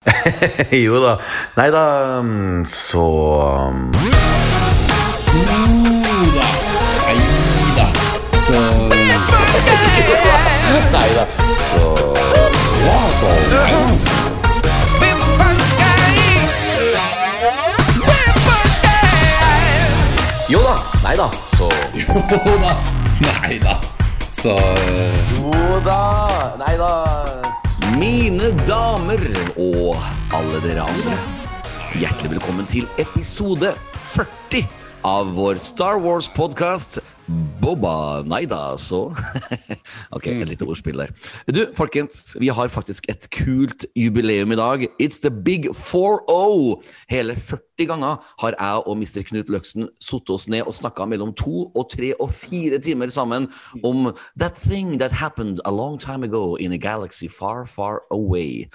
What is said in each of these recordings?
jo da. Nei da, mm, så. Nei da, så Ja, så ja, så. Jo da. Nei da, så Jo da. Neida. Så Jo da. Nei da. Mine damer og alle dere andre. Hjertelig velkommen til episode 40 av vår Star Wars-podkast Boba Naida, så Ok, et lite ordspill der. Du, folkens, vi har faktisk et kult jubileum i dag. It's the big 4-0! Hele 40 ganger har jeg og Mr. Knut Løksen satt oss ned og snakka mellom to og tre og fire timer sammen om that thing that happened a long time ago in a galaxy far, far away.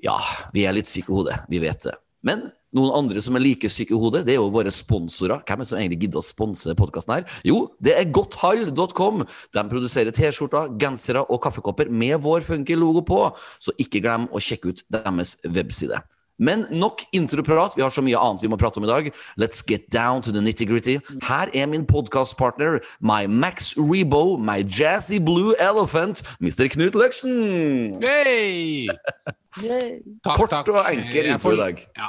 Ja, vi er litt syke i hodet, vi vet det. Men noen andre som er like syke i hodet, det er jo våre sponsorer. Hvem er det som egentlig gidder å sponse podkasten her? Jo, det er godthall.com. De produserer T-skjorter, gensere og kaffekopper med vår funky logo på, så ikke glem å sjekke ut deres webside. Men nok introprat, vi har så mye annet vi må prate om i dag. Let's get down to the nitty-gritty. Her er min podkastpartner, my Max Rebo, my jazzy blue elephant, Mr. Knut Løksen. Hey! Takk, Kort takk. og enkel intro i dag. Ja,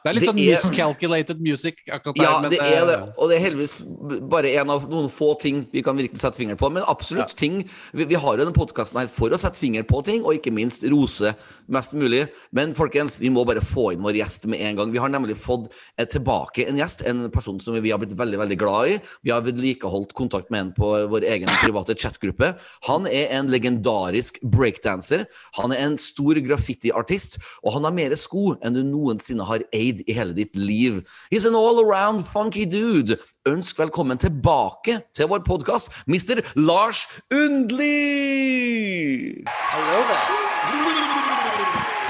Det er litt sånn miscalculated music akkurat der. Ja, men det er det. Og det er heldigvis bare en av noen få ting vi kan virkelig sette fingeren på. Men absolutt ting Vi, vi har jo denne podkasten her for å sette fingeren på ting, og ikke minst rose mest mulig. Men folkens, vi må bare få inn vår gjest med en gang. Vi har nemlig fått eh, tilbake en gjest, en person som vi har blitt veldig veldig glad i. Vi har vedlikeholdt kontakt med en på vår egen private chatgruppe. Han er en legendarisk breakdanser. Han er en stor graffitiartist, og han har mer sko enn du noensinne har eid i hele ditt liv. He's an all around funky dude. Ønsk velkommen tilbake til vår podkast, Mr. Lars Undli!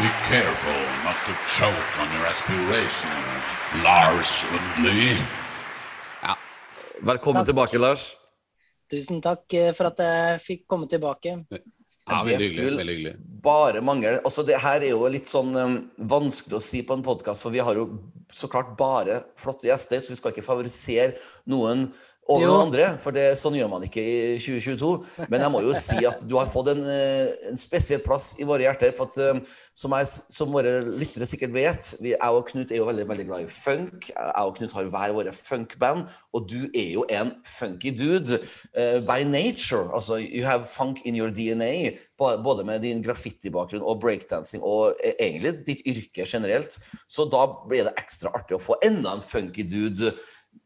Be careful not to choke on your aspirations, Lars Undley. Velkommen tilbake, Lars. Tusen takk eh, for at jeg fikk komme tilbake. Ja, veldig hyggelig. veldig hyggelig. Bare mangle Altså, det her er jo litt sånn um, vanskelig å si på en podkast, for vi har jo så klart bare flotte gjester, så vi skal ikke favorisere noen over noen andre, for det, sånn gjør man ikke i 2022. Men jeg må jo si at du har fått en, eh, en spesiell plass i våre hjerter. For at, um, som, jeg, som våre lyttere sikkert vet, vi, jeg og Knut er jo veldig veldig glad i funk. Jeg og Knut har hver våre funkband, og du er jo en funky dude uh, by nature. Altså, you have funk in your DNA, både med din graffiti-bakgrunn og breakdancing, og eh, egentlig ditt yrke generelt. Så da blir det ekstra artig å få enda en funky dude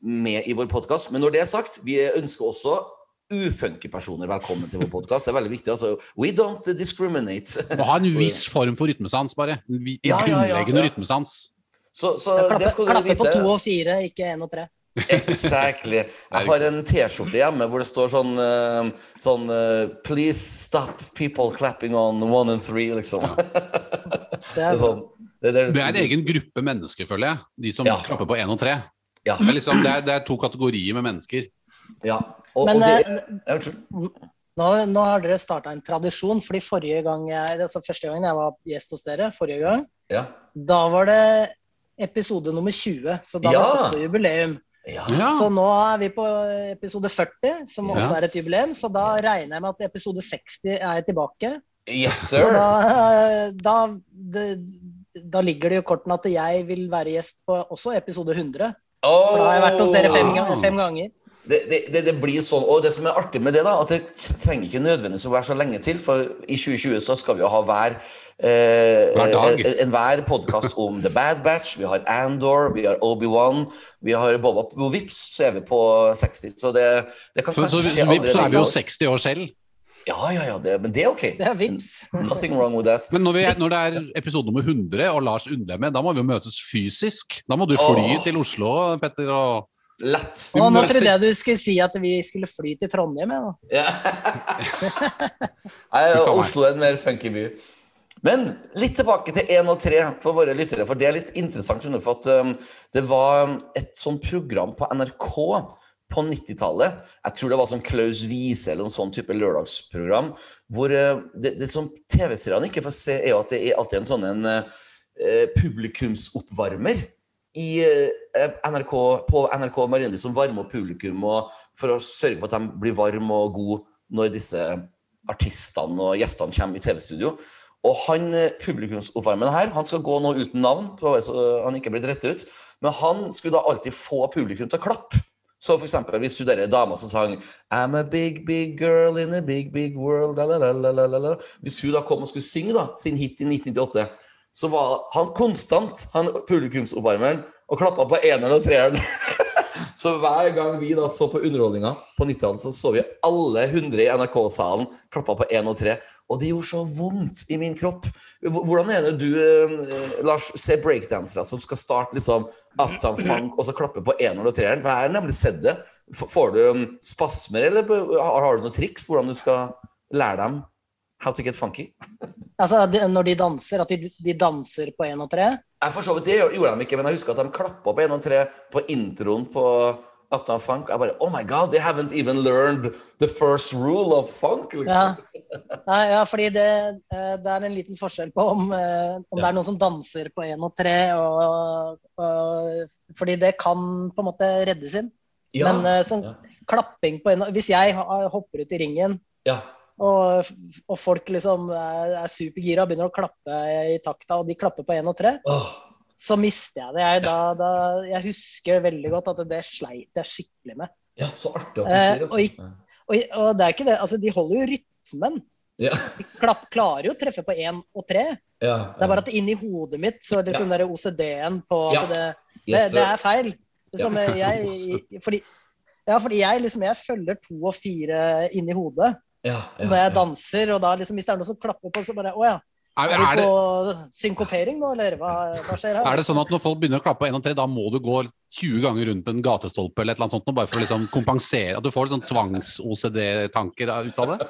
med i vår podkast. Men når det er sagt, vi ønsker også ufunky personer velkommen til vår podkast. Det er veldig viktig. altså. We don't discriminate. Må ha en viss form for rytmesans, bare. En vi- Ja, ja, ja, grunnleggende rytmesans. Så, så Jeg det skal du klapper på vite. to og fire, ikke én og tre. Exactly. Jeg har en T-skjorte hjemme hvor det står sånn, eh, sånn eh, Please stop people clapping on one and three, liksom. Det Det er er, sånn, det, det, Det er en egen gruppe mennesker, føler jeg. De som Ja. klapper på én og tre. Ja. Det er, liksom, det, er, det er to kategorier med mennesker. ja. Og, Men og det, eh, ja, Unnskyld. nå, nå har dere starta en tradisjon, fordi forrige gang jeg, altså første gangen jeg var gjest hos dere, forrige gang, Ja. da var det episode nummer 20, så da Ja. var det også jubileum. Ja. Ja. Så nå er vi på episode 40, som også er et jubileum, så da regner jeg med at episode 60 er tilbake. Yes, sir. da, da, det, da ligger det jo i kortene at jeg vil være gjest på også episode 100. For da har jeg vært hos dere fem, fem ganger. det, det, det, det blir sånn, og det som er artig med det, da, at det trenger ikke nødvendigvis å være så lenge til. For i 2020 så skal vi jo ha hver eh, Hver dag. en- Enhver podkast om The Bad Batch. Vi har Andor, vi har Obi-Wan, vi har Boba På Vips, så er vi på 60. Så det, det kan Så, så, kanskje så, så, så, så er vi jo 60 år selv. Ja, ja, ja, det, men det er ok. Det er vips. Nothing wrong with that. Men når, vi, når det er episode nummer 100 og Lars Undle med, da må vi jo møtes fysisk. Da må du fly oh. til Oslo, Petter. Og Lett. Og nå trodde jeg du skulle si at vi skulle fly til Trondheim. jeg. Ja. Oslo er en mer funky by. Men litt tilbake til 1 og 3 for våre lyttere, for det er litt interessant. for at um, Det var et sånt program på NRK på 90-tallet. Jeg tror det var sånn Klaus Wiese eller noen sånn type lørdagsprogram. Hvor uh, det, det som TV-seerne ikke får se, er jo at det er alltid en sånn en uh, publikumsoppvarmer i eh, NRK, på NRK Marienlyst som varmer opp publikum og for å sørge for at de blir varme og gode når disse artistene og gjestene kommer i TV-studio. Og han eh, publikumsoppvarmeren her, han skal gå nå uten navn, så han ikke blir dritt ut, men han skulle da alltid få publikum til å klappe. Så for eksempel hvis du der er dama som sang I'm a big, big girl in a big, big world. Hvis hun da kom og skulle synge da, sin hit i 1998, så var han konstant, han publikumsoppvarmeren, og klappa på eneren og treeren. så hver gang vi da så på underholdninga på 90-tallet, så så vi alle 100 i NRK-salen klappa på 1 og 3. Og det gjorde så vondt i min kropp. Hvordan er det du, eh, Lars, ser breakdansere som skal starte liksom uptown funk, og så klappe på 1 og treeren? For jeg har nemlig sett det. Får du um, spasmer, eller har du noen triks hvordan du skal lære dem how to get funky? Altså, de, Når de danser, at de, de danser på én og tre. Jeg for så vidt, Det gjorde de ikke, men jeg husker at de klappa på 1 og 3 på introen på Uptown Funk. Jeg bare Oh my God, they haven't even learned the first rule of funk, Ja. liksom. Nei, ja, fordi det, eh, det er en liten forskjell på om, om ja. det er noen som danser på én og tre, og, og, fordi det kan på en måte reddes inn. Ja. Men eh, sånn ja. klapping på en Hvis jeg hopper ut i ringen, ja. Og, og folk liksom er, er supergira og begynner å klappe i takta, og de klapper på én og tre, Oh. så mister jeg det. Jeg, da, da, jeg husker veldig godt at det sleit jeg skikkelig med. ja, så artig at du Eh, sier det. og Og, og det er ikke det, altså de holder jo rytmen. Ja. De klapp, klarer jo å treffe på én og tre. Ja, Det er bare at inni hodet mitt så er det sånn der OCD-en på at Ja. det, det, det er feil. Liksom, jeg, fordi, ja, fordi jeg liksom jeg følger to og fire inni hodet ja, ja, når jeg ja. danser. Og da liksom hvis det er noen som klapper på, så bare Å ja. Er, Er er, du det, synkopering nå, eller hva, hva skjer her? er det sånn at når folk begynner å klappe på 1 og 3, da må du gå 20 ganger rundt en gatestolpe eller et eller annet sånt, bare for å liksom kompensere? At du får litt sånn tvangs-OCD-tanker ut av det?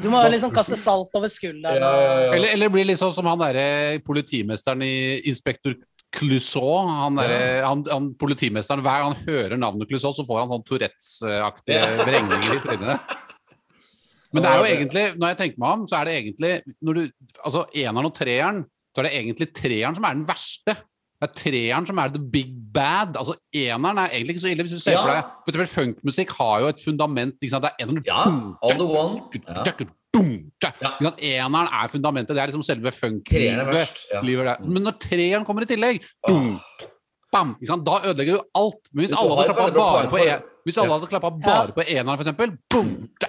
Du må liksom kaste salt over skulderen. Ja, ja, ja. Eller, eller bli liksom sånn som han derre politimesteren i Inspektor Clouseau. Han, ja. han, han politimesteren, Hver gang han hører navnet Clouseau, så får han sånn Tourettes-aktige Ja. vrengninger i trynet. Men det er jo egentlig, når jeg tenker meg om, så er det egentlig når du, Altså eneren og treeren, så er det egentlig treeren som er den verste. Det er treeren som er the big bad. Altså Eneren er egentlig ikke så ille. hvis du ser Ja. for deg, for eksempel Funkmusikk har jo et fundament. ikke sant? Det er eneren, Ja, all the one. Ja. Eneren er fundamentet. Det er liksom selve funk-livet. Ja. Men når treeren kommer i tillegg, dum, bam, da ødelegger du alt. Men hvis alle hadde klappa bare på, for- en, hvis alle hadde klappa bare på eneren, for eksempel, boom, da,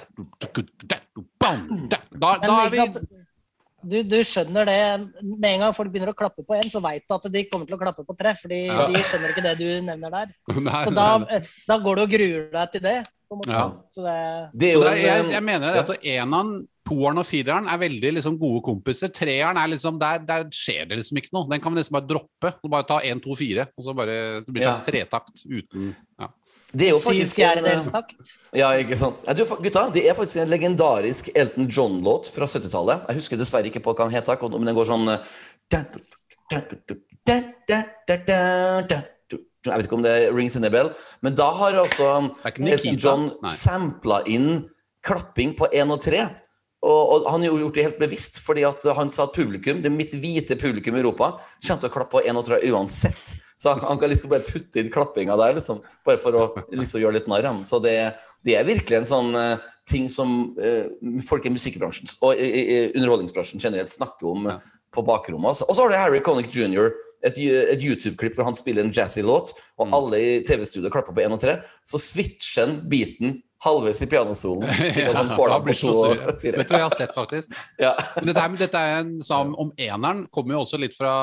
da, er vi du, du skjønner det Med en gang folk begynner å klappe på én, så veit du at de kommer til å klappe på tre. Fordi Ja. de skjønner ikke det du nevner der. Nei, Så da, nei, nei. da går du og gruer deg til det. Ja. Så det, Det er jo det er, jeg, jeg mener at eneren, toeren og fireren er veldig liksom, gode kompiser. Treeren er liksom, der, der skjer det liksom ikke noe. Den kan vi nesten bare droppe. Bare ta én, to, fire. Og så bare, det blir en slags tretakt uten ja. Det er jo faktisk en, ja, ikke sant? Du, gutta, det er faktisk en legendarisk Elton John-låt fra 70-tallet. Jeg husker dessverre ikke på hva den heter, men den går sånn Jeg vet ikke om det er rings in a bell, men da har altså Elton John sampla inn klapping på én og tre. Og, han har gjort det helt bevisst, fordi han sa at publikum, det mitt hvite publikum i Europa kommer til å klappe på én og tre uansett. Så han, han kan liksom bare putte inn klappinga der, liksom, bare for å liksom gjøre litt narr av ham. Så det, det er virkelig en sånn uh, ting som uh, folk i musikkbransjen og i, underholdningsbransjen generelt snakker om Ja. på bakrommet. Altså. Og så har du Harry Connick jr., et, et YouTube-klipp hvor han spiller en jazzy låt, og Mm. alle i TV-studioet klapper på 1 og 3. Så switcher han beaten halvveis i pianosolen. ja, da blir det så sur. Vet du hva jeg har sett, faktisk? Ja. Dette, dette er en sam om eneren kommer jo også litt fra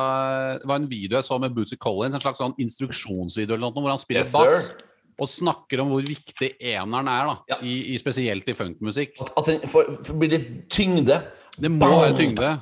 Det var en video jeg så med Bootsy Collins, en slags sånn instruksjonsvideo eller noe, hvor han spiller Yes, bass sir. og snakker om hvor viktig eneren er, da, Ja. i, i, spesielt i funkmusikk. At, at den får, får blir litt tyngde. Det må være tyngde.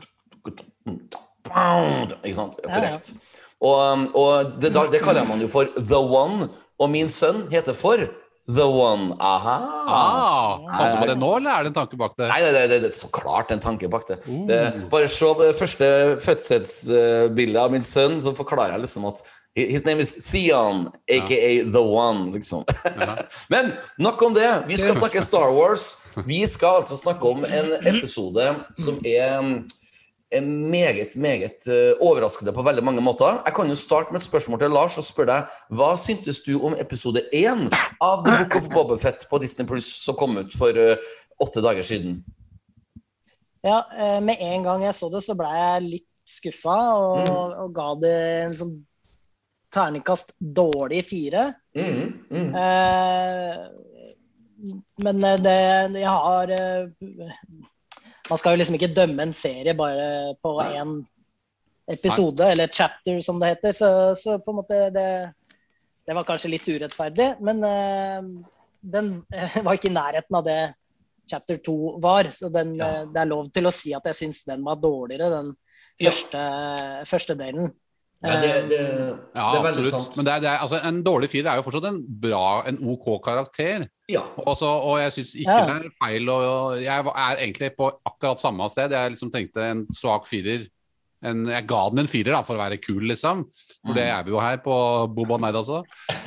Ikke sant? Ja, ja. Korrekt. Og, um, og det, da, det kaller man jo for the one. og min sønn heter for The One. Aha. Ah, du på det nå, eller er det en tanke bak det? Nei, det, det, det er så klart en tanke bak det. det bare se på det første fødselsbildet av min sønn, så forklarer jeg liksom at His name is Theon, aka The One, liksom. Men nok om det. Vi skal snakke Star Wars. Vi skal altså snakke om en episode som er er meget, meget eh, overraskende på veldig mange måter. Jeg kan jo starte med et spørsmål til Lars og spørre deg hva syntes du om episode én av The Book of Bobafett på Disney Plus som kom ut for eh, åtte dager siden? Ja, eh, med en gang jeg så det, så ble jeg litt skuffa og, og ga det en sånn terningkast dårlig fire. Mm, mm. Eh, men det Jeg har Man skal jo liksom ikke dømme en serie bare på én episode, eller chapter som det heter. Så, så på en måte det, det var kanskje litt urettferdig. Men uh, den var ikke i nærheten av det chapter 2 var. Så den, Ja. eh, det er lov til å si at jeg syns den var dårligere, den Ja. første, første delen. Ja, det, det, Ja, det er veldig absolutt. sant. Men det er, det er, altså, en dårlig firer er jo fortsatt en bra, en OK karakter. Ja. Også, og jeg syns ikke Ja. det er feil. å jeg er egentlig på akkurat samme sted. Jeg liksom tenkte en svak firer. En, jeg ga den en firer da, for å være kul, liksom. For det er vi jo her på Boba Night også.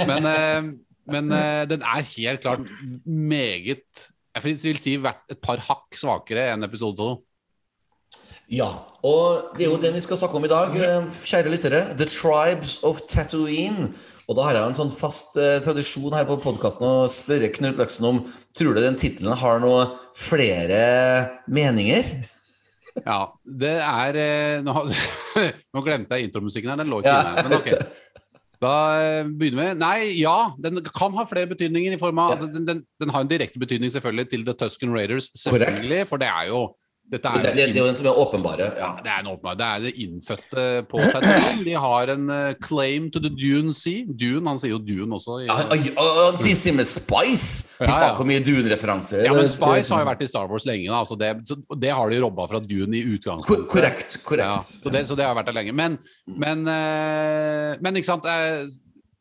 Men, eh, men eh, den er helt klart meget Jeg vil si hvert et par hakk svakere enn episode to. Ja, og det er jo den vi skal snakke om i dag, eh, kjære lyttere. The Tribes of Tatooine. Og da har jeg en sånn fast eh, tradisjon her på podkasten å spørre Knut Løksen om Tror du den tittelen har noe flere meninger? Ja, det er eh, Nå, nå glemte jeg intromusikken her, den lå ikke Ja. inne. Men ok. Da eh, begynner vi. Nei, ja, den kan ha flere betydninger. i form av, altså, den, den, den har en direkte betydning selvfølgelig til The Tusken Raiders, selvfølgelig. For det er jo dette er, Det, det, det er den som er åpenbare. Ja. ja, det er en åpenbare. Det er det innfødte på Tatooine. De har en eh, claim to the Dune Sea. Dune, han sier jo Dune også. I, Ja, han, han, sier sin med Spice! Fy Ja, ja. faen, hvor mye Dune-referanser. ja, men Spice har jo vært i Star Wars lenge. Da, så det, så det har de robba fra Dune i utgangspunktet. Korrekt. Ja, korrekt. så, det, så det har vært der lenge. Men, men, eh, men ikke sant eh,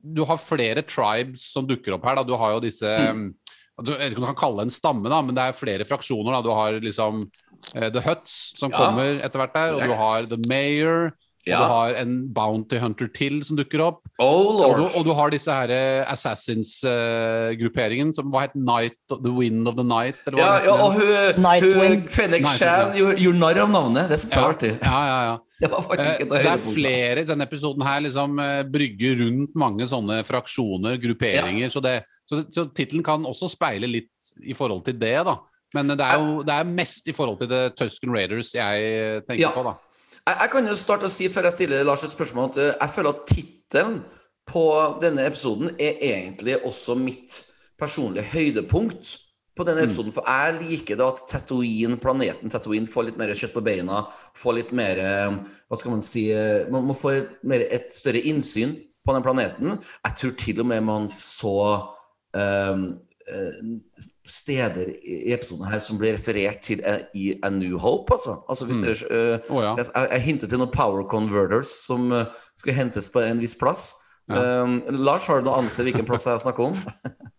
Du har flere tribes som dukker opp her. Da. Du har jo disse Mm. altså, Jeg vet ikke om du kan kalle det en stamme, da, men det er flere fraksjoner. Da. Du har liksom The Huts som Ja, kommer etter hvert der, og du har The Mayor. Og du har en Bounty Hunter til som dukker opp. Oh Og du, og du har disse her eh, Assassins-grupperingen som hva het Night The Wind of the Night? Eller hva Ja, ja, og hun, hun Nightwing, Shan ja. gjorde narr av navnet. Det syns jeg ja, var artig. ja, ja, ja. Det var Eh, faktisk et Så det er flere i denne episoden her liksom uh, brygger rundt mange sånne fraksjoner, grupperinger. Så, det, så, så tittelen kan også speile litt i forhold til det, da. Men det er jo det er mest i forhold til The Tusken Raiders jeg tenker Ja. på, da. Jeg, jeg kan jo starte å si før jeg stiller Lars et spørsmål, at eh, jeg føler at tittelen på denne episoden er egentlig også mitt personlige høydepunkt på denne episoden. For jeg liker det at Tatooine, planeten Tatooine får litt mer kjøtt på beina. Får litt mer eh, Hva skal man si eh, Man må få et, mer, et større innsyn på den planeten. Jeg tror til og med man så eh, steder i episoden her som blir referert til eh, i A New Hope, altså. altså hvis Mm. dere, uh, oh, ja. jeg, jeg hintet til noen power converters som uh, skal hentes på en viss plass. Ja. Um, Lars, har du noe anelse hvilken plass jeg snakker om?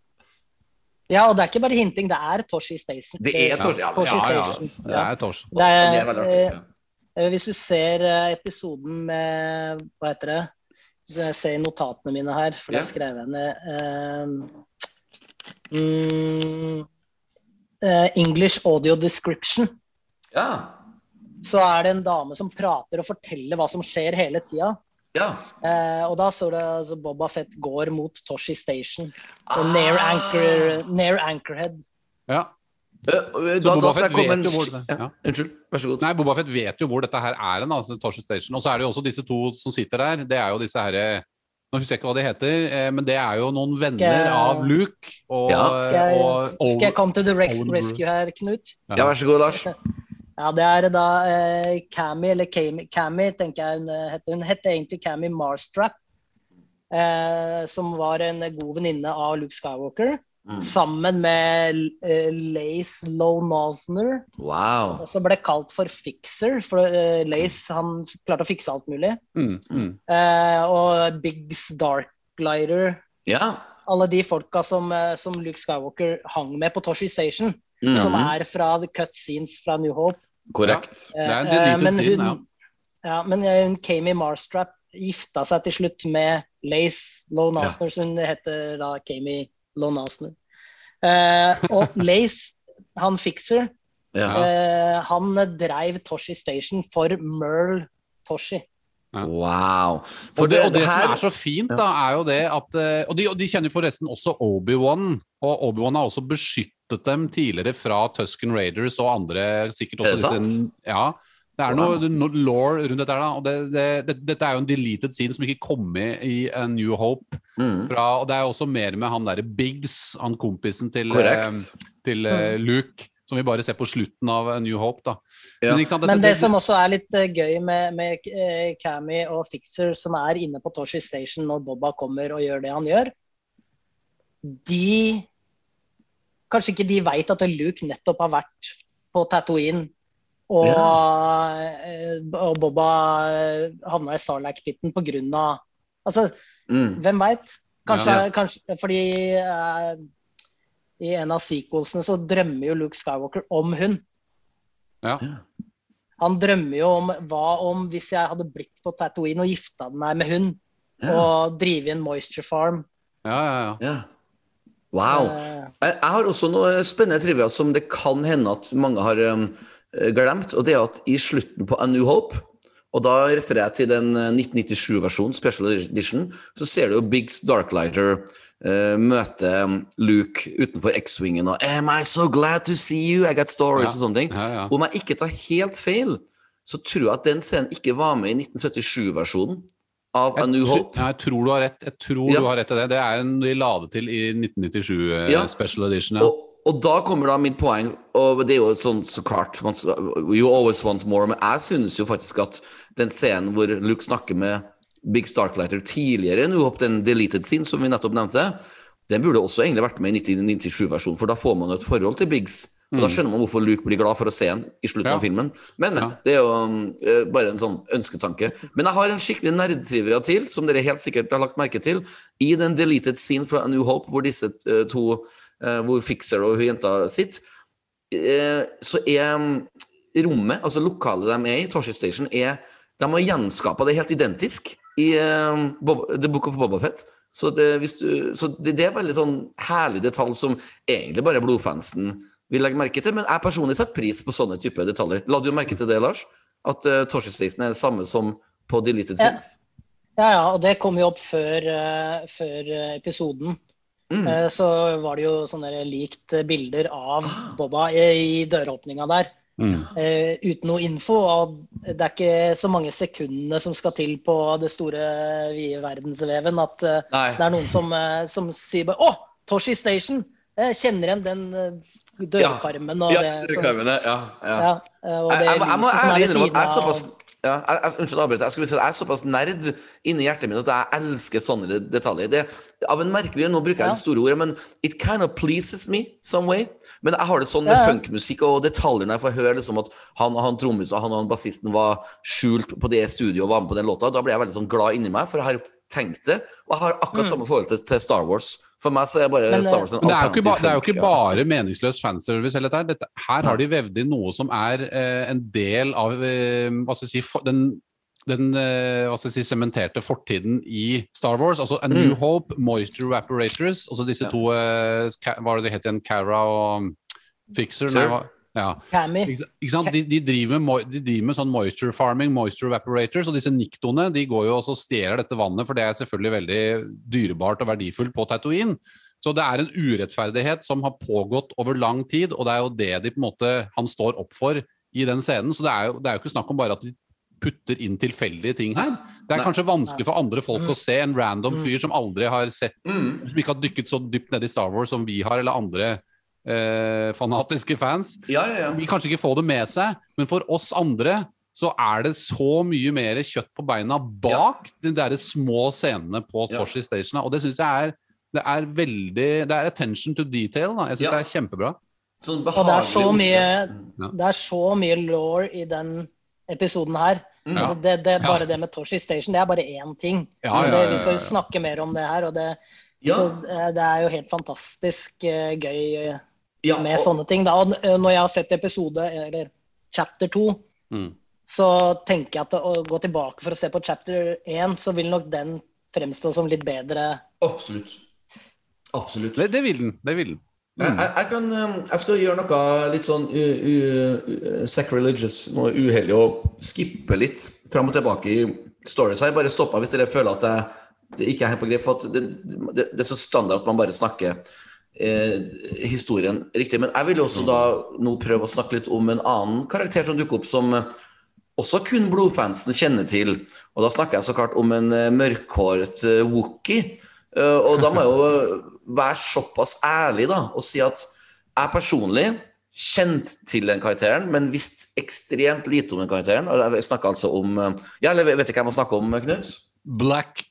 Ja, og det er ikke bare hinting, det er Toshi Station. Det er Toshi, ja, Toshi Ja, ja. Station. Det er. Det er, Det er veldig artig. Ja. eh, Hvis du ser eh, episoden med Hva heter det? Hvis jeg ser notatene mine her, for Ja. jeg skrev ned eh, mm, eh, English audio description. Ja. Så er det en dame som prater og forteller hva som skjer hele tida. ja. Eh, og da står det altså Boba Fett går mot Toshi Station. Ah. Near, anchor, near Anchorhead. Ja. Så da- Boba da Fett vet en- jo hvor det- ja. ja. Unnskyld, vær så god. Nei, Boba Fett vet jo hvor dette her er hen, altså Toshi Station. Og så er det jo også disse to som sitter der. Det er jo disse herre Nå husker jeg ikke hva de heter, eh, men det er jo noen venner jeg- av Luke og, Ja. Skal jeg, og skal jeg komme til the res rescue her, Knut? Ja, vær så god, Lars. Ja, det er da eh, Cammy, eller Cammy, Cammy tenker jeg hun eh, heter. Hun het egentlig Cammy Marstrap. Eh, som var en god venninne av Luke Skywalker. Mm. Sammen med uh, Lace Lonosner. Wow. Og så ble kalt for Fixer, for uh, Lace han klarte å fikse alt mulig. mm, mm. Uh, og Biggs Darklighter. Ja. alle de folka som, som Luke Skywalker hang med på Toshi Station, som Mhm. er fra the cut scenes fra New Hope. Korrekt. Det er en men scene, hun, ja, men hun Kami Marstrap gifta seg til slutt med Lace Lone Ja. som hun heter da Kami Lone Asner. Eh, og Lace, han fikser, Ja. eh, han dreiv Toshi Station for Merle Toshi. Wow. For Og det, og det her- som er så fint, da, er jo det at eh, Og de, og de kjenner forresten også Obi-Wan. Og Obi-Wan har også beskyttet dem tidligere fra Tusken Raiders og andre sikkert også det disse- Ja. Det er noe, noe law rundt dette da. Og det, det, det, dette er jo en deleted scene som ikke kom med i A New Hope. Mm. Fra, og det er jo også mer med han derre Biggs, han kompisen til, eh, til eh, Luke, som vi bare ser på slutten av A New Hope, da. Ja. ikke sant, Men dette- det som også er litt uh, gøy med, med uh, Cammy og Fixer, som er inne på Toshi Station når Bobba kommer og gjør det han gjør, de Kanskje ikke de veit at Luke nettopp har vært på Tatooine, og, ja. og Bobba eh, havna i Sarlac-pitten pga. Altså, Mm. hvem veit? Kanskje, Ja. kanskje fordi eh, i en av sequelsene så drømmer jo Luke Skywalker om hun. Ja. Han drømmer jo om hva om hvis jeg hadde blitt på Tatooine og gifta meg med hun, Ja. og drive en moisture farm. Ja, ja, ja. Ja. Wow. Eh, Jeg, jeg har også noe spennende trivia som det kan hende at mange har um, glemt. Og det er at i slutten på A New Hope, og da refererer jeg til den eh, 1997-versjonen, Special Edition, så ser du jo Biggs Darklighter uh, møte um, Luke utenfor X-Wingen og Am I so glad to see you? I got stories Ja. og sånne ting. ja, ja. Om jeg ikke tar helt feil, så tror jeg at den scenen ikke var med i 1977-versjonen av A New Hope. Jeg tror du har rett. Jeg tror du har rett i det. Det er en de la det til i 1997 eh, Ja. Special Edition. Ja. Og, og da kommer da mitt poeng, og det er jo sånn så klart man, You always want more, men jeg synes jo faktisk at den scenen hvor Luke snakker med Big Starklighter tidligere enn Hope, den deleted scene som vi nettopp nevnte, den burde også egentlig vært med i 1997-versjonen, for da får man jo et forhold til Biggs. Og Da skjønner man hvorfor Luke blir glad for å se den i slutten Ja. av filmen. Men, Ja. det er jo um, eh, bare en sånn ønsketanke. Men jeg har en skikkelig nerdtrivia til, som dere helt sikkert har lagt merke til. I den deleted scene fra A New Hope, hvor disse uh, to hvor Fixer og hun jenta sitter, eh, så er rommet, altså lokalet de er i, Toshi Station, er De har gjenskapa det helt identisk i eh, Bob, The Book of Bobafett. Så, det, hvis du, så det, det er veldig sånn herlig detalj som egentlig bare blodfansen vil legge merke til. Men jeg personlig setter pris på sånne typer detaljer. La du merke til det, Lars? At uh, Toshi Station er det samme som på Deleted Ja. Ja, ja, og det kom jo opp før, uh, før eh, episoden. Mm. Eh, så var det jo sånne likt bilder av Bobba i, døråpninga der. Mm. eh, uten noe info. Og det er ikke så mange sekundene som skal til på det store, vide verdensveven at eh, Nei. det er noen som, som sier bare Å, Toshi Station! Jeg kjenner igjen den dørkarmen og Ja, det som reklamene, ja, ja. ja, og det jeg, jeg, jeg må ærlig innrømme at jeg er såpass ja, jeg, jeg, Unnskyld, avbryter. Jeg si jeg er såpass nerd inni hjertet mitt at jeg elsker sånne detaljer. Det, av en merkelig Nå bruker jeg Ja. det store ordet, men it kind of pleases me some way. Men jeg har det sånn med Ja, ja. funkmusikk og detaljer når jeg får høre liksom at han og han trommisen og han og han bassisten var skjult på det studioet og var med på den låta. Da blir jeg veldig sånn glad inni meg, for jeg har tenkt det. Og jeg har akkurat samme forhold til, til Star Wars. For meg så er bare Mm. Men, Star Wars en Men det er, jo ikke det er jo ikke bare meningsløs fanservice. Eller dette. Dette, her har de vevd inn noe som er eh, en del av eh, hva skal jeg si, for, den, den eh, hva skal jeg si, sementerte fortiden i Star Wars. Altså A New Hope, Moisture Evaporators, altså disse Ja. to eh, Hva var det de het igjen? Cara og Fixer? Sir. Nei, ja. Ikke, ikke sant? De, de, driver med, de driver med sånn moisture farming, moisture evaporators, og disse niktoene de går jo også og stjeler dette vannet, for det er selvfølgelig veldig dyrebart og verdifullt på Tatooine. Så det er en urettferdighet som har pågått over lang tid, og det er jo det de på en måte, han står opp for i den scenen. Så det er jo, det er jo ikke snakk om bare at de putter inn tilfeldige ting her. Det er Nei. kanskje vanskelig for andre folk å se en random fyr som aldri har sett Mm. Som ikke har dykket så dypt ned i Star Wars som vi har, eller andre eh, fanatiske fans Ja, ja, ja. vil kanskje ikke få det med seg, men for oss andre så er det så mye mer kjøtt på beina bak de der små scenene på Ja. Toshi Station. Og det syns jeg er det er veldig Det er attention to detail. Da. Jeg syns Ja. det er kjempebra. Sånn Og det er så mye. Det er så mye law i den episoden her. Mm. Altså det, det, Ja. bare det med Toshi Station, det er bare én ting. Ja, det, ja, ja, vi skal jo snakke mer om det her, og det, Ja, Så eh, det er jo helt fantastisk eh, gøy eh, ja, med og- sånne ting. Da. Og når jeg har sett episode, eller chapter 2, Mm. så tenker jeg at å gå tilbake for å se på chapter 1, så vil nok den fremstå som litt bedre. Absolutt. Absolutt. Det, det vil den. Det vil den. Jeg, jeg, jeg, kan, um, jeg skal gjøre noe litt sånn u, u, sacrilegious, noe uheldig, og skippe litt fram og tilbake i stories. Jeg bare stoppa hvis dere føler at jeg, det ikke er helt på grep. For at det, det, det er så standard at man bare snakker eh, historien riktig. Men jeg vil også da nå prøve å snakke litt om en annen karakter som dukker opp, som eh, også kun blodfansen kjenner til. Og da snakker jeg så klart om en eh, mørkhåret eh, Wookie. Eh, og da må jeg jo eh, være såpass ærlig da, og si at jeg personlig kjent til den karakteren, men visste ekstremt lite om den karakteren. Og jeg snakker altså om eh, Ja, eller vet ikke hva jeg må snakke om, Knut? Black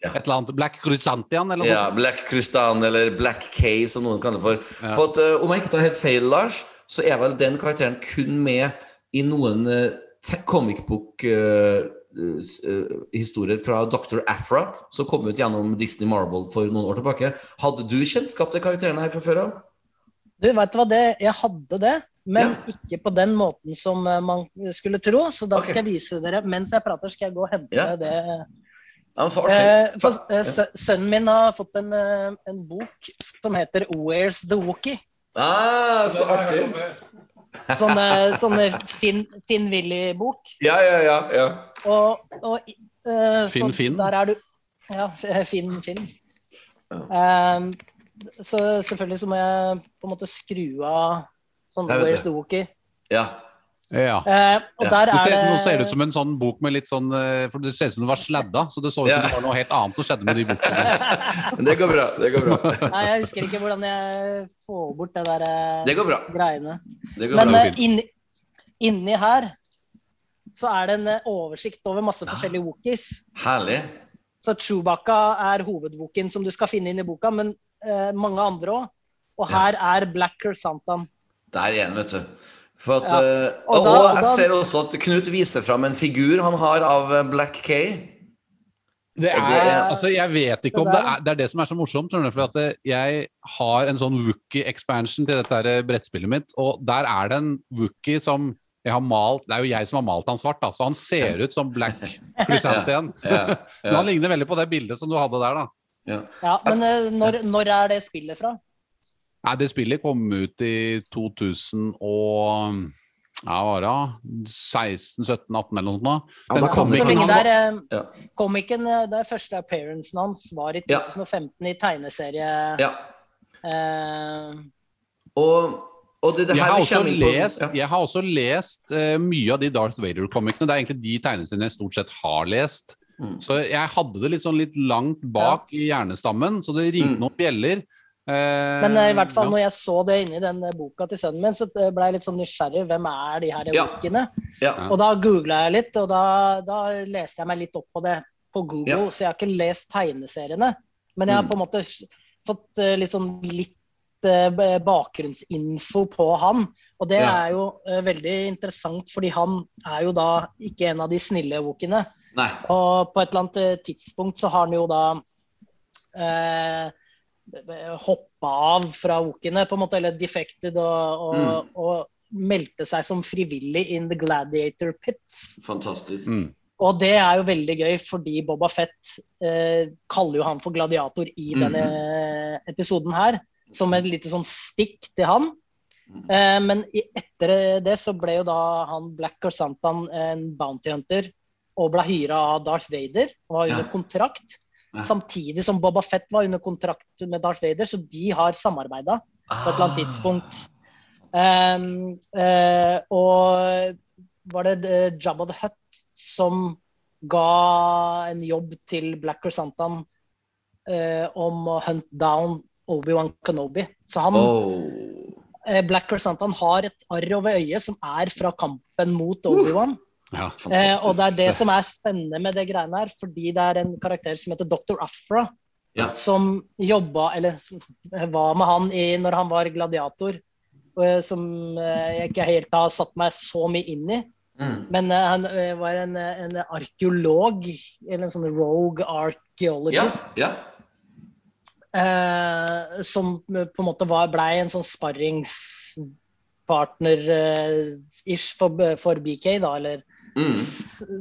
Et eller annet Black Crusantian, eller noe Ja, sånt? Black Crustan, eller Black K, som noen kaller det for. Ja. For at, eh, Om jeg ikke tar helt feil, Lars, så er vel den karakteren kun med i noen uh, comic book-historier fra Dr. Afra, som kom ut gjennom Disney Marble for noen år tilbake. Hadde du kjennskap til karakterene her fra før av? Du, vet du hva, det, jeg hadde det, men Ja. ikke på den måten som eh, man skulle tro. Så da okay. skal jeg vise dere Mens jeg prater, skal jeg gå og hente Ja. det. Ja, så artig. Eh, for, eh, sønnen min har fått en, eh, en bok som heter 'Where's the Walkie'. Ah, så artig. Sånn, eh, sånn eh, Finn, Finn. Ja, ja, ja. ja. Og, og eh, Finn så Finn. Der er du Ja, Finn Finn. Ehm, så selvfølgelig så må jeg på en måte skru av sånn 'Where's the Walkie'. ja. Ja. Eh, og Ja. der er ser, det nå ser det ut som en sånn bok med litt sånn eh, For det ser ut som det var sladda, så det så ut Ja. det var noe helt annet som skjedde med de boksene. Men det går bra. Det går bra. Nei, jeg husker ikke hvordan jeg får bort det der eh, Det går bra. greiene. Det går Men bra. eh, inni, inni her så er det en oversikt over masse forskjellige wookies. Herlig. Så Chewbacca er hovedboken som du skal finne inn i boka, men eh, mange andre òg. Og her er Black Santan. Der igjen, vet du. For at, Ja. eh, Og da- og jeg da- ser også at Knut viser fram en figur han har av Black K. Det er, det er- altså, jeg vet ikke om Det er det, er det som er så morsomt. For at eh, jeg har en sånn Wookie-expansion til dette eh, brettspillet mitt, og der er det en Wookie som jeg har malt Det er jo jeg som har malt han svart, da, så han ser ut som Black Chrysanthemum. Ja, Men han ligner veldig på det bildet som du hadde der, da. ja. Ja, men når, når er det spillet fra? Nei, det spillet kom ut i 2000 og ja, var det 16, 17, 18 eller noe sånt. Da. Ja, da kom kom ikke han- der, Ja. Komikken, eh, der første appearancen hans var i Ja. 2015 i tegneserie ja. eh, Og, og det, det Jeg har lest, ja. jeg har også lest uh, mye av de Darth Vader-komikkene. Det er egentlig de tegneseriene jeg stort sett har lest. Mm. Så jeg hadde det litt sånn litt langt bak i hjernestammen, så det ringte Mm. noen bjeller. Eh, Men eh, i hvert fall ja. når jeg så det inni den eh, boka til sønnen min, så ble jeg litt sånn nysgjerrig. Hvem er de her Ja. wookiene? Ja. Og da googla jeg litt, og da, da leste jeg meg litt opp på det på Google. Ja. Så jeg har ikke lest tegneseriene. Men jeg har Mm. på en måte fått litt sånn litt bakgrunnsinfo på han. Og det Ja. er jo veldig interessant, fordi han er jo da ikke en av de snille wookiene. Og på et eller annet tidspunkt så har han jo da eh, hoppa av fra wookiene, på en måte, eller defected, og, og, Mm. og meldte seg som frivillig in the gladiator pits. Fantastisk. Mm. Og det er jo veldig gøy, fordi Boba Fett eh, kaller jo han for gladiator i Mhm. denne episoden her. Som et lite sånn stikk til han. Mhm. Eh, men i, etter det så ble jo da han Black Corsantan en bounty hunter og ble hyra av Darth Vader og var under Ja. kontrakt. Samtidig som Boba Fett var under kontrakt med Darth Vader, så de har samarbeida på et eller annet Ah. tidspunkt. Um, uh, og var det eh, Jabba the Hutt som ga en jobb til Black Santan uh, om å hunt down Obi-Wan Kenobi. Så han, Oh. uh, Black Santan har et arr over øyet som er fra kampen mot Obi-Wan. Ja. Eh, og det er det som er spennende med det greiene her, fordi det er en karakter som heter Dr. Afra, Ja. som jobba, eller som var med han i, når han var gladiator, eh, som eh, jeg ikke helt har satt meg så mye inn i. Mm. Men eh, han eh, var en, en arkeolog, eller en sånn rogue archaeologist, ja. som på en måte var, blei en sånn sparringspartner-ish for, for BK, da, eller Mm.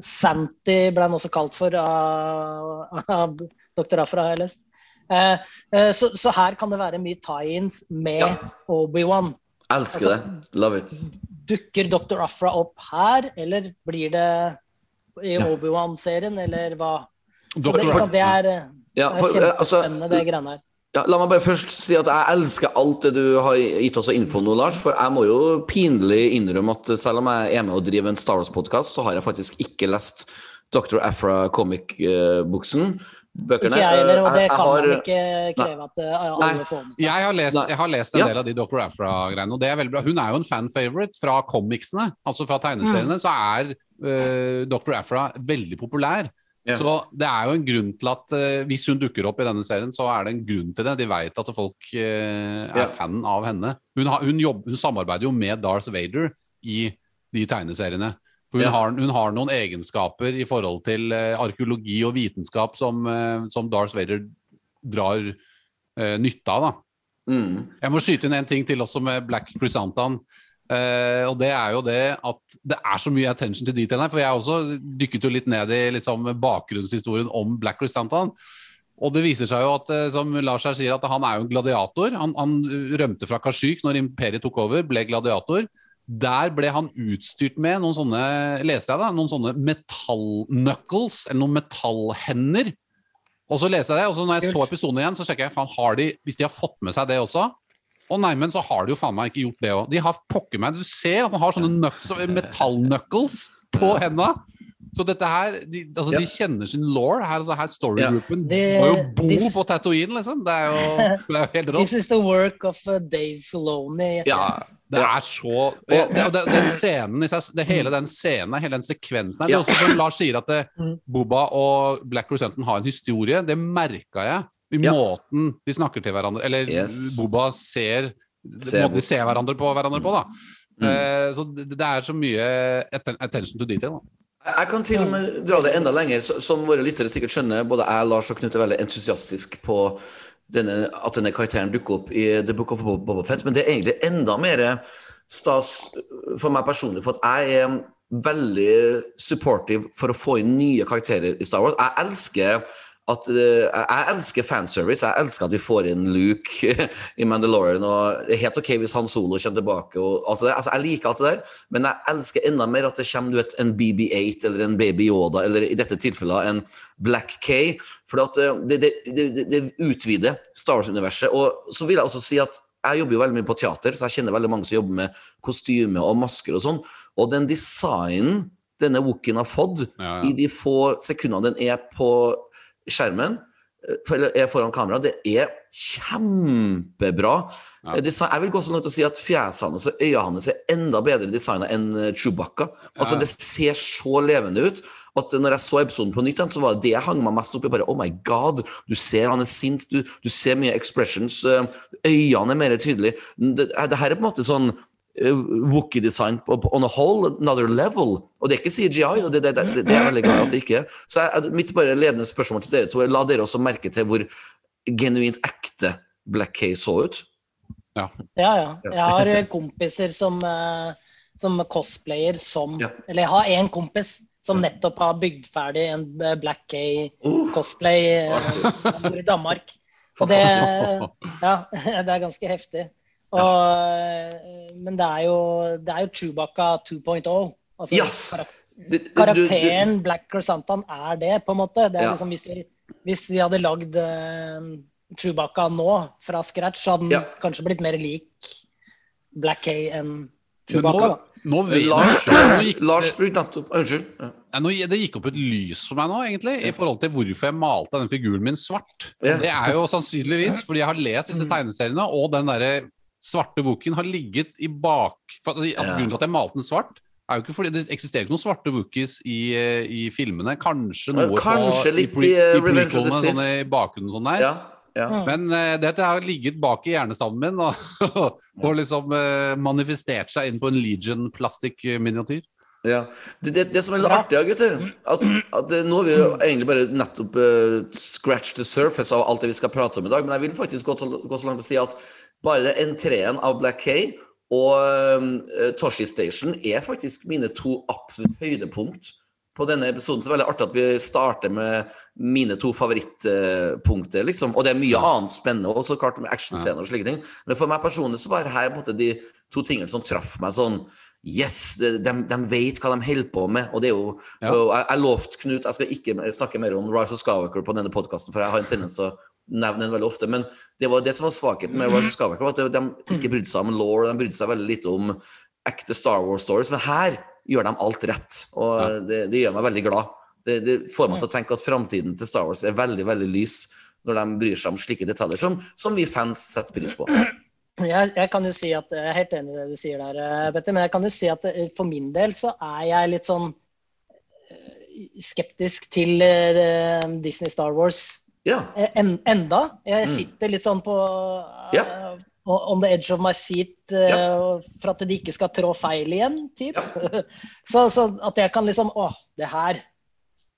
Santi ble han også kalt for av, av Dr. Afra, har jeg lest. Eh, eh, så, så her kan det være mye tie-ins med Ja. Obi-Wan. Elsker det. Love it. Dukker Dr. Afra opp her, eller blir det i Ja. Obi-Wan-serien, eller hva? Så det, liksom, det er, Ja, for, det er kjempespennende, det greiene her. Ja, la meg bare først si at jeg elsker alt det du har gitt oss av info nå, Lars. For jeg må jo pinlig innrømme at selv om jeg er med og driver en Star Wars-podkast, så har jeg faktisk ikke lest Dr. Afra comic-buksen. Bøkene. Ikke jeg heller, og det Jeg- jeg kan har- man ikke kreve at eh, alle Nei. får med seg. Jeg har lest, jeg har lest en Ja. del av de Dr. Afra-greiene, og det er veldig bra. Hun er jo en fan-favorite fra comicsene, altså fra tegneseriene, Mm. så er uh, Dr. Afra veldig populær. Ja. Så det er jo en grunn til at uh, hvis hun dukker opp i denne serien, så er det en grunn til det. De vet at folk uh, er Ja. fan av henne. Hun, har, hun, jobb, hun samarbeider jo med Darth Vader i de tegneseriene. For hun, Ja. har, hun har noen egenskaper i forhold til uh, arkeologi og vitenskap som, som Darth Vader drar nytte av. da. Mm. Jeg må skyte inn en ting til også med Black Chrysanthemum. Eh, og det er jo det at det er så mye attention til detail her. For jeg også dykket jo litt ned i liksom, bakgrunnshistorien om Black Chrysanthemum. Og det viser seg jo at eh, som Lars her sier, at han er jo en gladiator. Han, han rømte fra Kashyyyk når imperiet tok over, ble gladiator. Der ble han utstyrt med noen sånne leste jeg da, noen sånne metallknuckles, eller noen metallhender. Og så leste jeg det, og så når jeg så episoden igjen, så sjekker jeg faen, har de, hvis de har fått med seg det også. Å nei, men så har de jo faen meg ikke gjort det òg. De har pokker meg Du ser at han har sånne metallknuckles på henda. Så dette her De, altså, Ja. de kjenner sin law. Her, altså, her storygroupen ja. må jo bo this- på Tatooine, liksom. Det er jo, det er jo helt This is the work of uh, Dave Filoni. Ja. Det er så det, og det, Den scenen i seg det, Hele den scenen, hele den sekvensen her Det Ja. er også som Lars sier, at det, Mm. Boba og Black Crescenten har en historie. Det merka jeg i Ja. måten de snakker til hverandre Eller Yes. Boba ser Ser Måten de ser hverandre på hverandre på, da. Mm. Uh, så det, det er så mye attention to detail. Da. Jeg kan til og med dra det enda lenger. Som våre lyttere sikkert skjønner, både jeg, Lars og Knut er veldig entusiastisk på denne, at denne karakteren dukker opp i The Book of Boba Fett, men det er egentlig enda mer stas for meg personlig, for at jeg er veldig supportive for å få inn nye karakterer i Star Wars. Jeg elsker at eh, Jeg elsker fanservice. Jeg elsker at vi får inn Luke i Mandalorian. og Det er helt OK hvis Han Solo kommer tilbake. og alt det der. Altså, Jeg liker alt det der, men jeg elsker enda mer at det kommer du vet, en BB8 eller en Baby Yoda, eller i dette tilfellet en Black K. For at eh, det, det, det, det utvider Star Wars-universet. Og så vil jeg også si at jeg jobber jo veldig mye på teater, så jeg kjenner veldig mange som jobber med kostyme og masker og sånn. Og den designen denne Wookien har fått Ja, i de få sekundene den er på skjermen, eh, eller er foran kamera, det er kjempebra. Ja. Eh, Jeg vil gå så langt og å si at fjeset hans og øynene hans er enda bedre designa enn eh, Chewbacca. Altså, Ja. Det ser så levende ut at når jeg så episoden på nytt, så var det det jeg hang meg mest opp i. bare, Oh my god, du ser han er sint, du, du ser mye expressions. Øynene er mer tydelige. Det, det her er på en måte sånn Wookie-design på- på- on a whole another level. Og det er ikke CGI, og det, det, det, det er veldig glad at det ikke er. Så jeg, mitt bare ledende spørsmål til dere to er la dere også merke til hvor genuint ekte Black K så ut. Ja, ja. Jeg har eh, kompiser som, eh, som cosplayer som Ja. Eller jeg har én kompis som nettopp har bygd ferdig en eh, Black K Oh, cosplay uh. i Danmark. Og det, ja, det er ganske heftig. Og, eh, men det er jo, det er jo Chewbacca 2.0. Altså, Yes! karak- Det- det- du- du- Karakteren Black Crescentan er det, på en måte. Det er Ja. liksom, hvis, vi, hvis vi hadde lagd uh, Chewbacca nå fra scratch, så hadde den Ja. kanskje blitt mer lik Black K enn Chewbacca. nå, nå vet Lars, nå gikk, Lars brukte nettopp Unnskyld. Ja. Ja, nå, det gikk opp et lys for meg nå, egentlig, i forhold til hvorfor jeg malte den figuren min svart. Ja. Det er jo sannsynligvis fordi jeg har lest disse tegneseriene, og den derre svarte Wookien har ligget i bak for Ja. Grunnen til at jeg malte den svart, er jo ikke fordi det eksisterer ikke noen svarte Wookies i, eh, i filmene. Kanskje noe Kanskje på, litt i, pre, i, uh, sånn i bakgrunnen sånn der. Ja, ja. Mm. Men eh, dette har ligget bak i hjernestammen min og, og liksom uh, manifestert seg inn på en Legion plastikk-miniatyr. Ja. Det, det, det som er litt artig, ja, gutter, at, at eh, nå har vi jo egentlig bare nettopp uh, scratch the surface av alt det vi skal prate om i dag, men jeg vil faktisk gå, til, gå så langt og si at bare entreen av Black K og uh, Toshi Station er faktisk mine to absolutt høydepunkt på denne episoden. Så det er veldig artig at vi starter med mine to favorittpunkter, liksom. Og det er mye annet spennende, også klart med actionscener og slike ting. Men for meg personlig så var det her på en måte de to tingene som traff meg sånn Yes, de, de vet hva de holder på med. Og det er jo Ja. jeg, jeg lovte Knut Jeg skal ikke snakke mer om Rise of Skywalker på denne podkasten, for jeg har en tendens til å nevne den veldig ofte. Men det var det som var svakheten med Rise of Skywalker, var at de, de ikke brydde seg om law, de brydde seg veldig lite om ekte Star Wars-stories. Men her gjør de alt rett, og det, det gjør meg veldig glad. Det, det får meg til å tenke at framtiden til Star Wars er veldig, veldig lys når de bryr seg om slike detaljer som, som vi fans setter pris på. Jeg, jeg kan jo si at jeg er helt enig i det du sier der, eh, Petter. Men jeg kan jo si at eh, for min del så er jeg litt sånn eh, skeptisk til Disney Star Wars Ja. Eh, en, enda. Jeg Mm. sitter litt sånn på ja. uh, On the edge of my seat eh, for at de ikke skal trå feil igjen, typ. så, så at jeg kan liksom Å, det her.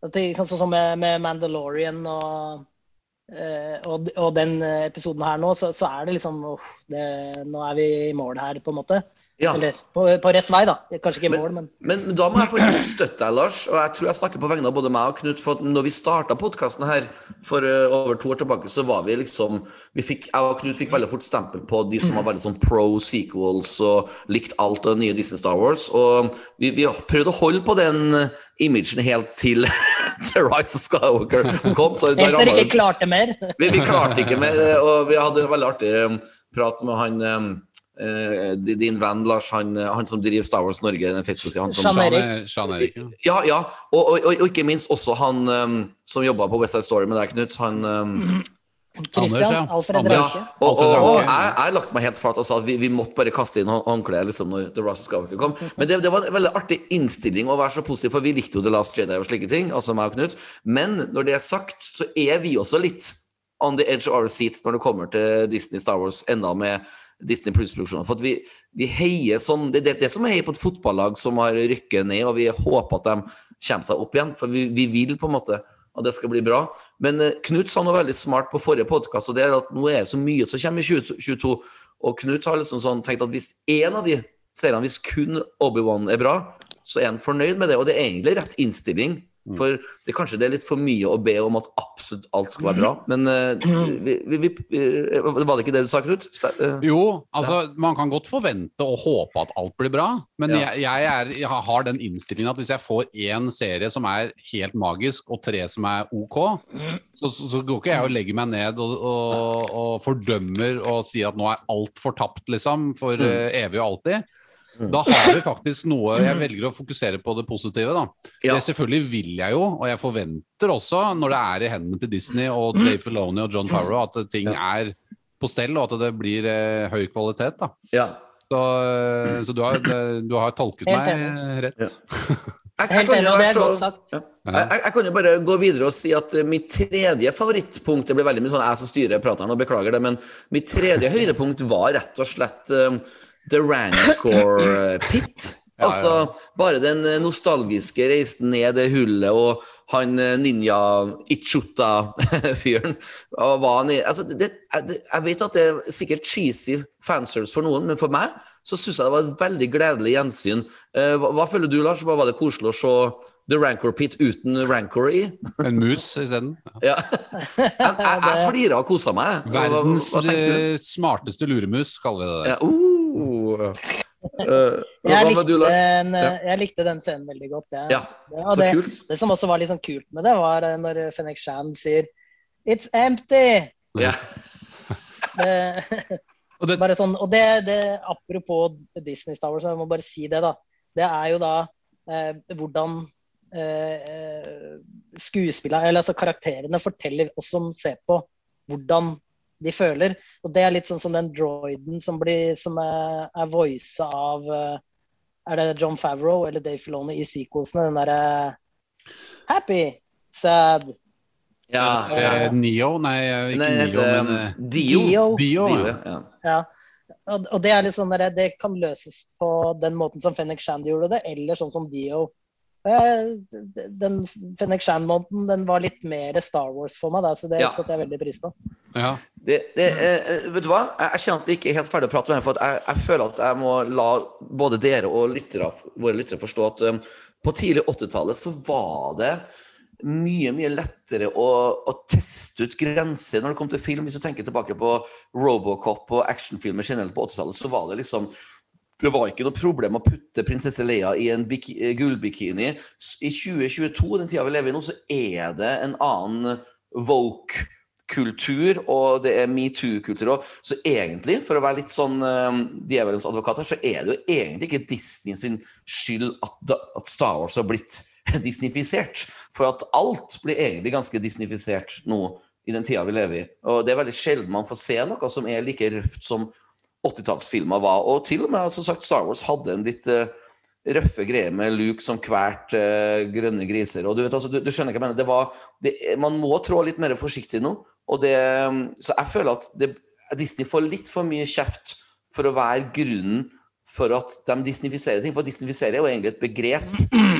Det, sånn som med, med Mandalorian og Eh, og, og den eh, episoden her nå, så, så er det liksom åh, det, Nå er vi i mål her, på en måte. Ja. Eller på, på rett vei, da. Kanskje ikke i mål, men Men, men da må jeg faktisk støtte deg, Lars. Og jeg tror jeg snakker på vegne av både meg og Knut. For når vi starta podkasten her for eh, over to år tilbake, så var vi liksom vi fikk, Jeg og Knut fikk veldig fort stempel på de som var veldig sånn pro sequels og likte alt av nye Disney Star Wars. Og vi, vi prøvde å holde på den eh, imagen helt til, til Rise of Skywalker kom. Så da det- ikke klarte mer. vi, vi klarte ikke mer, eh, og vi hadde en veldig artig prat med han eh, din venn Lars, han, han som driver Star Wars Norge, den han Erik. Ja. Ja, ja. Og, og, og, ikke minst også han um, som jobba på West Side Story med deg, Knut. Han um, Anders, ja. Alfred Anders. ja, og, og, og jeg, jeg lagt meg helt flat og sa at vi, vi måtte bare kaste inn hå- håndkleet liksom, når The Rise Scout kom. Men det, det var en veldig artig innstilling å være så positiv, for vi likte jo The Last Jedi og slike ting. altså meg og Knut. Men når det er sagt, så er vi også litt on the edge of our seat når det kommer til Disney Star Wars, enda med Disney Plus-produksjoner. For vi, vi heier sånn Det er det, det som heier på et fotballag som har rykket ned, og vi håper at de kommer seg opp igjen. For vi, vi vil på en måte at det skal bli bra. Men eh, Knut sa noe veldig smart på forrige podkast, og det er at nå er det så mye som kommer i 2022. Og Knut har liksom sånn tenkt at hvis én av de seriene, hvis kun Obi-Wan er bra, så er han fornøyd med det. Og det er egentlig rett innstilling. For det kanskje det er litt for mye å be om at absolutt alt skal være bra. Men uh, vi, vi, vi, eh, var det ikke det du sa, Knut? Eh, Jo, altså man kan godt forvente og håpe at alt blir bra, men Ja. jeg, jeg, er, jeg har den innstillingen at hvis jeg får én serie som er helt magisk, og tre som er ok, så, så, så går ikke jeg og legger meg ned og, og, og fordømmer og sier at nå er alt fortapt, liksom, for Mm. eh, evig og alltid. Da har vi faktisk noe Jeg velger å fokusere på det positive, da. Ja. Det selvfølgelig vil jeg jo, og jeg forventer også, når det er i hendene til Disney og Dave Filoni og John Farrow, at ting er på stell, og at det blir eh, høy kvalitet. da. ja. Så, eh, så du, har, du har tolket meg rett. rett. Jeg, jeg, er så- godt sagt. Ja. Jeg, jeg, jeg kan jo bare gå videre og si at eh, mitt tredje favorittpunkt Det blir veldig mye sånn jeg som styrer prateren, og beklager det, men mitt tredje høydepunkt var rett og slett eh, The Rancor Pit. Ja, ja. Altså bare den eh, nostalgiske reisen ned det hullet og han eh, ninja Ichuta-fyren. og hva han Altså, det, jeg, vet at det er sikkert cheesy fanservice for noen, men for meg så syns jeg det var et veldig gledelig gjensyn. Eh, hva, hva føler du, Lars? Hva var det koselig å se The Rancor Pit uten Rancor i? En mus isteden. Ja. Jeg, jeg, jeg flira og kosa meg. Hva- hva- Verdens hva eh, smarteste luremus, kaller vi det. der. Ja, uh. Eh, Uh, Jeg likte, en, eh, Ja. jeg likte den scenen veldig godt. Det, Ja, det, det, det som også var litt sånn kult med det, var når Fennek Shan sier It's empty! Ja. Det, bare sånn, og det, det apropos Disney Star Wars, jeg må bare si det, da. Det er jo da eh, hvordan eh, skuespillerne, eller altså karakterene, forteller oss som ser på, hvordan de føler. Og det er litt sånn som den droiden som, blir, som er, er voisa av eh, Er det John Favreau eller Dave Filoni i sequelsene? Den derre Happy, sad Ja, eh, Neo, nei, ikke Nei, heter men um, eh, Dio. Dio. Dio. Dio, ja. ja. Ja. og, og det er litt sånn der, det kan løses på den måten som Fennek Shand gjorde det, eller sånn som Dio. Eh, Den Fennec Shan-måneden den var litt mer Star Wars for meg, da, så det Ja. satte jeg veldig pris på. Ja. Det, det, eh, vet du hva? Jeg, jeg kjenner at vi ikke er helt ferdig å prate om det. For at jeg, jeg føler at jeg må la både dere og lyttere, våre lyttere forstå at um, på tidlig 80-tallet så var det mye mye lettere å, å teste ut grenser når det kom til film. Hvis du tenker tilbake på Robocop og actionfilmer generelt på 80-tallet, så var det liksom det var ikke noe problem å putte prinsesse Leia i en biki, gullbikini. I 2022, den tida vi lever i nå, så er det en annen woke-kultur, og det er metoo-kultur òg. Så egentlig, for å være litt sånn uh, djevelens advokat her, så er det jo egentlig ikke Disney sin skyld at, at Star Wars har blitt disnifisert. For at alt blir egentlig ganske disnifisert nå i den tida vi lever i. Og det er veldig sjelden man får se noe som er like røft som 80-tallsfilmer var. Og til og med som sagt, Star Wars hadde en litt uh, røffe greie med Luke som kvært uh, grønne griser. Og du vet, altså, du, du skjønner hva jeg mener. Det var, det, man må trå litt mer forsiktig nå. Og det, så jeg føler at det, Disney får litt for mye kjeft for å være grunnen for at de disnifiserer ting. For disnifisere er jo egentlig et begrep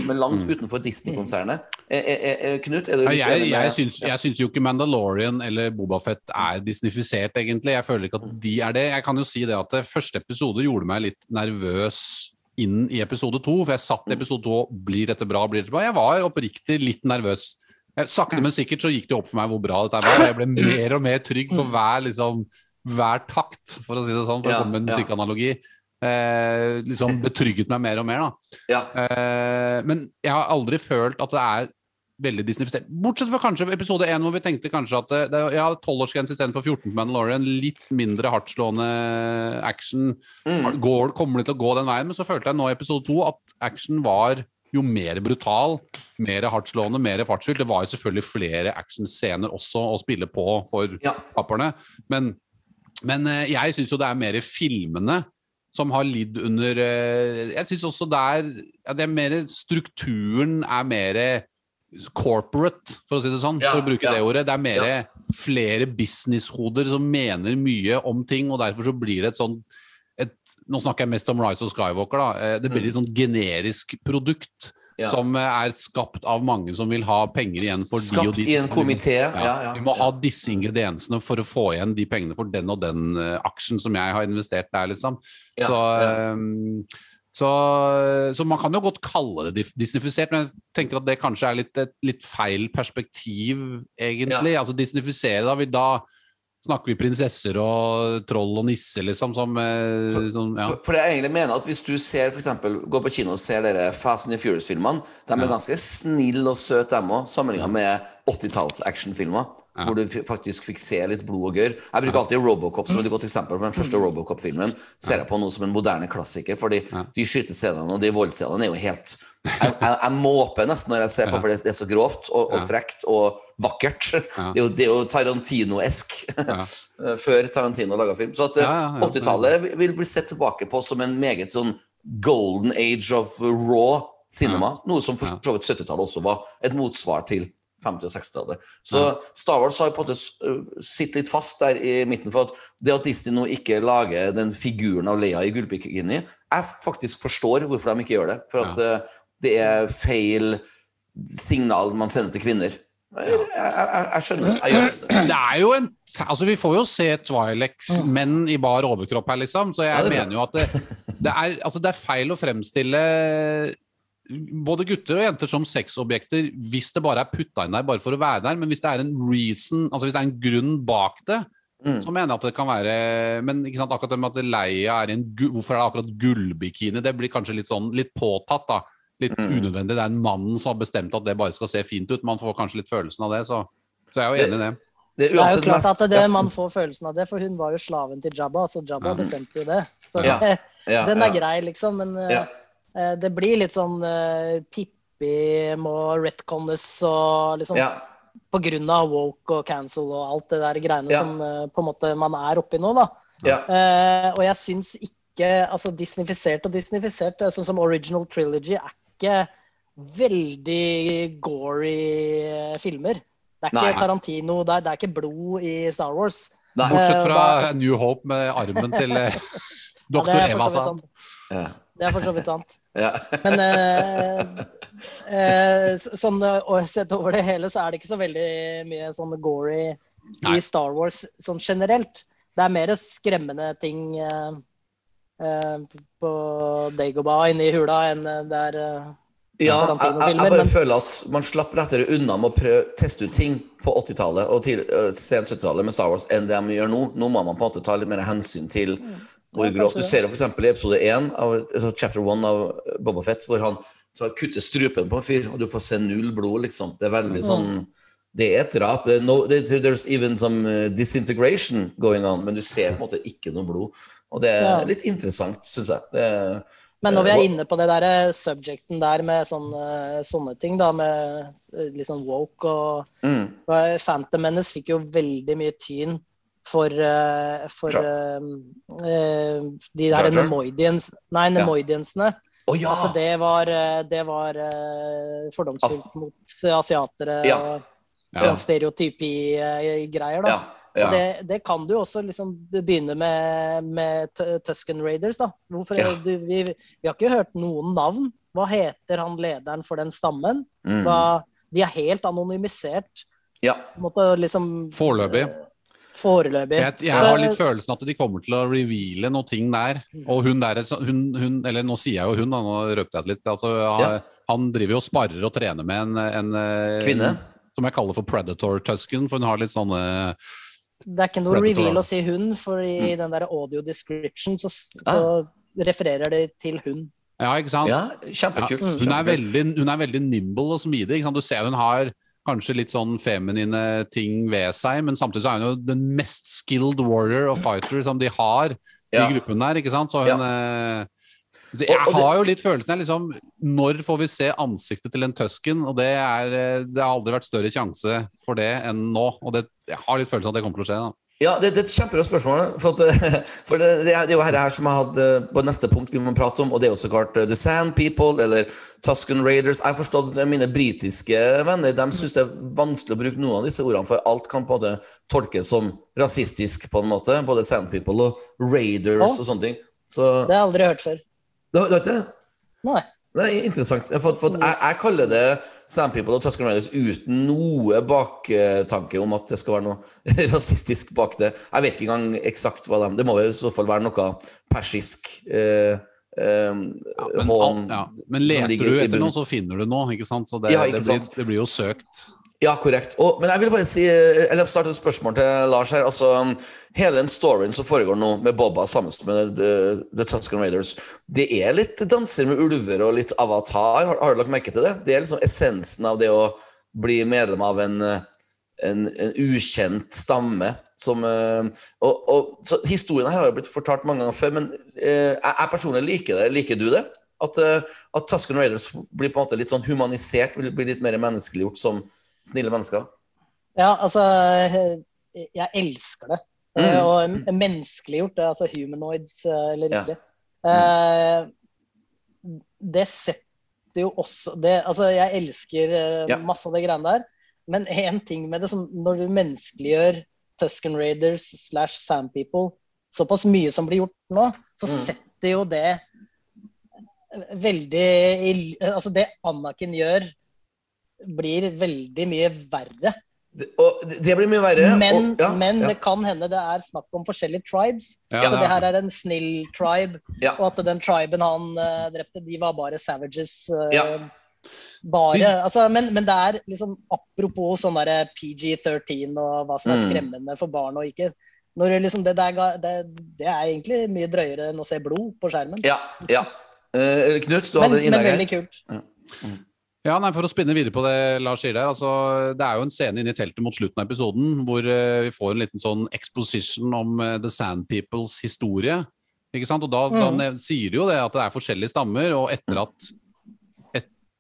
som er langt utenfor Disney-konsernet. Eh, eh, eh, Knut, er du Ja, jeg, jeg, syns, jeg syns jo ikke Mandalorian eller Bobafett er disnifisert, egentlig. Jeg føler ikke at de er det. Jeg kan jo si det at det første episode gjorde meg litt nervøs inn i episode to. For jeg satt i episode to blir dette bra, blir dette bra? Jeg var oppriktig litt nervøs. Sakte, men sikkert så gikk det opp for meg hvor bra dette var. Jeg ble mer og mer trygg for hver, liksom, hver takt, for å si det sånn, for å komme med en musikkanalogi. Eh, liksom betrygget meg mer og mer, da. Ja. Eh, men jeg har aldri følt at det er veldig disnifisert. Bortsett fra kanskje episode 1 hvor vi tenkte kanskje at det, det ja, 12-årsgrense istedenfor 14 på Mandalorian. Litt mindre hardtslående action. Mm. Går, kommer det til å gå den veien? Men så følte jeg nå i episode 2 at action var jo mer brutal, mer hardtslående, mer fartsfylt. Det var jo selvfølgelig flere actionscener også å spille på for Ja. taperne. Men, men eh, jeg syns jo det er mer filmene som har lidd under eh, Jeg syns også der ja, det er mer Strukturen er mer corporate, for å si det sånn. Ja, for å bruke ja. det ordet. Det er mer flere businesshoder som mener mye om ting, og derfor så blir det et sånn et, Nå snakker jeg mest om Rise of Skywalker. da, eh, Det blir et sånn generisk produkt Mm. Ja. som eh, er skapt av mange som vil ha penger igjen for de og Skapt i en komité. Ja, ja. Vi må ha disse ingrediensene for å få igjen de pengene for den og den eh, aksjen som jeg har investert der, liksom. Så, ehm, så, så man kan jo godt kalle det disnifisert, men jeg tenker at det kanskje er litt, et litt feil perspektiv, egentlig. Altså disnifisere, da vil da snakker vi prinsesser og troll og nisser, liksom, som, for, som ja. For, for jeg egentlig mener at Hvis du ser for eksempel, går på kino og ser dere Fast and the Furious-filmene, de er Ja. ganske snille og søte, dem òg, sammenligna med 80-talls actionfilmer. Ja. Hvor du faktisk fikk se litt blod og gørr. Jeg bruker alltid Robocop som et godt eksempel. For Den første Robocop-filmen ser jeg på nå som en moderne klassiker. Fordi de skytescenene og de voldsscenene er jo helt Jeg, jeg, jeg måper nesten når jeg ser på, Ja. for det, er så grovt og, og frekt og vakkert. Det er jo, det er jo Tarantino-esk. Før Tarantino laga film. Så at eh, Ja, ja, ja. 80-tallet vil bli sett tilbake på som en meget sånn golden age of raw cinema. Noe som for så vidt 70-tallet også var et motsvar til 50- og 60-tallet. Så Star Wars har på en måte sittet litt fast der i midten. For at det at Disney nå ikke lager den figuren av Leia i gullbikini, jeg faktisk forstår hvorfor de ikke gjør det. For at uh, det er feil signal man sender til kvinner. Jeg, jeg, jeg, jeg skjønner. Jeg det. Er jo en Altså, vi får jo se Twilex-menn i bar overkropp her, liksom, så jeg Ja, er mener jo at det, det, er, altså, det er feil å fremstille både gutter og jenter som sexobjekter hvis det bare er putta inn der bare for å være der, men hvis det er en reason, altså hvis det er en grunn bak det, Mm. så mener jeg at det kan være Men ikke sant, akkurat det med at Leia er i en Hvorfor er det akkurat gullbikini? Det blir kanskje litt sånn litt påtatt, da. Litt Mm. unødvendig. Det er en mann som har bestemt at det bare skal se fint ut. Man får kanskje litt følelsen av det, så, så jeg er jo enig i det. Det er Det er jo klart at det, det, man får følelsen av det, for hun var jo slaven til Jabba, så Jabba Ja. bestemte jo det. Så Ja, Ja, den er ja. grei, liksom. Men Ja. eh, det blir litt sånn uh, Pippi må retconnes og liksom Ja. På grunn av woke og cancel og alt det der greiene Ja. som uh, på en måte man er oppi nå, da. Ja. Eh, og jeg syns ikke Altså disnifisert og disnifisert, sånn som Original Trilogy, er ikke veldig gory eh, filmer. Det er ikke Nei. Tarantino, det er, det er ikke blod i Star Wars. Nei. Bortsett fra Eh, da- New Hope med armen til doktor Ja, doktor det for Eva sa. han. Ja. Det er for så vidt sant. Ja. Men eh, eh, sånn eh, og sett over det hele, så er det ikke så veldig mye sånn gory Nei. i Star Wars sånn generelt. Det er mer skremmende ting eh, eh, på Dagobah inne i hula enn der det er eh, Ja, jeg, jeg, jeg bare føler at man slapp lettere unna med å prøve teste ut ting på 80-tallet og til, uh, sent 70-tallet med Star Wars enn det de gjør nå. Nå må man på en måte ta litt mer hensyn til hvor Ja, grovt Du ser jo f.eks. i episode 1 av altså chapter 1 av Boba Fett, hvor han så kutter strupen på en fyr, og du får se null blod, liksom. Det er veldig sånn Det er et drap. No, there's even some disintegration going on, men du ser på en måte ikke noe blod. Og det er Ja. litt interessant, syns jeg. Det Men når vi Eh, er inne på det der eh, subjecten der med sånne, sånne ting, da, med eh, litt sånn woke og mm, Phantom Menace fikk jo veldig mye tyn for, eh, for eh, eh, de der? Nemoidians, nei, Ja. Nemoidiansene. Å ja! altså, det var, eh, det var eh, fordomsfullt mot asiatere Ja. og Ja. sånn stereotypi-greier. da. Ja. Og det, det kan du også liksom begynne med, med Tusken Raiders. da. Hvorfor, Ja. du, vi, vi har ikke hørt noen navn. Hva heter han lederen for den stammen? Mm. Hva, de er helt anonymisert. ja. på måte liksom Foreløpig. eh, Foreløpig. Jeg, jeg har litt følelsen at de kommer til å reveale noen ting der. Og hun der, hun, hun Eller nå sier jeg jo hun, da, nå røpte jeg det litt. Altså, Ja. Han driver jo og sparrer og trener med en, en Kvinne. Kvinne. Som jeg kaller for Predator Tusken, for hun har litt sånne Det er ikke noe reveal å si hun, for i Mm. den der audio description så, Ah. så refererer det til hun. Ja, ikke sant? Ja, kjempekult. Ja, hun, er veldig, hun er veldig nimble og smidig. Ikke sant? Du ser hun har kanskje litt sånn feminine ting ved seg, men samtidig så er hun jo den mest skilled warrior og fighter som de har Ja. i gruppen der. ikke sant? Så hun eh, det, Og- Jeg har jo litt følelsen av liksom Når får vi se ansiktet til en tøsken? Og det, er, eh, det har aldri vært større sjanse for det enn nå. Og det, jeg har litt følelsen av at det kommer til å skje. da. Ja, det, det er et kjempebra spørsmål. For, at, for det, det, er, jo her, her som jeg hadde på neste punkt vi må prate om, og det er jo så klart eh, The Sand People eller Tusken Raiders. Jeg har forstått at mine britiske venner de syns det er vanskelig å bruke noen av disse ordene, for alt kan på en måte tolkes som rasistisk, på en måte. Både Sand People og Raiders Å. og sånne ting. Så Det har jeg aldri hørt før. Du har ikke det? Nei. Det er interessant. For, for at jeg, jeg kaller det Sand People og Tusken Riders uten noe baktanke om at det skal være noe rasistisk bak det. Jeg vet ikke engang eksakt hva de Det må jo i så fall være noe persisk eh, eh, Ja, men, hånd, ja. men leter du etter noe, så finner du noe. ikke sant? Så det, Ja, ikke det, blir, sant. det blir jo søkt. Ja, korrekt. Og, men jeg vil bare si Eller starte et spørsmål til Lars her. Altså, hele den storyen som foregår nå med Bobba sammen med The, The Tusken Raiders, det er litt danser med ulver og litt avatar. Har, har du lagt merke til det? Det er liksom essensen av det å bli medlem av en, en, en ukjent stamme. Som, eh, og, og, så Historien her har jo blitt fortalt mange ganger før, men eh, jeg, jeg personlig liker det. Liker du det? At, eh, at Tusken Raiders blir på en måte litt sånn humanisert, blir litt mer menneskeliggjort som snille mennesker? Ja, altså Jeg elsker det. Mm. Eh, Og menneskeliggjort, det er altså humanoids eller eller Ja. ikke. Eh, det setter jo også det, Altså, jeg elsker eh, Ja. masse av de greiene der, men én ting med det, når du menneskeliggjør Tusken Raiders slash Sand People såpass mye som blir gjort nå, så Mm. setter jo det veldig i, Altså, det Anakin gjør, blir veldig mye verre. Det- Og det blir mye verre. Men, og, ja, men ja, det kan hende det er snakk om forskjellige tribes. Ja, At det her er en snill tribe, Ja. og at den triben han uh, drepte, de var bare savages. Uh, Ja. Bare, altså, men, men det er liksom Apropos sånn derre PG13 og hva som er Mm. skremmende for barn og ikke. Når det, liksom, det, der, det, det er egentlig mye drøyere enn å se blod på skjermen. ja, ja. Eh, Knut, du Men, hadde men innlegg her. veldig kult. Ja, nei, For å spinne videre på det Lars sier der. altså Det er jo en scene inne i teltet mot slutten av episoden hvor uh, vi får en liten sånn exposition om uh, The Sand Peoples historie. ikke sant? Og da, da Mm. da sier de jo det at det er forskjellige stammer, og etter at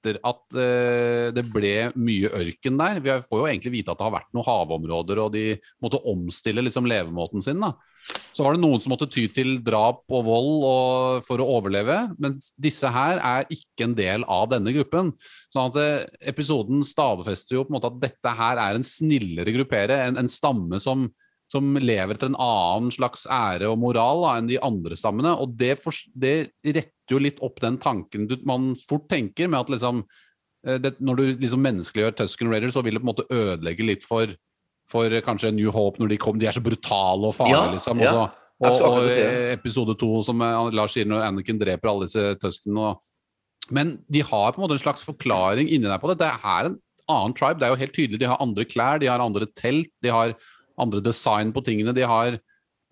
etter at eh, det ble mye ørken der Vi får jo egentlig vite at det har vært noen havområder, og de måtte omstille liksom levemåten sin. da. Så var det noen som måtte ty til drap og vold og, for å overleve, men disse her er ikke en del av denne gruppen. Sånn at eh, Episoden stadfester jo på en måte at dette her er en snillere gruppere, en, en stamme som, som lever etter en annen slags ære og moral da, enn de andre stammene. Og det, for, det retter jo litt opp den tanken du, man fort tenker med at liksom eh, det, Når du liksom menneskeliggjør Tusken Raiders, så vil det på en måte ødelegge litt for, for kanskje New Hope når de kom. De er så brutale og farlige, Ja, liksom. ja. Og, så, og, eh, episode to, som eh, Lars sier, når Anakin dreper alle disse Tuskenene. og- Men de har på en måte en slags forklaring inni der på det. Det er en annen tribe. Det er jo helt tydelig. De har andre klær, de har andre telt, de har andre design på tingene. De har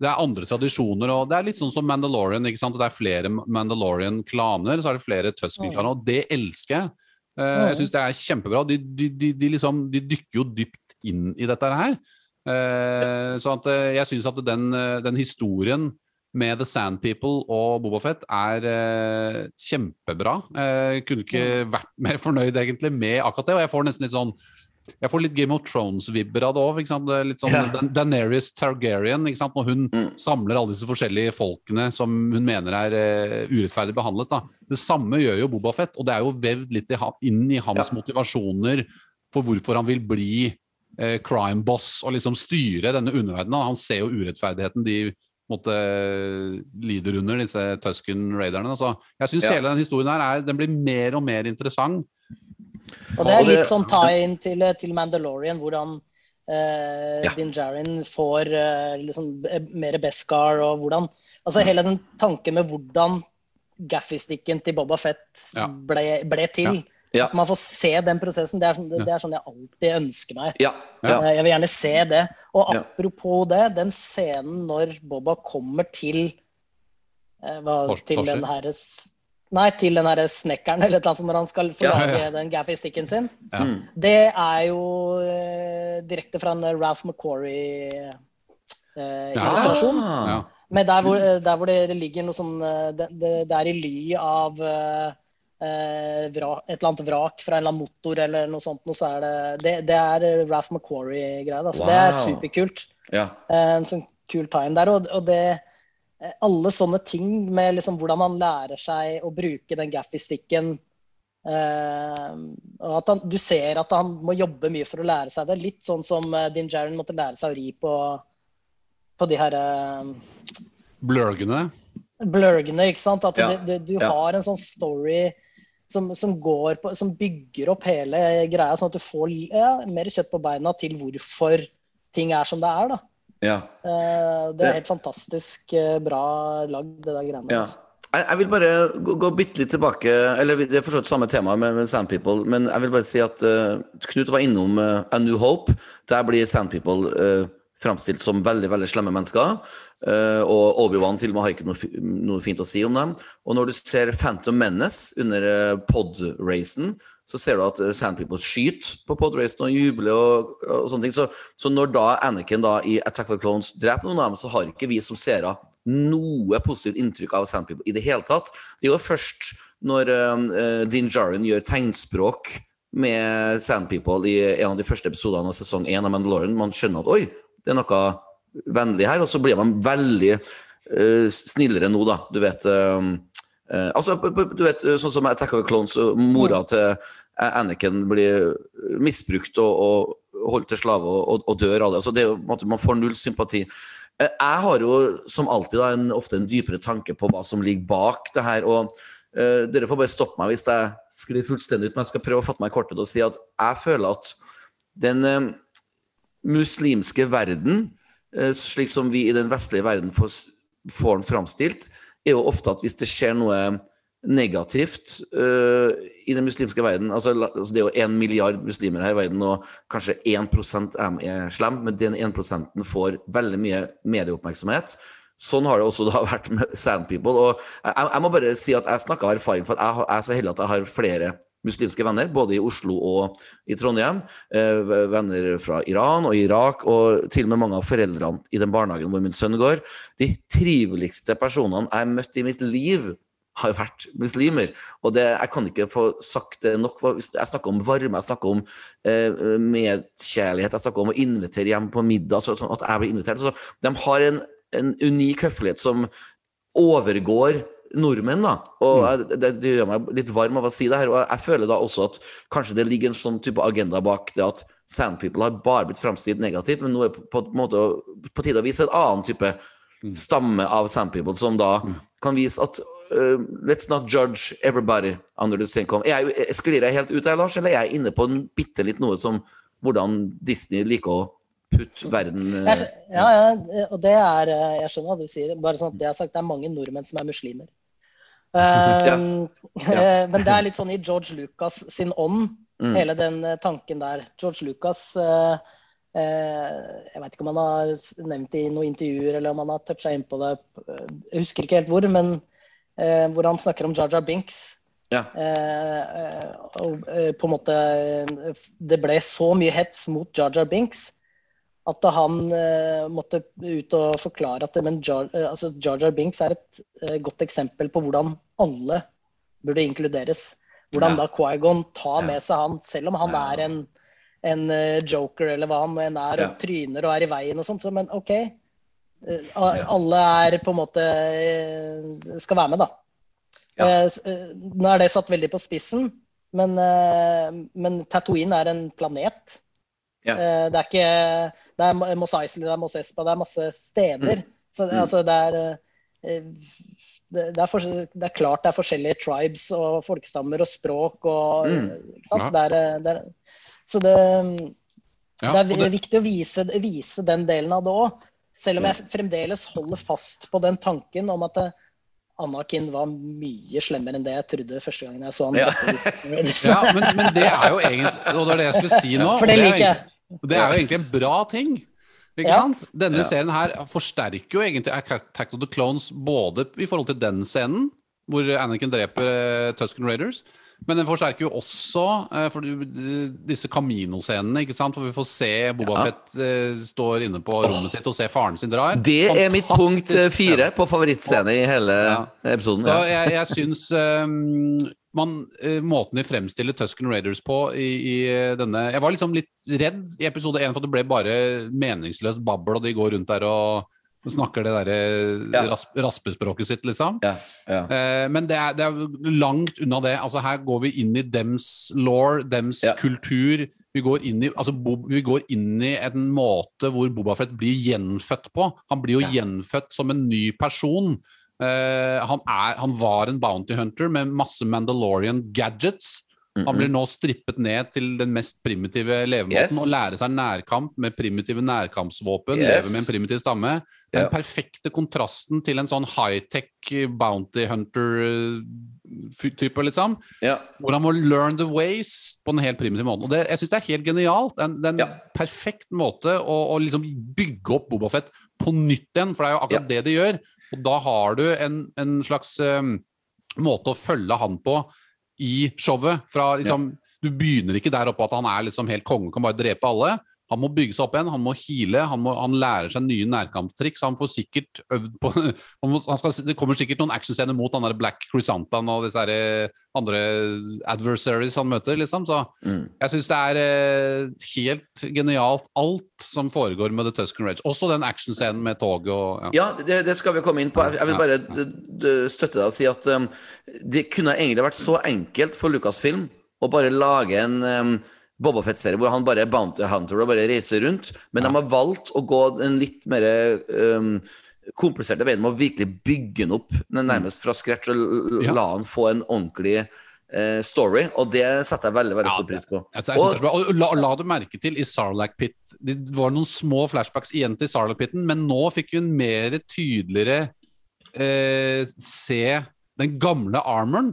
det er andre tradisjoner, og det er litt sånn som Mandalorian. ikke sant? Det er flere Mandalorian-klaner, så er det flere Tusken-klaner, og det elsker jeg. Eh, jeg syns det er kjempebra. De, de, de, de, liksom, de dykker jo dypt inn i dette her. Eh, så at, eh, jeg syns at den, den historien med The Sand People og Bobafett er kjempebra. Jeg kunne ikke vært mer fornøyd egentlig med akkurat det. Og jeg får nesten litt sånn jeg får litt Game of Thrones-vibber av det òg. Sånn Ja. Dan Daenerys Targaryen. Når hun Mm. samler alle disse forskjellige folkene som hun mener er uh, urettferdig behandlet. Da. Det samme gjør jo Bobafett, og det er jo vevd litt i, inn i hans Ja. motivasjoner for hvorfor han vil bli uh, crime boss og liksom styre denne underverdenen. Han ser jo urettferdigheten de måtte lider under, disse Tusken-raiderne. Så jeg syns Ja. hele den historien her er, den blir mer og mer interessant. Og det er litt sånn tie-in til, til Mandalorian, hvordan eh, Ja. Din Djarin får eh, liksom eh, mer Beskar, og hvordan Altså hele den tanken med hvordan gaffistikken til Boba Fett ble, ble til. Ja. At man får se den prosessen. Det er, sånn- det, det er sånn jeg alltid ønsker meg. Ja. ja. Eh, Jeg vil gjerne se det. Og apropos det, den scenen når Boba kommer til eh, hva, Til den herre Nei, til den derre snekkeren eller annet sånt når han skal få Ja, lage ja. den gaffy-sticken sin. Ja. Mm. Det er jo eh, direkte fra en Ralph McQuarrie-illustrasjon. Eh, Ja. Men der hvor, eh, der hvor det, det ligger noe sånn eh, det, det, det er i ly av eh, eh, vra, et eller annet vrak fra en eller annen motor eller noe sånt, noe, så er det Det, det er eh, Ralph McQuarrie-greia. Altså. Wow. Det er superkult. ja. Eh, En sånn kul time der. Og, og det eh, Alle sånne ting med liksom hvordan han lærer seg å bruke den gaffy-sticken eh, og at han, Du ser at han må jobbe mye for å lære seg det. Litt sånn som eh, Din Jaron måtte lære seg å ri på, på de her eh, Blørgene. blurgene, ikke sant? At Ja, du, du, du ja. har en sånn story som, som går på Som bygger opp hele greia, sånn at du får ja, mer kjøtt på beina til hvorfor ting er som det er. da. Ja. Eh, det er helt fantastisk eh, bra lagd, det der greiene. Ja. Jeg, jeg vil bare gå, gå bitte litt tilbake Eller det er for samme tema med, med Sand People, men jeg vil bare si at uh, Knut var innom uh, A New Hope. Der blir Sand People uh, framstilt som veldig veldig slemme mennesker. Uh, og Obi-Wan til og med har ikke noe, noe fint å si om dem. Og når du ser Phantom Menace under pod-racen, så ser du at Sandpeople Sand People skyter på podracen og jubler og, og sånne ting. Så, så når da Anakin da i Attack of the Clones dreper noen av dem, så har ikke vi som seere noe positivt inntrykk av Sand People i det hele tatt. Det er jo først når uh, Din Djarin gjør tegnspråk med Sand People i en av de første episodene av sesong 1 av Mandalorian, man skjønner at oi, det er noe vennlig her, og så blir man veldig uh, snillere nå, da. Du vet uh, eh, altså, du vet, sånn som Attack of the Clones, og mora til Anakin blir misbrukt og, og holdt til slave og, og, og dør av det. Altså, det er jo, man får null sympati. Eh, Jeg har jo som alltid da, en, ofte en dypere tanke på hva som ligger bak det her. og uh, Dere får bare stoppe meg hvis jeg sklir fullstendig ut, men jeg skal prøve å fatte meg i kortet og si at jeg føler at den uh, muslimske verden, uh, slik som vi i den vestlige verden får, får den framstilt, er jo ofte at hvis det skjer noe negativt uh, i den muslimske verden altså, altså Det er jo én milliard muslimer her i verden, og kanskje 1 av er slem, men den 1 får veldig mye medieoppmerksomhet. Sånn har det også da vært med Sand People. Og jeg, jeg må bare si at jeg snakker av erfaring, for jeg, jeg er så heldig at jeg har flere muslimske venner, både i Oslo og i Trondheim. Eh, venner fra Iran og Irak, og til og med mange av foreldrene i den barnehagen hvor min sønn går. De triveligste personene jeg har møtt i mitt liv, har vært muslimer. Og det, jeg kan ikke få sagt det nok. Jeg snakker om varme, jeg snakker om eh, medkjærlighet, jeg snakker om å invitere hjem på middag, så, sånn at jeg blir invitert. Så de har en, en unik høflighet som overgår nordmenn, da. Og jeg, det, det gjør meg litt varm av å si det her. Og jeg føler da også at kanskje det ligger en sånn type agenda bak det at Sand People har bare blitt framstilt negativt, men nå er det på, på, måte på tide å vise en annen type stamme av Sand People, som da kan vise at uh, Let's not judge everybody under the same com. Jeg, sklir jeg helt ut her, Lars, eller er jeg inne på en bitte litt noe som hvordan Disney liker å putte verden uh, Jeg, ja, ja, og det er eh, Jeg skjønner hva du sier. Bare sånn at det er sagt, det er mange nordmenn som er muslimer. Uh, Ja. Men det er litt sånn i George Lucas sin ånd, Mm. hele den tanken der. George Lucas Jeg vet ikke om han har nevnt det i noen intervjuer eller om han har toucha inn på det. Jeg husker ikke helt hvor, men hvor han snakker om Jar Binks. Ja. Eh, eh, og eh, på en måte eh, Det ble så mye hets mot Jar Binks at han eh, måtte ut og forklare at men Jar, eh, altså Binks er et eh, godt eksempel på hvordan alle burde inkluderes. Hvordan Ja. da Quaigon tar Ja. med seg han, selv om han Ja. er en, en eh, joker eller hva han enn er, og tryner og er i veien og sånt. Så, men OK. Eh, Alle er på en måte eh, skal være med, da. Ja. Eh, Nå er det satt veldig på spissen, men, men Tatooine er en planet. Ja. Det er ikke Det er Mos Eisley, det er Mos Espa, det er masse steder. Så det- Mm. altså, det er det, er for, det er klart det er forskjellige tribes og folkestammer og språk og Mm. ikke sant? Ja. Det er, det er, Så det, Ja, det er det- viktig å vise, vise den delen av det òg. Selv om jeg fremdeles holder fast på den tanken om at eh, Anakin var mye slemmere enn det jeg trodde første gangen jeg så han. Ja. Ja, men, men det er jo egentlig Og det er det jeg skulle si nå. For det er liker jeg. Det er jo egentlig en bra ting. Ikke Ja. sant? Denne Ja. serien her forsterker jo egentlig Attack of the Clones både i forhold til den scenen, hvor Anakin dreper eh, Tusken Raiders, men den forsterker jo også eh, for du- disse Camino-scenene, ikke sant? Hvor vi får se Boba Ja. Fett eh, står inne på rommet sitt og ser faren sin drar. Det er mitt punkt eh, fire på favorittscene i hele Ja. episoden. Så jeg, jeg syns um, man, måten de fremstiller Tusken Raiders på i, i denne Jeg var liksom litt redd i episode én for at det ble bare meningsløst babbel, og de går rundt der og snakker det derre Ja. rasp, raspespråket sitt, liksom. Ja, ja. Eh, men det er, det er langt unna det. Altså Her går vi inn i dems law, dems kultur. Vi går, inn i, altså, Bob, vi går inn i en måte hvor Bobafett blir gjenfødt på. Han blir jo gjenfødt som en ny person. Eh, han, er, han var en bounty hunter med masse Mandalorian gadgets. Han blir nå strippet ned til den mest primitive levemåten Yes. og lærer seg nærkamp med primitive nærkampsvåpen. Yes. Lever med en primitiv stamme. Den Ja. perfekte kontrasten til en sånn high-tech bounty hunter-type, liksom. ja. Hvor han må learn the ways på en helt primitiv måte. Og det, jeg syns det er helt genialt. Det en, er en Ja. perfekt måte å, å liksom bygge opp Bobafett på nytt igjen, for det er jo akkurat det de gjør. Og da har du en, en slags um, måte å følge han på i showet. Fra liksom Du begynner ikke der oppe at han er liksom helt konge, kan bare drepe alle. Han må bygge seg opp igjen, han må heale, han, må, han lærer seg nye nærkamptriks. Han får sikkert øvd på han må, skal, Det kommer sikkert noen actionscener mot han der Black Chrysanthemum og disse eh, andre adversaries han møter, liksom. Så Mm. jeg syns det er eh, helt genialt, alt som foregår med The Tusken Rage. Også den actionscenen med toget og ja. Ja, det, det skal vi komme inn på. Jeg vil bare støtte deg og si at um, det kunne egentlig vært så enkelt for Lucasfilm å bare lage en um, Boba Fett-serie hvor han bare er bounty hunter og bare reiser rundt, men de har valgt å gå en litt mer um, kompliserte veien med å virkelig bygge den opp nærmest fra scratch og Ja. la han få en ordentlig eh, story, og det setter jeg veldig veldig Ja, stor pris på. Det Og, bra. Og la, la du merke til i Sarlacc Pit Det var noen små flashbacks igjen til Sarlacc Pitten, men nå fikk vi en mer tydeligere eh, se den gamle armoren.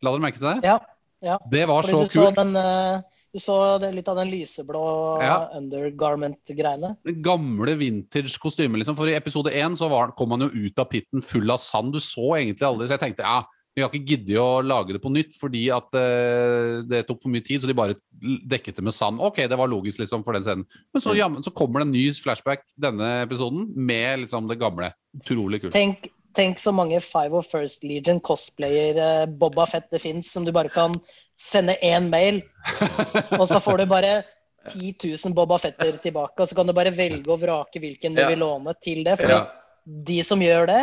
La dere merke til det? Ja, ja. Det var Fordi så kult. den, eh, du så det, litt av den lyseblå Ja. undergarment-greiene. Den gamle vintage kostyme, liksom. For i episode én så var, kom han jo ut av pitten full av sand. Du så egentlig aldri Så jeg tenkte ja, vi har ikke giddet å lage det på nytt fordi at uh, det tok for mye tid, så de bare dekket det med sand. Ok, det var logisk liksom for den scenen. Men så, ja, så kommer det en ny flashback denne episoden med liksom det gamle. Utrolig kult. Tenk, tenk så mange Five of First Legion cosplayer eh, Boba Fett det fins, som du bare kan sende én mail, og så får du bare 10 000 Boba Fetter tilbake, og så kan du bare velge og vrake hvilken du Ja. vil låne til det. For Ja. de som gjør det,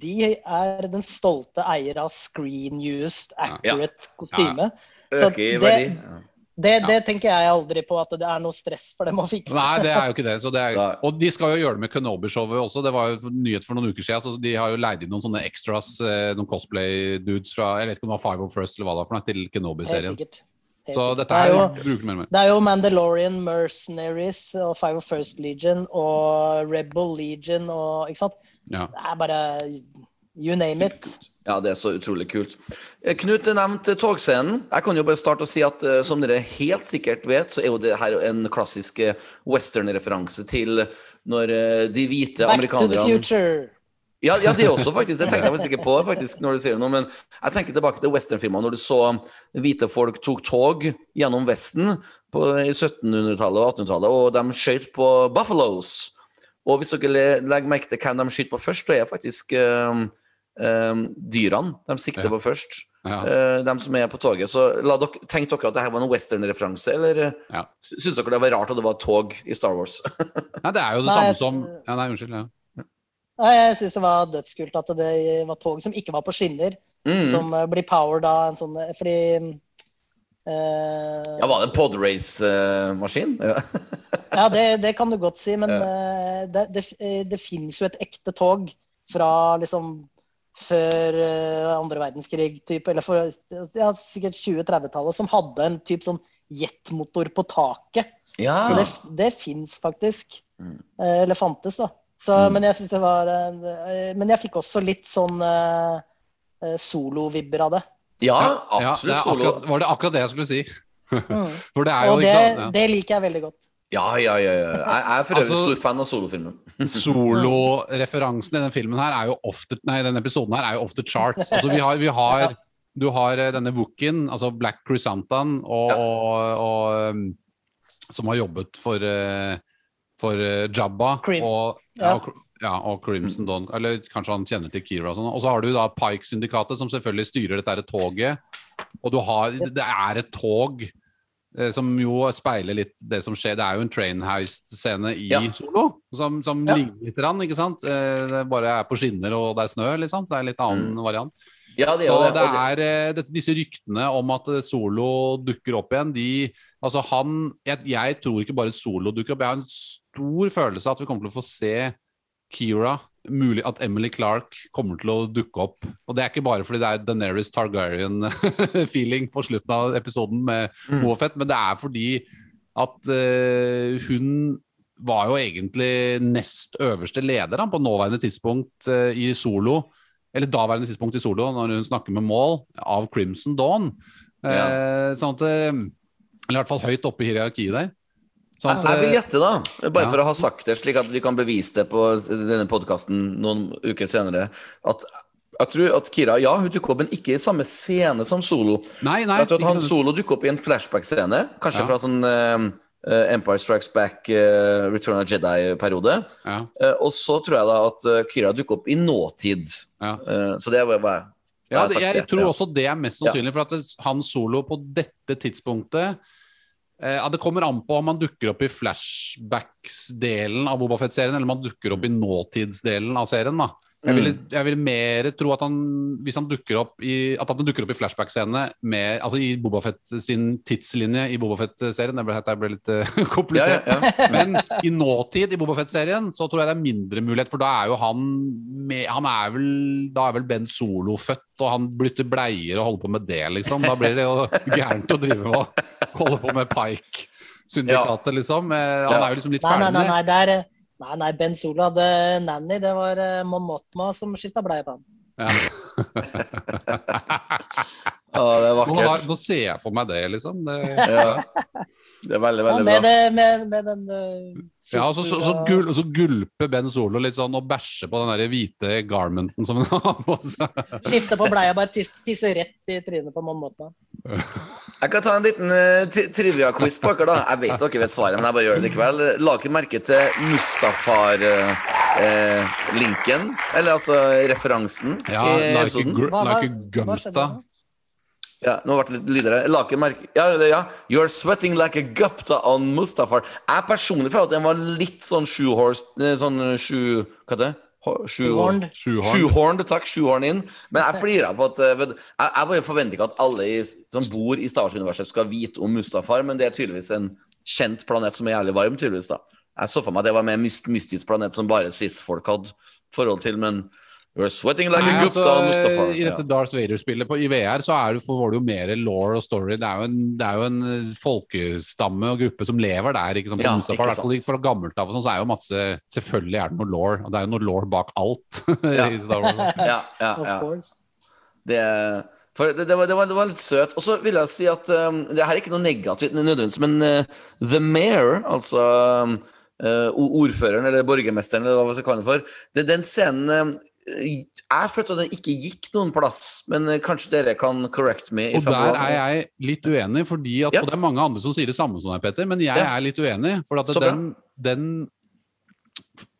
de er den stolte eier av screen used accurate kostyme. Så det, det- Ja. Det, tenker jeg aldri på at det er noe stress for dem å fikse. Nei, det er jo ikke det. Så det er, og de skal jo gjøre det med Kenobi-showet også. Det var jo nyhet for noen uker siden. Så de har jo leid inn noen sånne extras, eh, noen cosplay-dudes fra Jeg vet ikke om det var Five of First eller hva det var for noe, til Kenobi-serien. Så dette det, er her jo, bruker mer og mer. det er jo Mandalorian, Mercenaries og Five of First Legion og Rebel Legion og Ikke sant? Ja. Det er bare You name it. Ja, det er så utrolig kult. Eh, Knut nevnte togscenen. Jeg kan jo bare starte å si at eh, som dere helt sikkert vet, så er jo det her en klassisk eh, western-referanse til når de hvite Back to the future. Ja, ja, det også, faktisk. Det tenkte jeg faktisk ikke på faktisk, når du sier noe. Men jeg tenker tilbake til westernfilmer, når du så hvite folk tok tog gjennom Vesten på, i 1700-tallet og 1800-tallet, og de skjøt på buffalos. Og hvis dere legger merke til hvem de skyter på først, så er faktisk eh, eh, dyrene de sikter Ja. på først. Ja. Uh, de som er på toget. Så la dere, tenk dere at det her var en western-referanse, eller eh, Ja. syns dere det var rart at det var et tog i Star Wars? Nei, det er jo det Nei, samme som ja, Nei, unnskyld. Ja. Nei, Jeg syns det var dødskult at det var tog som ikke var på skinner, Mm. som eh, blir powered av en sånn Fordi Uh, Ja, var det en podrace-maskin? ja. Ja, det, det kan du godt si, men uh, det, det, eh, det finnes jo et ekte tog fra liksom før eh, andre verdenskrig, typ, eller for, ja, sikkert 20-30-tallet, som hadde en typ sånn jetmotor på taket. ja. Så det, det fins faktisk. Mm. Eh, eller fantes, da. Så, Mm. Men jeg synes det var eh, Men jeg fikk også litt sånn uh, solovibber av det. Ja, Ja, det absolutt er solo. akkurat, var det akkurat det jeg skulle si. Mm. For det er jo Og ikke det, sant? Ja. det liker jeg veldig godt. Ja, ja, ja. ja. Jeg jeg er for øvrig Altså- stor fan av solofilmen. Soloreferansen i den filmen her er jo ofte, nei, denne episoden her er jo off the charts. Altså, vi har, vi har, du har eh, denne Wookien, altså Black Chrysantan, og, Ja. og, og som har jobbet for, eh, for eh, Jabba Cream. og, ja. ja. og, Crimson Don, Eller kanskje han kjenner til Kira og sånn. Og så har du da Pike-syndikatet, som selvfølgelig styrer dette toget. Og du har Det er et tog som jo speiler litt det som skjer. Det er jo en train heist-scene i Ja. Solo, som, som Ja. ligner litt, rann, ikke sant? Eh, Det bare er på skinner og det er snø, liksom. Det er litt annen variant. Ja, det og det- er det, disse ryktene om at eh, Solo dukker opp igjen, de Altså han jeg, jeg tror ikke bare Solo dukker opp, jeg har en stor følelse av at vi kommer til å få se Kira Mulig at Emily Clark kommer til å dukke opp. Og det er ikke bare fordi det er Daenerys Targaryen-feeling på slutten av episoden med Mm. Moafett, men det er fordi at uh, hun var jo egentlig nest øverste leder da, på nåværende tidspunkt uh, i Solo eller daværende tidspunkt i solo, når hun snakker med Maul, av Crimson Dawn. Eh, sånn at Eller i hvert fall høyt oppe i hierarkiet der. Sånn Jeg vil eh, gjette, da, bare Ja. for å ha sagt det, slik at vi kan bevise det på denne podkasten noen uker senere, at jeg tror at Kira ja, hun dukker opp, men ikke i samme scene som Solo. nei, nei, Jeg tror at han. Solo dukker opp i en flashback-scene, kanskje Ja. fra sånn eh, Empire Strikes Back, uh, Return of Jedi-periode. ja, Uh, og så tror jeg da at Kira dukker opp i nåtid. ja. Så det var jeg Ja, det, jeg, tror også det er mest sannsynlig, for at han solo på dette tidspunktet ja, Det kommer an på om man dukker opp i flashbacks-delen av Bobafett-serien, eller om man dukker opp i nåtidsdelen av serien. da jeg ville, Mm. jeg ville mer tro at han hvis han dukker opp i at han dukker opp i flashback-scenene altså i Bobafett sin tidslinje i Bobafett-serien. Det ble, det ble litt uh, komplisert. ja, ja. Men i nåtid i Bobafett-serien så tror jeg det er mindre mulighet, for da er jo han med, Han er vel Da er vel Ben Solo født, og han bytter bleier og holder på med det, liksom. Da blir det jo gærent å drive Å holde på med Pike-syndikatet, liksom. Eh, Han er jo liksom litt Nei, nei, ferdig nei, nei, det er, nei, nei, Ben Solo hadde nanny. Det var uh, Mon som skifta bleie på ham. ja. ah, det er nå, har, nå ser jeg for meg det, liksom. Det, Ja. Det er veldig, Ja, veldig med, bra. det, med, med den uh, ja, og så, så, så, gul, så gulper Ben Solo litt sånn og bæsjer på den der hvite garmenten som han har på seg. Skifter på bleia, bare tisse, tisse rett i trynet på Mothma. Jeg kan ta en liten uh, trivia-quiz på dere, da. Jeg vet dere vet svaret, men jeg bare gjør det likevel. La dere merke til Mustafar-linken? eller altså referansen? Ja, i like, Hva- hva- like hva skjedde nå? Ja, nå ble det litt lydere. La merke ja, ja. You're sweating like a gupta on Mustafar. Jeg personlig føler at den var litt sånn shoehorse eh, Sånn shoe... Hva heter det? Ho- Sju Sjuhorn. Sjuhorn. Takk. Sjuhorn inn. Men jeg flirer på at eh, vet jeg, jeg bare forventer ikke at alle i, som bor i Star Wars-universet, skal vite om Mustafar, men det er tydeligvis en kjent planet som er jævlig varm, tydeligvis. da Jeg så for meg at det var mer myst, mystisk planet som bare Sith-folk hadde forhold til, men You're sweating like Nei, a altså, Mustafa. I dette Darth Vader-spillet på- i VR så er det, får du jo mer law og story. Det er jo en, det er jo en eh, folkestamme og gruppe som lever der. Ikke sant? På Ja, Mustafa, ikke sant. fra gammelt av og sånn, så er jo masse Selvfølgelig er det noe law, og det er jo noe law bak alt. Ja. i Star Wars. Ja, ja, ja. Det, for det, det, var, det, var, det var litt søt. Og så vil jeg si at um, det her er ikke noe negativt nødvendigvis, men uh, The Mayor, altså um, uh, ordføreren eller borgermesteren, eller hva vi skal kalle det for, det, den scenen um, Jeg følte at den ikke gikk noen plass, men uh, kanskje dere kan correct me. Og der er jeg litt uenig, fordi at, Ja. og det er mange andre som sier det samme som deg, Petter, men jeg Ja. er litt uenig. For at den, den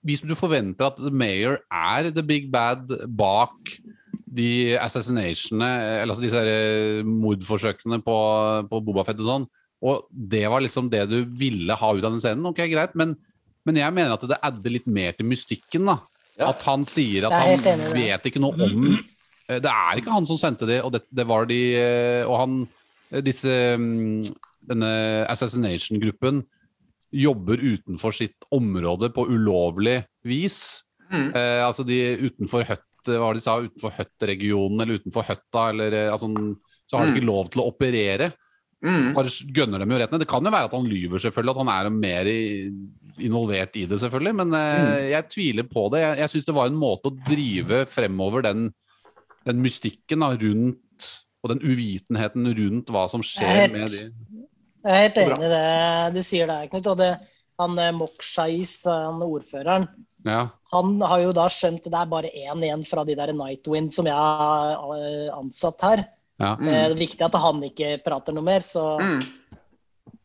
Hvis du forventer at The Mayor er the big bad bak de assassinationene, eller altså disse eh, mordforsøkene på, på Bobafett og sånn, og det var liksom det du ville ha ut av den scenen, ok, greit, men, men jeg mener at det adder litt mer til mystikken, da. Ja. At han sier at han enig vet ikke noe om Eh, Det er ikke han som sendte det, og det, det var de eh, Og han eh, Disse mm, Denne assassination-gruppen jobber utenfor sitt område på ulovlig vis. Mm. Eh, altså de utenfor Høtt, hva var det de sa, utenfor Høtt-regionen eller utenfor Høtta, eller altså, så har de Mm. ikke lov til å operere. Mm. Bare gønner dem jo rett ned. Det kan jo være at han lyver, selvfølgelig, at han er mer i, involvert i det, selvfølgelig. Men eh, Mm. jeg tviler på det. Jeg, jeg syns det var en måte å drive fremover den, den mystikken da, rundt og den uvitenheten rundt hva som skjer er med de Jeg er helt enig i det du sier der, Knut. Og det, han eh, Mokshais, han ordføreren, Ja. han har jo da skjønt det er bare én igjen fra de der Nightwind som jeg har eh, ansatt her. Ja. Mm. Det er viktig at han ikke prater noe mer, så Mm.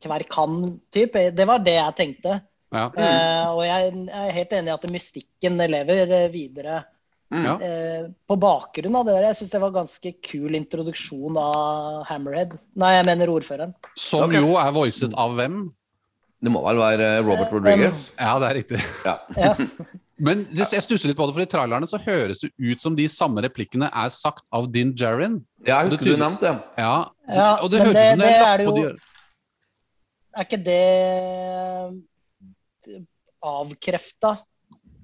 hver kan typ. Det var det jeg tenkte. ja. Eh, og jeg er helt enig i at mystikken lever eh, videre. Mm. Eh, på bakgrunn av det der, jeg syns det var ganske kul introduksjon av Hammerhead. Nei, jeg mener ordføreren. Som okay. jo er voicet av hvem? Det må vel være Robert Rodriguez? Ja, det er riktig. Ja. Men det, jeg stusser litt på det, for i trailerne så høres det ut som de samme replikkene er sagt av Din Jarin. Ja, jeg husker du nevnte det. Ja, så, Ja, og det høres ut som det det er det lagt på jo- de Er ikke det avkrefta?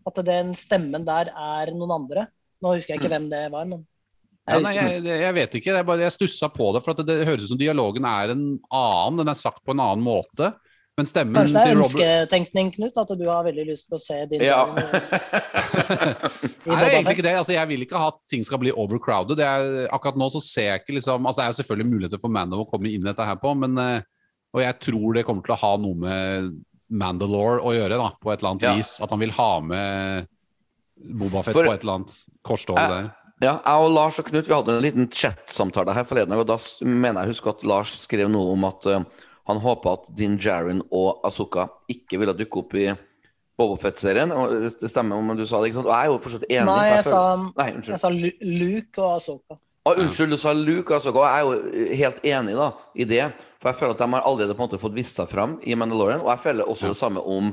At den stemmen der er noen andre? Nå husker jeg ikke hvem det var, men Ja, jeg nei, jeg, jeg vet ikke. Jeg, bare, jeg stussa på det. For at det, det høres ut som dialogen er en annen. Den er sagt på en annen måte. Men stemmen Kanskje det er ønsketenkning, Knut? At du har veldig lyst til å se din Ja. Nei, det egentlig ikke det. Altså, jeg vil ikke ha at ting skal bli overcrowded. Det er, akkurat nå så ser jeg ikke liksom altså, Det er selvfølgelig muligheter for Mando å komme inn i dette her på, men eh, Og jeg tror det kommer til å ha noe med Mandalore å gjøre, da, på et eller annet Ja. vis. At han vil ha med Bobafett For- på et eller annet korstog der. Ja, jeg og Lars og Knut vi hadde en liten chat-samtale her forleden, dag, og da mener jeg husker at Lars skrev noe om at eh, han håpa at Din Jarin og Asuka ikke ville dukke opp i Bobofett-serien. Det stemmer om du sa det, ikke sant? Og jeg er jo fortsatt enig. Nei, jeg, jeg sa, Nei, jeg sa Luke og Asoka. Ah, unnskyld, du sa Luke, altså. Og jeg er jo helt enig da, i det. For jeg føler at de har allerede på en måte fått vist seg fram i Mandalorian. Og jeg føler også det samme om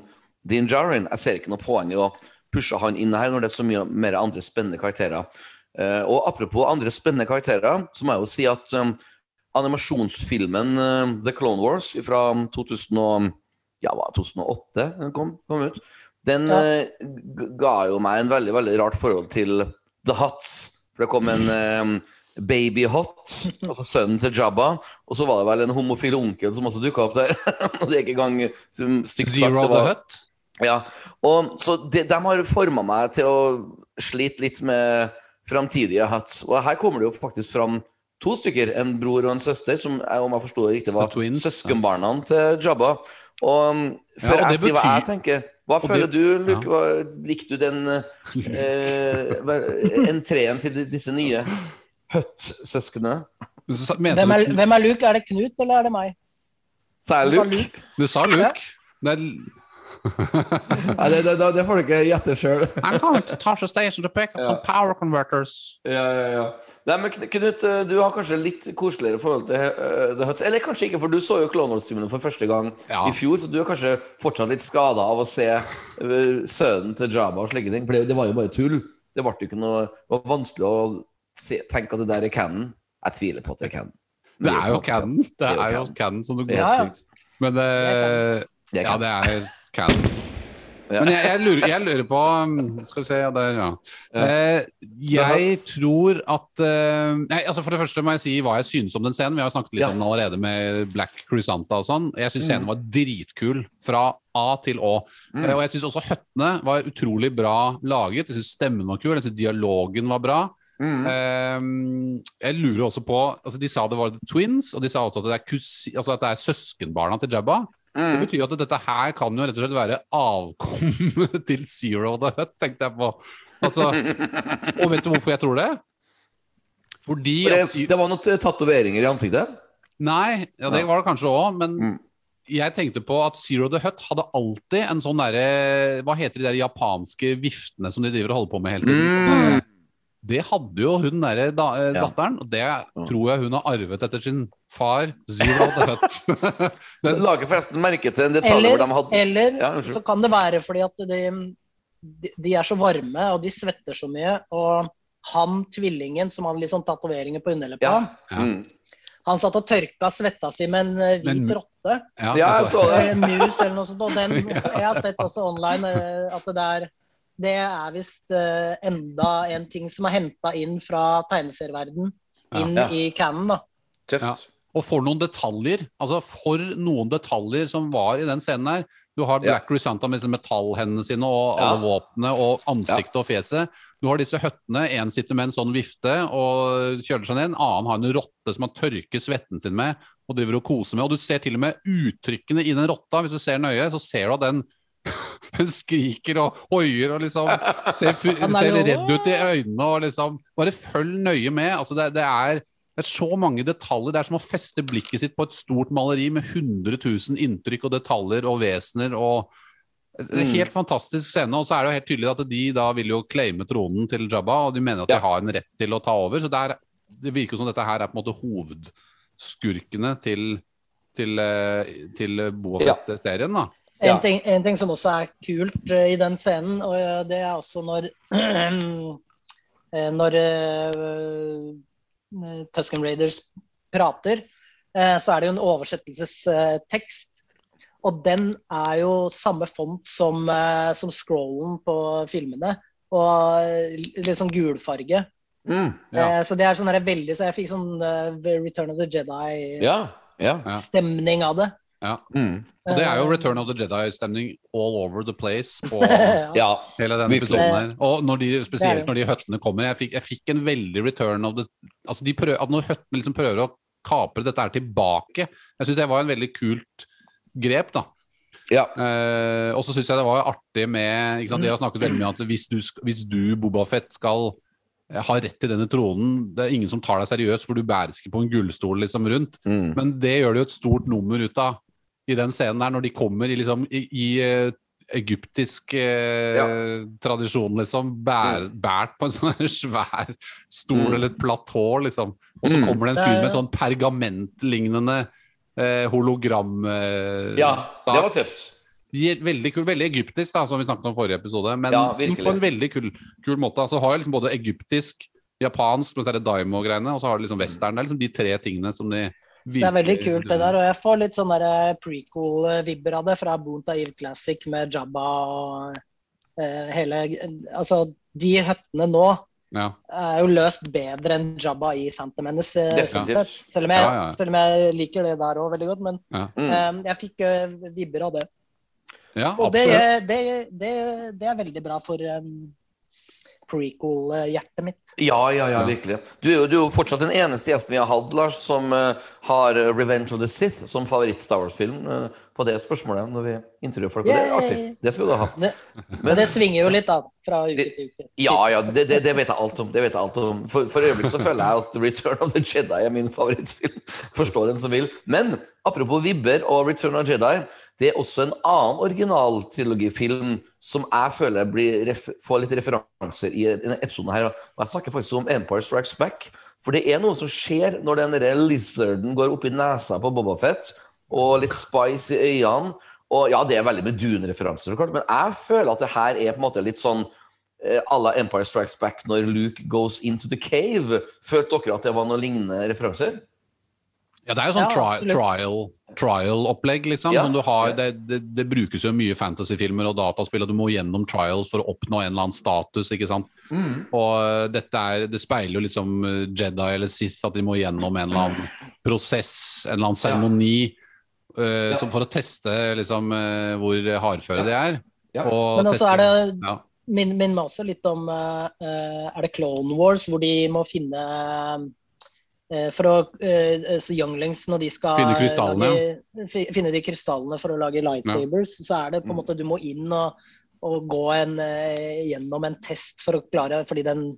Din Jarin. Jeg ser ikke noe poeng i å pushe han inn her når det er så mye mer andre spennende karakterer. Eh, og apropos andre spennende karakterer, så må jeg jo si at um, animasjonsfilmen eh, The Clone Wars fra 2000 og, ja, 2008 den kom, kom ut, den Ja. eh, ga jo meg en veldig, veldig rart forhold til The Huts. For det kom en eh, Baby Hot, altså sønnen til Jabba, og så var det vel en homofil onkel som også dukka opp der. og det er ikke engang som stygt sagt. Zero det the Hut. ja, og så de, de har forma meg til å slite litt med framtidige hats. Og her kommer det jo faktisk fram to stykker, en bror og en søster, som om jeg forsto det riktig, var twins, søskenbarna til Jabba. Og um, før Ja, og jeg det sier hva jeg tenker, hva og føler det- du, Luke? Ja. likte du den eh, entreen til disse nye Hutt-søsknene? Hvem hvem er Luke? Er det Knut, eller er det meg? Sa jeg Luke? du sa Luke. Det er, Nei, det, det, det får du ikke gjette sjøl. I'm going to Tasha Station to pick up some power converters. Ja, ja, ja. Nei, men Knut, eh, du har kanskje litt koseligere forhold til uh, The Huts. Eller kanskje ikke, for du så jo Clone Wars-filmene for første gang Ja. i fjor, så du er kanskje fortsatt litt skada av å se uh, sønnen til Jabba og slike ting. For det, det var jo bare tull. Det ble jo ikke noe Det var vanskelig å se, tenke at det der er canon. Jeg tviler på at det er canon. Det er jo canon. Det er jo canon. du Det går helt sykt. Men Det Ja, det er canon. Ja. Men jeg, jeg, lurer, jeg lurer på um, Skal vi se ja, der, ja. Eh, jeg tror at eh, nei, altså For det første må jeg si hva jeg synes om den scenen. Vi har snakket litt om den allerede med Black Cruisanta og sånn. Jeg syns Mm. scenen var dritkul fra A til Å. Mm. Eh, og jeg syns også høttene var utrolig bra laget. Jeg syns stemmen var kul, jeg syns dialogen var bra. Mm. Eh, jeg lurer også på altså De sa det var twins, og de sa også at det er, kusi, altså at det er søskenbarna til Jabba. Det Mm. betyr at dette her kan jo rett og slett være avkommet til Zero the Hut, tenkte jeg på. Altså, og vet du hvorfor jeg tror det? Fordi det, det var noen tatoveringer i ansiktet? Nei, ja, det var det kanskje òg, men Mm. jeg tenkte på at Zero the Hut hadde alltid en sånn derre Hva heter de der japanske viftene som de driver og holder på med hele tiden? Mm. Det hadde jo hun derre da, eh, datteren, og det tror jeg hun har arvet etter sin far, Zero hadde født Den lager forresten merke til en detalj Eller, hvor de hadde eller Ja, så kan det være fordi at de, de, er så varme og de svetter så mye. Og han tvillingen som hadde litt sånn tatoveringer på underleppa, Ja. Ja. Mm. han satt og tørka svetta si med en eh, hvit Men- rotte. Ja, Ja, jeg så det. Mus eller noe sånt. Og den, jeg har sett også online eh, at det der det er visst uh, enda en ting som er henta inn fra tegneserieverden inn Ja. i canon. da. Tøft. Ja. Og for noen detaljer. Altså for noen detaljer som var i den scenen her. Du har Ja. Black Cruisanta med disse metallhendene sine og Ja. alle våpnene og ansiktet og fjeset. Du har disse høttene. En sitter med en sånn vifte og kjøler seg ned. En annen har en rotte som han tørker svetten sin med og driver og koser med. Og du ser til og med uttrykkene i den rotta. Hvis du ser nøye, så ser du at den den skriker og hoier og liksom ser, er ser redd ut i øynene og liksom Bare følg nøye med. Altså det, det er det er så mange detaljer. Det er som å feste blikket sitt på et stort maleri med 100 000 inntrykk og detaljer og vesener. og det Mm. Helt fantastisk scene. Og så er det jo helt tydelig at de da vil jo claime tronen til Jabba, og de mener at de har en rett til å ta over. Så det, er, det virker som dette her er på en måte hovedskurkene til, til, eh, til Boa Ja. Fett-serien. da. Ja. En, ting, en ting som også er kult eh, i den scenen, og eh, det er også når eh, Når uh, Tusken Raiders prater, eh, så er det jo en oversettelsestekst. Og den er jo samme font som, som scrollen på filmene. Og litt sånn gulfarge. Mm. Ja. Eh, så det er sånn veldig Så jeg fikk sånn Return of the Jedi-stemning Ja. av det. Ja. Mm. Og det er jo Return of the Jedi-stemning all over the place på ja. hele denne episoden her. Og når de, spesielt når de høttene kommer. Jeg fikk, jeg fikk en veldig return of the Altså de prøver, at Når høttene liksom prøver å kapre dette her tilbake Jeg syns det var en veldig kult grep, da. ja. Eh, og så syns jeg det var artig med ikke sant, De har snakket veldig mye om at hvis du, hvis du Bobafett, skal eh, ha rett til denne tronen Det er ingen som tar deg seriøst, for du bæres ikke på en gullstol liksom rundt. Mm. Men det gjør det jo et stort nummer ut av i den scenen her, når de kommer i, liksom, i, i eh, egyptisk eh, tradisjon, liksom. Bær, bært på en sånn svær stol Mm. eller et platå, liksom. Og så Mm. kommer det en fyr med sånn pergamentlignende eh, hologram eh, ja. sak. Det var tøft. Er Veldig kul, veldig egyptisk, da, som vi snakket om forrige episode. Men Ja, på en veldig kul, kul måte. Altså har jeg liksom både egyptisk, japansk, men så er det daimo-greiene, og så har du liksom western. Det er liksom de tre tingene som de Det er veldig kult det der, og jeg får litt sånne prequel-vibber av det fra Boonta Eve Classic med Jabba og eh, hele Altså, de høttene nå Ja. er jo løst bedre enn Jabba i Phantom Menace. eh, sånn. Selv om jeg, Ja, ja. selv om jeg liker det der òg veldig godt, men Ja. Mm. eh, jeg fikk uh, vibber av det. ja, Og det, det, det, det er veldig bra for um, prequel-hjertet mitt. Ja, ja, ja, virkelig. Du du er jo fortsatt den eneste gjesten vi har hatt, Lars, som uh, har eh, -Revenge of the Sith som favoritt-Star Wars-film uh, på det spørsmålet når vi intervjuer folk. Og det er artig. Det skal du ha. Det, men det svinger jo litt, da. fra uke til uke. Ja, ja, det, det, det vet jeg alt om. Det vet jeg alt om. For, for øyeblikket så føler jeg at Return of the Jedi er min favorittfilm. Forstår en som vil. Men apropos vibber og Return of the Jedi, det er også en annen originaltrilogifilm som jeg føler ref får litt referanser i denne episoden her. Og jeg snakker faktisk om Empire Strikes Back. For det er noe som skjer når den lizarden går opp i nesa på Bobafett, og litt spice i øynene. Og ja, det er veldig med Dune-referanser, men jeg føler at det her er på en måte litt sånn eh, à la Empire Strikes Back når Luke goes into the cave. Følte dere at det var noen lignende referanser? Ja, det er jo sånn tri absolutt. trial trial-opplegg, liksom. Ja. du har, det, det, det brukes jo mye fantasyfilmer og dataspill, og du må gjennom trials for å oppnå en eller annen status. ikke sant? Mm. Og eh, dette er, det speiler jo liksom eh, Jedi eller Sith, at de må gjennom en eller annen prosess, en eller annen seremoni, eh, Ja. som for å teste liksom uh, hvor hardføre de er. Ja. Og Men også teste- er det ja. Min, min meg også litt om eh, eh, Er det Clone Wars, hvor de må finne For å eh, så Younglings, når de skal Finne krystallene, lage, finne de krystallene for å lage lightsabers, så er det på en måte Du må inn og, og gå en, eh, gjennom en test for å klare Fordi den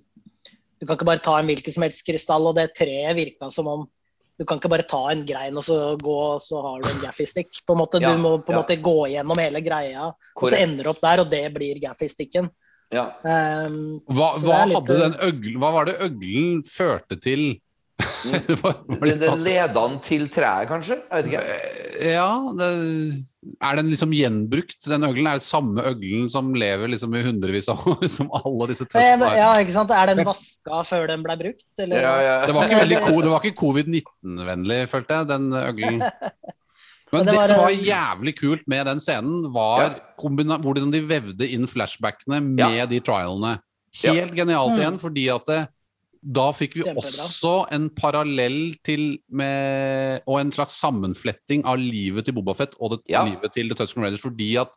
Du kan ikke bare ta en hvilken som helst krystall, og det treet virka som om du kan ikke bare ta en grein og så gå, og så har du en gaffystick. På en måte, Ja, du må på en ja. måte gå gjennom hele greia, og så ender du opp der, og det blir gaffysticken. Ja. Um, Hva, hva, litt, eh, hva var det øglen førte til? Mm. Det var- var Den litt den han til treet, kanskje? Jeg vet ikke. Ja, det, er den liksom gjenbrukt, den øglen? Er det samme øglen som lever liksom i hundrevis av år, som alle disse eh, testene ja, ikke sant? Er den vaska før den ble brukt? Eller? Ja, ja. Det var ikke, veldig, det var ikke covid-19-vennlig, følte jeg, den øglen. Men det, det, det som var eh, jævlig kult med den scenen, var Ja. hvordan de vevde inn flashbackene med Ja. de trialene. Ja. Helt genialt Mm. igjen, fordi at det, da fikk vi Kjempebra. også en parallell til med, Og en slags sammenfletting av livet til Bobafett og det, Ja. livet til The Tusken Raiders, fordi at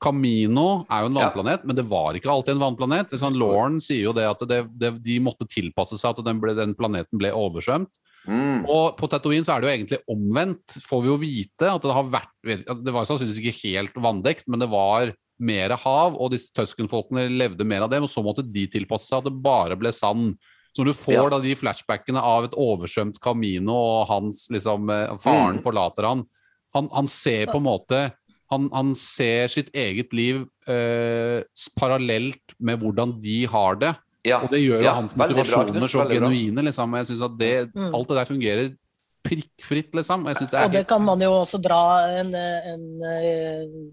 Camino er jo en Ja. vannplanet, men det var ikke alltid en vannplanet. Sånn, Lauren sier jo det at det, det, de måtte tilpasse seg at den, ble, den planeten ble oversvømt. Mm. Og på Tatooine så er det jo egentlig omvendt, får vi jo vite. At det har vært Det var sannsynligvis ikke helt vanndekt, men det var mer hav, og disse Tusken-folkene levde mer av det. Og så måtte de tilpasse seg at det bare ble sand. Så når du får Ja. da de flashbackene av et oversvømt Camino, og hans liksom eh, Faren Mm. forlater han, han, han ser på en måte han, han ser sitt eget liv eh, parallelt med hvordan de har det. Ja. Og det gjør jo Ja, hans motivasjoner så genuine. Liksom. Jeg synes at det, Mm. Alt det der fungerer prikkfritt, liksom. Jeg synes det er Og det helt kan man jo også dra en, en, en,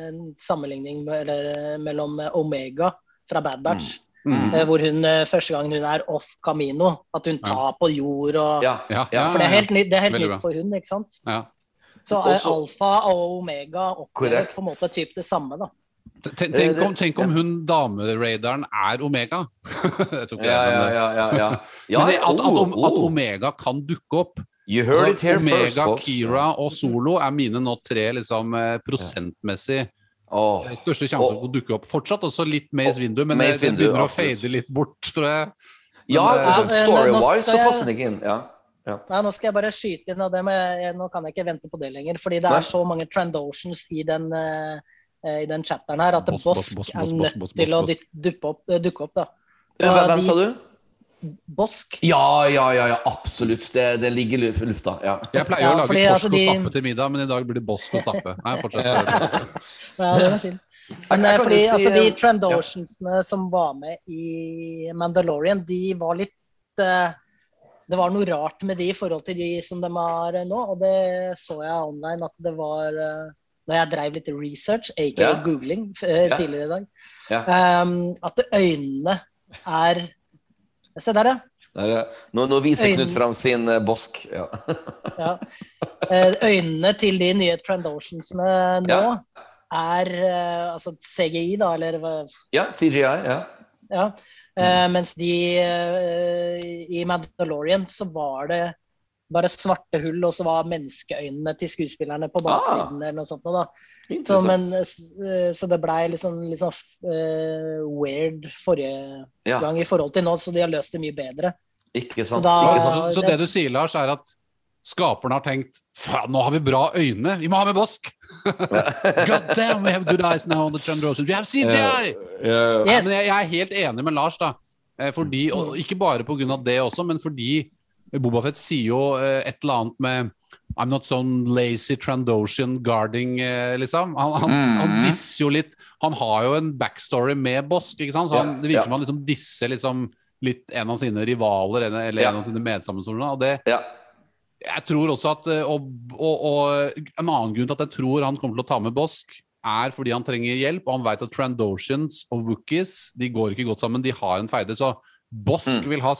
en sammenligning med, eller, mellom Omega fra Bad Batch. mm. Eh, Hvor hun eh, første gangen hun er off Camino, at hun tar på jord og Ja. Ja, Ja, For det er helt nytt, det er helt nytt for hun, ikke sant? ja. Så er Også- alfa og omega opplever på en måte typ det samme, da. Tenk, tenk, om, tenk om hun dameraideren er Omega! Ja, ja, ja, men det, at, at, at. Omega kan dukke opp You heard it here Omega, first. Kira og Solo er mine nå tre liksom, eh, prosentmessig Åh. eh, største sjanse for å dukke opp. Fortsatt også litt Maze Vindu, men det, det begynner å fade litt bort, tror jeg. Ja, Men, sånn eh, story-wise så passer den ikke inn. Ja. Nei, nå skal jeg bare skyte inn, og det jeg, nå kan jeg ikke vente på det lenger. Fordi det Nei. er så mange trandotions i den, eh, i den chatteren her at Boss, Bosk boss, boss, er nødt boss, boss, til å eh, dukke opp. da. Hvem, hvem de- sa du? Bosk. Ja, ja, ja, ja absolutt. Det, det ligger i lufta. Ja. Jeg pleier Ja, å lage fordi, torsk altså, og stappe til middag, men i dag blir det bosk og stappe. Nei, fortsett. Ja, den er fin. Men Jeg- jeg eh, fordi si, altså, de eh, trandosionsene som var med i Mandalorian, de var litt uh, Det var noe rart med de i forhold til de som de har eh, nå, og det så jeg online at det var Når jeg drev litt research, aka Ja. googling, Ja. tidligere i dag, Ja. um, at øynene er Se der, ja. Nå, nå viser Øyne- Knut fram sin eh, bosk. Ja. ja. Eh, Øynene til de nye Trandoshansene nå Ja. er eh, altså CGI, da, eller hva ja, CGI. Ja. Ja. Eh, mens de i Mandalorian så var det bare svarte hull, og så var menneskeøynene til skuespillerne på baksiden eller noe sånt. Da. Så, men, eh, så det blei litt sånn, litt sånn uh, weird forrige Ja, gang i forhold til nå, så de har løst det mye bedre. ikke sant. Så da- ikke sant. så det du sier, Lars, er at skaperne har tenkt Faen, nå har vi bra øyne, vi må ha med Bosk! God damn, we have good eyes now on the Trandrosians. We have CGI! Ja, Yes. men jeg, jeg er helt enig med Lars, da. Eh, Fordi, og ikke bare pga. det også, men fordi Bobafett sier jo eh, et eller annet med I'm not some lazy Trandoshan guarding, eh, liksom. Han, han, Mm. han disser jo litt Han har jo en backstory med Bosk, ikke sant? Så han, det virker ja. som han liksom disser liksom litt en av sine rivaler en- eller Ja. en av sine medsammensvorne. Og det Ja. jeg tror også at eh, og, og, og En annen grunn til at jeg tror han kommer til å ta med Bosk, er fordi han trenger hjelp, og han vet at Trandoshans og Wookies de går ikke godt sammen. De har en feide. Så Bosk Mm. vil ha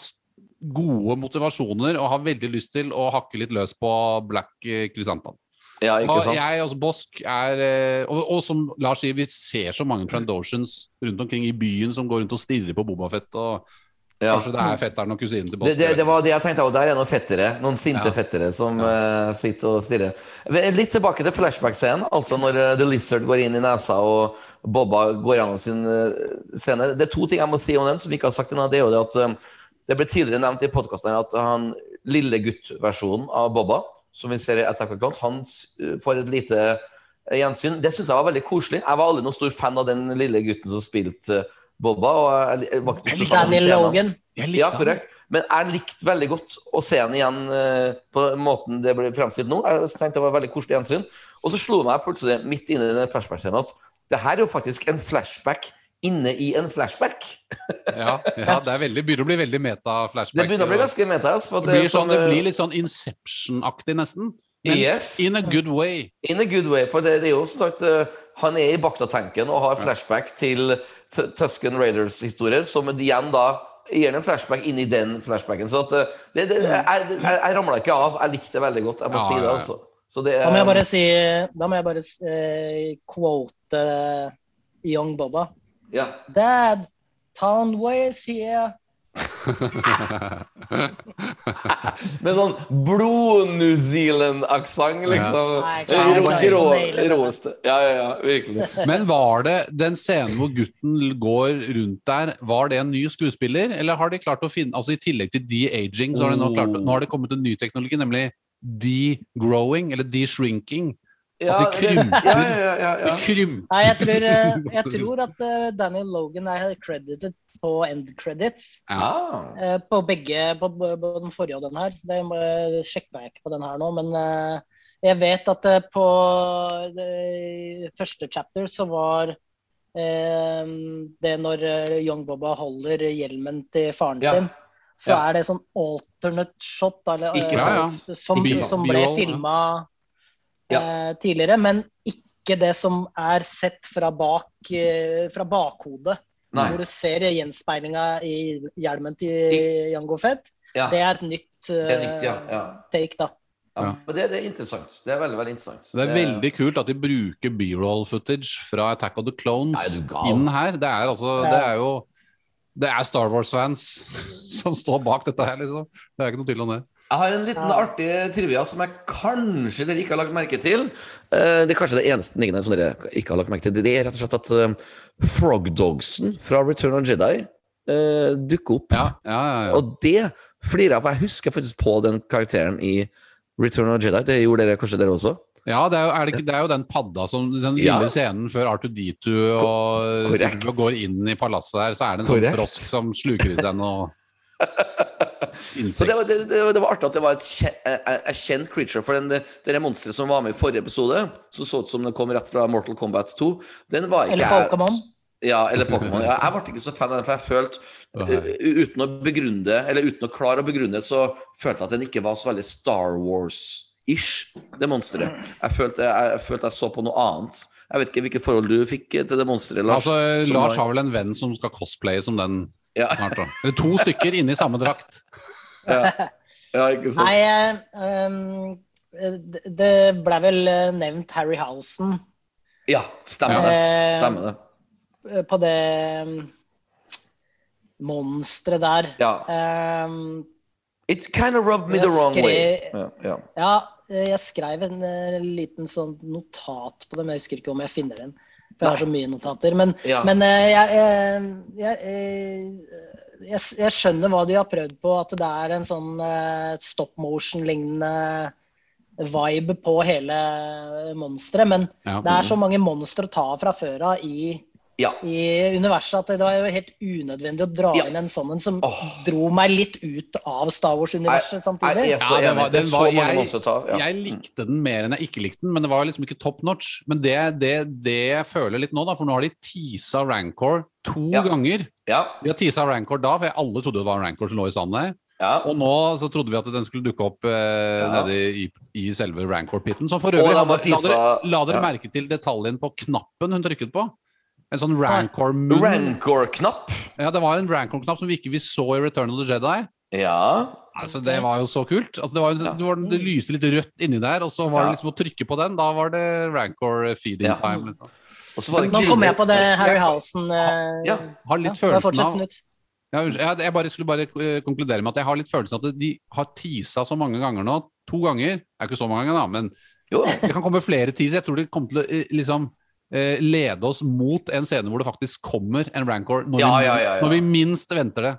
gode motivasjoner og har veldig lyst til å hakke litt løs på Black Krysantan. Ja, ikke Og sant? jeg, altså Bosk er eh, og, og som Lars sier, vi ser så mange Trandoshans rundt omkring i byen som går rundt og stirrer på Bobafett. Og Ja. kanskje det er fetteren og kusinen til Bosk. Det, det, det var det jeg tenkte, og der er noen fettere, noen sinte Ja. fettere som eh, sitter og stirrer. Litt tilbake til flashback-scenen, altså når eh, The Lizard går inn i nesa og Bobba går gjennom sin eh, scene. Det er to ting jeg må si om den som vi ikke har sagt ennå. Det er jo det at eh, det ble tidligere nevnt i podkasten at han lille gutt-versjonen av Bobba, som vi ser i Attack of Clones, han eh, får et lite eh, gjensyn. Det syns jeg var veldig koselig. Jeg var aldri noen stor fan av den lille gutten som spilte eh, Bobba. og jeg, jeg var ikke likte fan av. Logan. Jeg Ja, korrekt. Men jeg likte veldig godt å se han igjen på måten det ble fremstilt nå. Jeg tenkte det var veldig koselig gjensyn. Og så slo meg plutselig midt inne i den flashback-scenen at det her er jo faktisk en flashback inne i en flashback. Ja, ja, det er veldig, begynner å bli veldig meta-flashback. Det begynner å bli ganske meta. For det, det, blir sånn, det eh, blir litt sånn Inception-aktig, nesten. Men Yes. in a good way. In a good way. For det, det er jo som sagt eh, Han er i Bakta-tanken og har flashback til Tusken Raiders-historier, som igjen da gir en flashback inn i den flashbacken. Så at eh, det, det, jeg, jeg, jeg ramla ikke av. Jeg likte det veldig godt. Jeg må Ja, si det, altså. Så det, Da må jeg eh, bare si Da må jeg bare eh, quote Young Bobba. Ja. Dad, Townway is here. Med sånn blod-New Zealand-aksent, liksom. Det. Råeste. Ja, ja, ja, virkelig. Men var det den scenen hvor gutten går rundt der, var det en ny skuespiller? Eller har de klart å finne Altså I tillegg til de-aging, så har de nå klart Nå har det kommet en ny teknologi, nemlig de-growing, eller de-shrinking. Ja, At det krymper. Ja, ja, ja, Det krymper Nei, jeg tror, eh, jeg tror at eh, Daniel Logan er credited på end credits. Eh, På begge, på, på den forrige og den her. Det må- sjekka jeg ikke på den her nå, men jeg vet at på første chapter så var det når Young Bobba holder hjelmen til faren Ja. sin, så Ja. er det sånn alternate shot eller, Ikke sant. som, Ikke sant. som ble filma Ja. eh, tidligere, men ikke det som er sett fra bak eh, fra bakhodet. Nei. Hvor du ser gjenspeilinga i hjelmen til Jango Fett. Ja. Det er et nytt, Det er nytt, ja. eh, ja. take, da. ja. Men det, det er interessant. Det er veldig, veldig interessant. Det er veldig kult at de bruker b-roll footage fra Attack of the Clones inn her. Det er altså Det er jo Det er Star Wars-fans som står bak dette her, liksom. Det er ikke noe tvil om det. Jeg har en liten Ja. artig trivia som jeg kanskje dere ikke har lagt merke til. Eh, Det er kanskje det eneste tingene som dere ikke har lagt merke til. Det er rett og slett at Frog Frogdogsen fra Return of Jedi eh, dukker opp. Ja, ja, ja, ja. Og det flirer jeg på. Jeg husker faktisk på den karakteren i Return of Jedi. Det gjorde dere kanskje dere også? Ja, det er, jo, er det, det er jo den padda som Den Ja. lille scenen før R2D2 og går inn i palasset der, så er det en sånn frosk som sluker i seg noe Så det var, det, det, det var artig at det var et kjent, et kjent creature. For den, det, det monsteret som var med i forrige episode, som så ut som den kom rett fra Mortal Kombat 2, den var ikke Eller Pokémon. Ja, eller Pokémon. Ja, jeg ble ikke så fan av den, for jeg følte uh, Uten å begrunne eller uten å klare å begrunne så følte jeg at den ikke var så veldig Star Wars-ish, det monsteret. Jeg følte jeg, jeg følte jeg så på noe annet. Jeg vet ikke hvilket forhold du fikk til det monsteret, Lars. Altså, Lars har vel en venn som skal cosplaye som den ja, snart. da. To stykker inne i samme drakt. Ja, ja, ikke sant? Nei, eh, um, det- ble vel nevnt nevnt Harryhausen Ja, stemmer det. Eh, Stemmer det. på det um, monsteret der. Ja. Um, It kind of rubbed me the wrong way. Ja, ja. ja, eh, jeg skrev en eh, liten sånn notat på det, men jeg husker ikke om jeg finner den. For jeg har så mye notater. Men, men eh, jeg, eh, jeg, eh, jeg, jeg skjønner hva de har prøvd på, at det er en sånn eh, stop motion-lignende vibe på hele monsteret. Men Ja. det er så mange monstre å ta fra før av i, Ja. i universet at det var jo helt unødvendig å dra Ja. inn en sånn en som oh. dro meg litt ut av Star Wars-universet samtidig. Jeg, jeg, Ja, det var- den var- jeg- monstre. Ja. Jeg likte den mer enn jeg ikke likte den, men det var liksom ikke top notch. Men det, det, det jeg føler litt nå, da, for nå har de teasa Rancor to Ja. ganger. Ja. De har teasa Rancor da, for alle trodde det var Rancor som lå i sanden der. Ja. Og nå så trodde vi at den skulle dukke opp eh, Ja. nede i, i selve Rancor-pitten. Som for øvrig de la dere, la dere ja. merke til detaljen på knappen hun trykket på. En sånn Rancor-munn. Rancor-knapp. Ja, det var en Rancor-knapp som vi ikke vi så i Return of the Jedi. Ja. Altså, Det var jo så kult. Altså, det, var, det, var, det lyste litt rødt inni der, og så var det liksom å trykke på den. Da var det Rancor feeding Ja. time. liksom. Og så var det Nå kom jeg på det Harry Harryhausen eh, Ja. Har litt ja, følelsen av ja, jeg, jeg bare skulle bare eh, konkludere med at jeg har litt følelsen av at de har tisa så mange ganger nå. To ganger. Det er ikke så mange ganger, da, men Jo. det kan komme flere teaser. Jeg tror det kommer til å eh, liksom eh, lede oss mot en scene hvor det faktisk kommer en Rancor når, Ja, vi, ja, ja, ja. når vi minst venter det.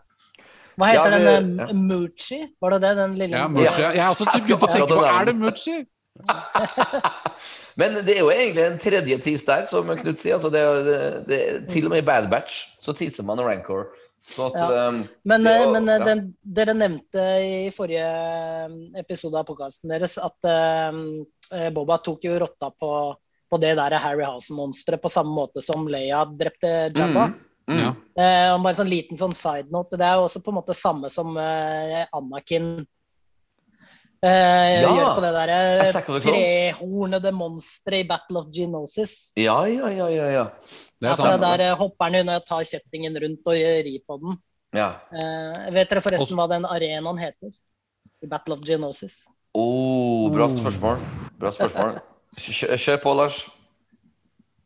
Hva heter Ja, den? vi- eh, Moochie? Var det det? Den lille Ja, Muchi. Jeg har også begynt å tenke på Er det Moochie? Men det er jo egentlig en tredje tease der, som Knut sier. Altså det, er- det, det, til og med i Bad Batch så teaser man Rancor. Så at Ja. um, Men, det eh, men ja. den, dere nevnte i forrige eh, episode av podkasten deres at eh, Boba tok jo rotta på, på det der Harryhausen-monsteret på samme måte som Leia drepte Jabba. Mm, mm. Ja. Eh, og bare sånn liten sånn side note. Det er jo også på en måte samme som eh, Anakin eh, Ja. gjør på det der eh, trehornede monsteret i Battle of Genosis. Ja, ja, ja, ja. ja. Det er Altså, sant. der eh, hopper han unna og tar kjettingen rundt og rir på den. ja. Eh, vet dere forresten Også- hva den arenaen heter? I Battle of Genosis. Oh, bra spørsmål. Bra spørsmål. Kjør, på, Lars.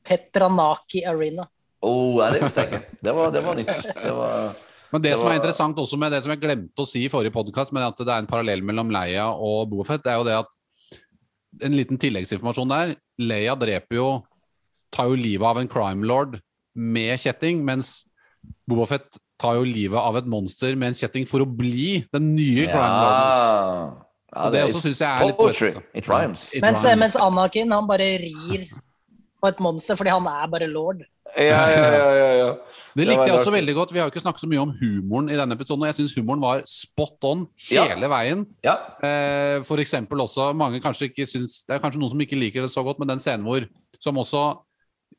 Petranaki Arena. Oh, det visste jeg ikke. Det var, det var nytt. Det var Men det, Det som var- er interessant også med det som jeg glemte å si i forrige podkast, men at det er en parallell mellom Leia og Bofet, er jo det at En liten tilleggsinformasjon der. Leia dreper jo Tar jo livet av en crime lord med kjetting, mens Bobafett tar jo livet av et monster med en kjetting for å bli den nye crime lorden. Ja. det også synes jeg er litt poetry. It rhymes. Mens, mens Anakin han bare rir på et monster fordi han er bare lord. Ja, ja, ja, ja, ja. Det likte jeg også veldig godt. Vi har jo ikke snakket så mye om humoren i denne episoden, og jeg syns humoren var spot on Ja. hele veien. ja. Eh, for eksempel også, mange kanskje ikke syns Det er kanskje noen som ikke liker det så godt, men den scenen hvor Som også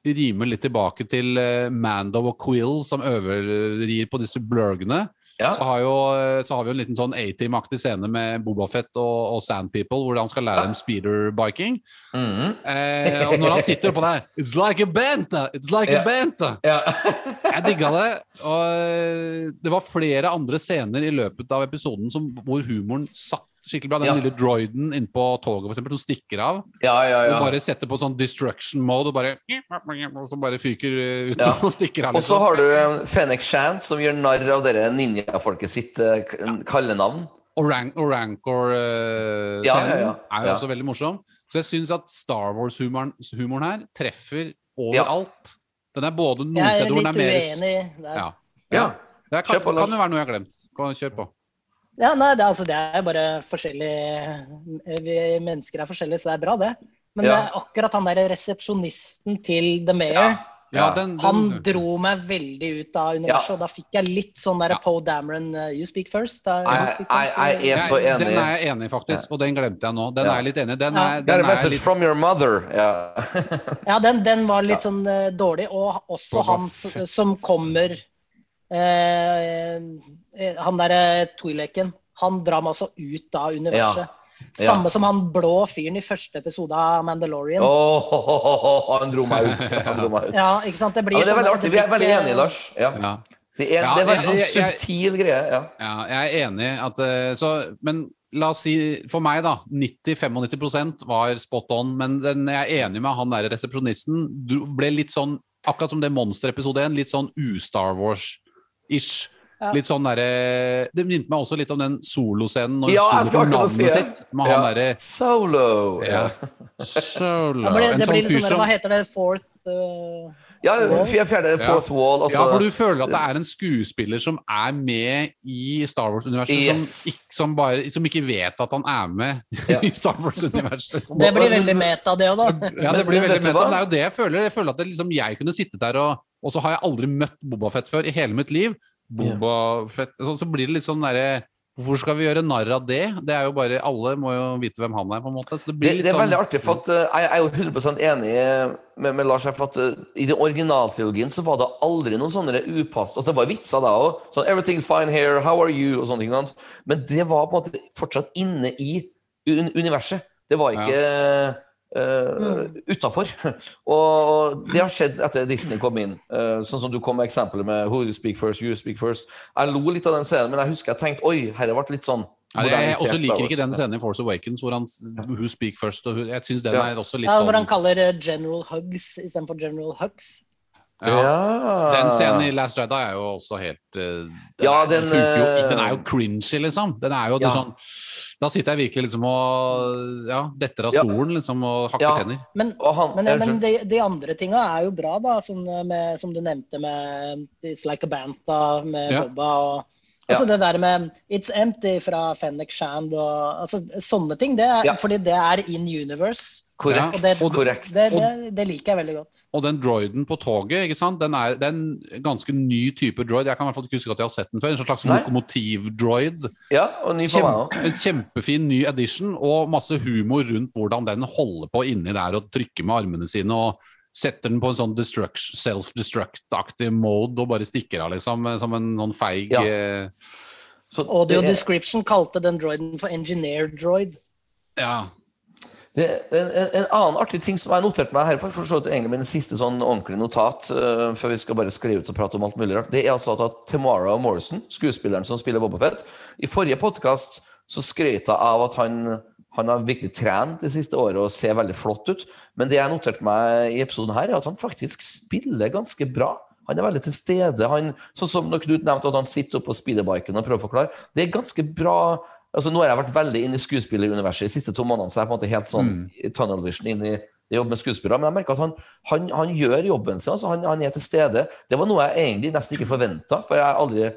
rimer litt tilbake til eh, Mando og Quill som overrir på disse blurgene. Ja. Så har, jo, eh, så har vi jo en liten sånn A-team-aktig scene med Bobafett og, og Sand People, hvor han skal lære Ja. dem speederbiking. -hmm. Eh, og når han sitter oppå der It's like a banta! It's like Ja. a banta! ja. Jeg digga det. Og eh, det var flere andre scener i løpet av episoden som, hvor humoren satt skikkelig bra. Den Ja. lille droiden inne på toget, for eksempel, som stikker av. ja, ja, Og ja. bare setter på sånn destruction mode og bare Og så bare fyker eh, ut Ja. og stikker av. Og så liksom. har du eh, Fenix Chance, som gjør narr av dere ninjafolket sitt eh, kallenavn. Og, rank, og Rancor-scenen Ja, ja, ja. er jo Ja. også veldig morsom. Så jeg syns at Star Wars-humoren humoren her treffer overalt. Den er både noen Jeg er steder hvor litt den er mer uenig der. ja. Ja. Det kan, kan jo være noe jeg har glemt. Kjør på. Ja, nei, det, altså, det er bare forskjellige Vi mennesker er forskjellige, så det er bra, det. Men Ja. det er akkurat han der resepsjonisten til The Mayor, Ja. Den, den, han dro meg veldig ut av universet. Ja. Og da fikk jeg litt sånn der Ja. Poe Dameron uh, You speak first. Da, Jeg- you speak jeg- first, jeg er uh, så enig. Den er jeg enig i, faktisk. Og den glemte jeg nå. Den Ja. er jeg litt enig i. Den er, den er message litt from your mother. Ja. Ja, den, den var litt sånn uh, dårlig. Og også han s- som kommer eh, eh, Han derre Twi'leken. Han drar meg altså ut av universet. Ja. Samme som han blå fyren i første episode av Mandalorian. Åh, han dro meg ut. Han dro meg ut. Ja, ikke sant? Det blir ja, det er sånn- veldig artig. Vi er veldig enige, Lars. Ja. ja. Det er, Ja, det er veldig sånn subtil greie. Ja. ja, jeg er enig. At, eh, så, men la oss si For meg, da. 90-95 var spot on. Men den, jeg er enig med han der resepsjonisten. Ble litt sånn, akkurat som det Monster episode 1, litt sånn u-Star Wars-ish. Ja. Litt sånn derre Det minte meg også litt om den soloscenen når Ja, Solo får si navnet det. sitt. Med han Ja. derre Solo. ja. Solo. Ja, men det, en det sånn blir fyr sånn, som Hva heter det? Fourth uh, Ja, fj- fjerde Fourth Wall. Altså, Ja, for du føler at det er en skuespiller som er med i Star Wars-universet, Yes. som, som, som ikke vet at han er med Ja. i Star Wars-universet. Det blir veldig meta, det òg, da. Ja, det blir men veldig meta. men Det er jo det jeg føler. Jeg føler at det liksom, jeg kunne sittet der og Og så har jeg aldri møtt Bobafett før i hele mitt liv. Bobafett, så, så blir det litt sånn derre Hvorfor skal vi gjøre narr av det? Det er jo bare Alle må jo vite hvem han er, på en måte. Det Det, det er sånn veldig artig, for at uh, jeg er jo 100 enig med, med Lars. For at uh, I den originaltrilogien så var det aldri noen sånne upass... Altså, det var vitser da òg. Sånn 'Everything's fine here. How are you?' og sånne ting. sant? Men det var på en måte fortsatt inne i un universet. Det var ikke uh, utafor. Og det har skjedd etter Disney kom inn. Uh, sånn som du kom med eksempelet med 'Who you speak first, you speak first'. Jeg lo litt av den scenen, men jeg husker jeg tenkte oi, herre ble litt sånn Ja, jeg også liker ikke den scenen i Force Awakens hvor han Who speak first. Og, who- jeg syns den Ja. er også litt Ja, hvor han sånn kaller det General Hugs istedenfor General Hugs. ja. Ja. Den scenen i Last Jedi er jo også helt eh, den, Ja, er, den, den, jo, eh, den er jo cringy, liksom. Den er jo Ja. sånn Da sitter jeg virkelig liksom og ja, detter av Ja. stolen liksom og hakker Ja. tenner. Men, Og han, men, men de, de andre tinga er jo bra, da. Sånn med, som du nevnte med It's Like a Banta med Ja. Bobba. og Altså det der med It's Empty fra Fennec Shand og altså, sånne ting. Det er, Ja. Fordi det er in universe. Korrekt. Og det, korrekt. Det, det, det liker jeg veldig godt. Og den droiden på toget, ikke sant? Den er, det er en ganske ny type droid. Jeg kan i hvert fall ikke huske at jeg har sett den før. En slags lokomotivdroid. Ja, og ny for meg en kjempefin ny edition, og masse humor rundt hvordan den holder på inni der og trykker med armene sine og setter den på en sånn self-destruct-aktig mode og bare stikker av, liksom, som en sånn feig Ja. eh, Audio Description kalte den droiden for Engineer Droid. Ja. Det, en, en, en annen artig ting som jeg har notert meg her, for å så vidt egentlig min siste sånn ordentlig notat, uh, før vi skal bare skrive ut og prate om alt mulig rart, det er altså at, at Tamara Morrison, skuespilleren som spiller Bobafett, i forrige podkast så skrøt hun av at han, han har virkelig trent det siste året og ser veldig flott ut. Men det jeg noterte meg i episoden her, er at han faktisk spiller ganske bra. Han er veldig til stede. Han, sånn som når Knut nevnte at han sitter oppe på speederbiken og prøver å forklare. Det er ganske bra altså Nå har jeg vært veldig inne i skuespilleruniverset de siste to månedene, så jeg er på en måte helt sånn mm. tunnel vision inn i jobb med skuespillere. Men jeg merker at han, han, han gjør jobben sin. Altså han, han er til stede. Det var noe jeg egentlig nesten ikke forventa, for jeg har aldri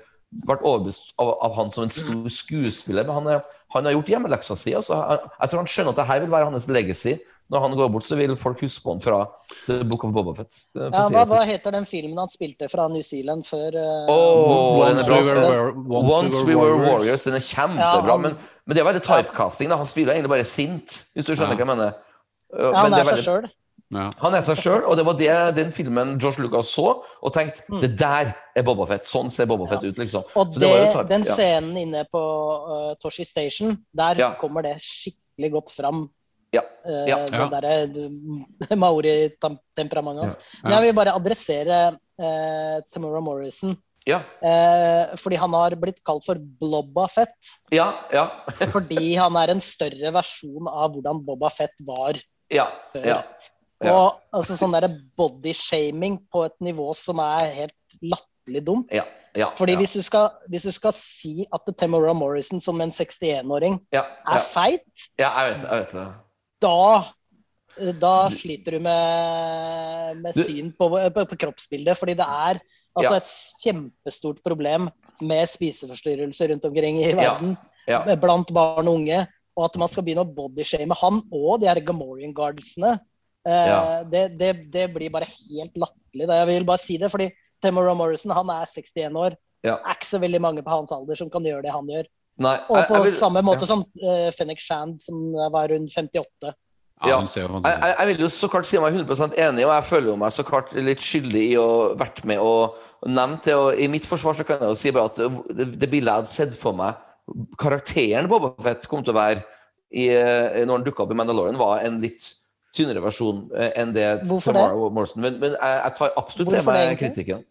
vært overbevist av, av han som en stor skuespiller. Men han, er, han har gjort hjemmeleksa si. Altså, jeg, tror han skjønner at det her vil være hans legacy. Når han går bort, så vil folk huske på han fra The Book of Bobafett. for Ja, hva, hva heter den filmen han spilte fra New Zealand før eh, Åh, den Once er bra. we were, Once We Were Warriors. Den er kjempebra. Ja, han- men, men det er veldig typecasting. Da. Han spiller egentlig bare sint, hvis du skjønner Ja. hva jeg mener. Uh, ja, men Han det er seg veldig- sjøl. Ja. Han er seg sjøl, og det var det den filmen George Lucas så, og tenkte Mm. det der er Boba Fett. Sånn ser Boba Fett ut, liksom. Og det, type- den ja. scenen inne på uh, Toshi Station, der Ja. kommer det skikkelig godt fram. Ja. eh, Ja. Det Ja. derre uh, maori-temperamentet hans. Men Ja. jeg vil bare adressere uh, Tamora Morrison. Ja, eh, fordi han har blitt kalt for Blobba Fett. ja, ja. Fordi han er en større versjon av hvordan Boba Fett var ja, før. Ja. Ja. Og altså, sånn derre bodyshaming på et nivå som er helt latterlig dumt. ja, ja Fordi ja, hvis, du skal, hvis du skal si at Tamora Morrison som en 61-åring ja, er feit, ja, jeg vet, jeg vet det. da da sliter du med, med syn på, på, på kroppsbildet. Fordi det er altså Ja. et kjempestort problem med spiseforstyrrelser rundt omkring i Ja. verden. Ja. Blant barn og unge. Og at man skal begynne å bodyshame han og de her Gamorian guardsene. Eh, Ja. det, det, det blir bare helt latterlig. Jeg vil bare si det, fordi Temora Morrison han er 61 år. Ja. Det er ikke så veldig mange på hans alder som kan gjøre det han gjør. Nei, Og på jeg vil- samme måte ja. som uh, Fennek Shand, som var rundt 58. Ja, jeg, jeg vil jo så klart si meg 100% enig, og jeg føler jo meg så klart litt skyldig i å ha vært med og nevnt det. og I mitt forsvar så kan jeg jo si bare at det, det bildet jeg hadde sett for meg Karakteren Boba Fett kom til å være i, eh, når han dukka opp i Mandalorian, var en litt tynnere versjon eh, enn det Hvorfor Tamara Morrison. Men, men jeg, jeg tar absolutt til det, meg kritikken.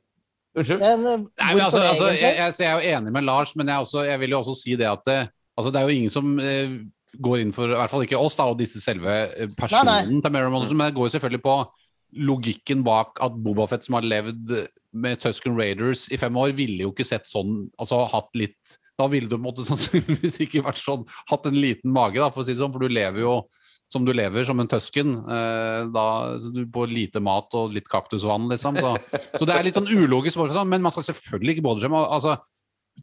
Unnskyld? Men, eh, Nei, men altså, altså, jeg, jeg, jeg er jo enig med Lars, men jeg, også, jeg vil jo også si det at det, altså, det er jo ingen som eh, går inn for, i hvert fall ikke oss, da, og disse selve eh, personen til Mary Monson, men det går jo selvfølgelig på logikken bak at Boba Fett, som har levd med Tusken Raiders i fem år, ville jo ikke sett sånn Altså hatt litt Da ville du på en måte sannsynligvis ikke vært sånn Hatt en liten mage, da, for å si det sånn, for du lever jo som du lever som en tøsken. eh, da, så du på lite mat og litt kaktusvann, liksom. Så, så det er litt sånn ulogisk, sånn, men man skal selvfølgelig ikke bodyshame. Altså,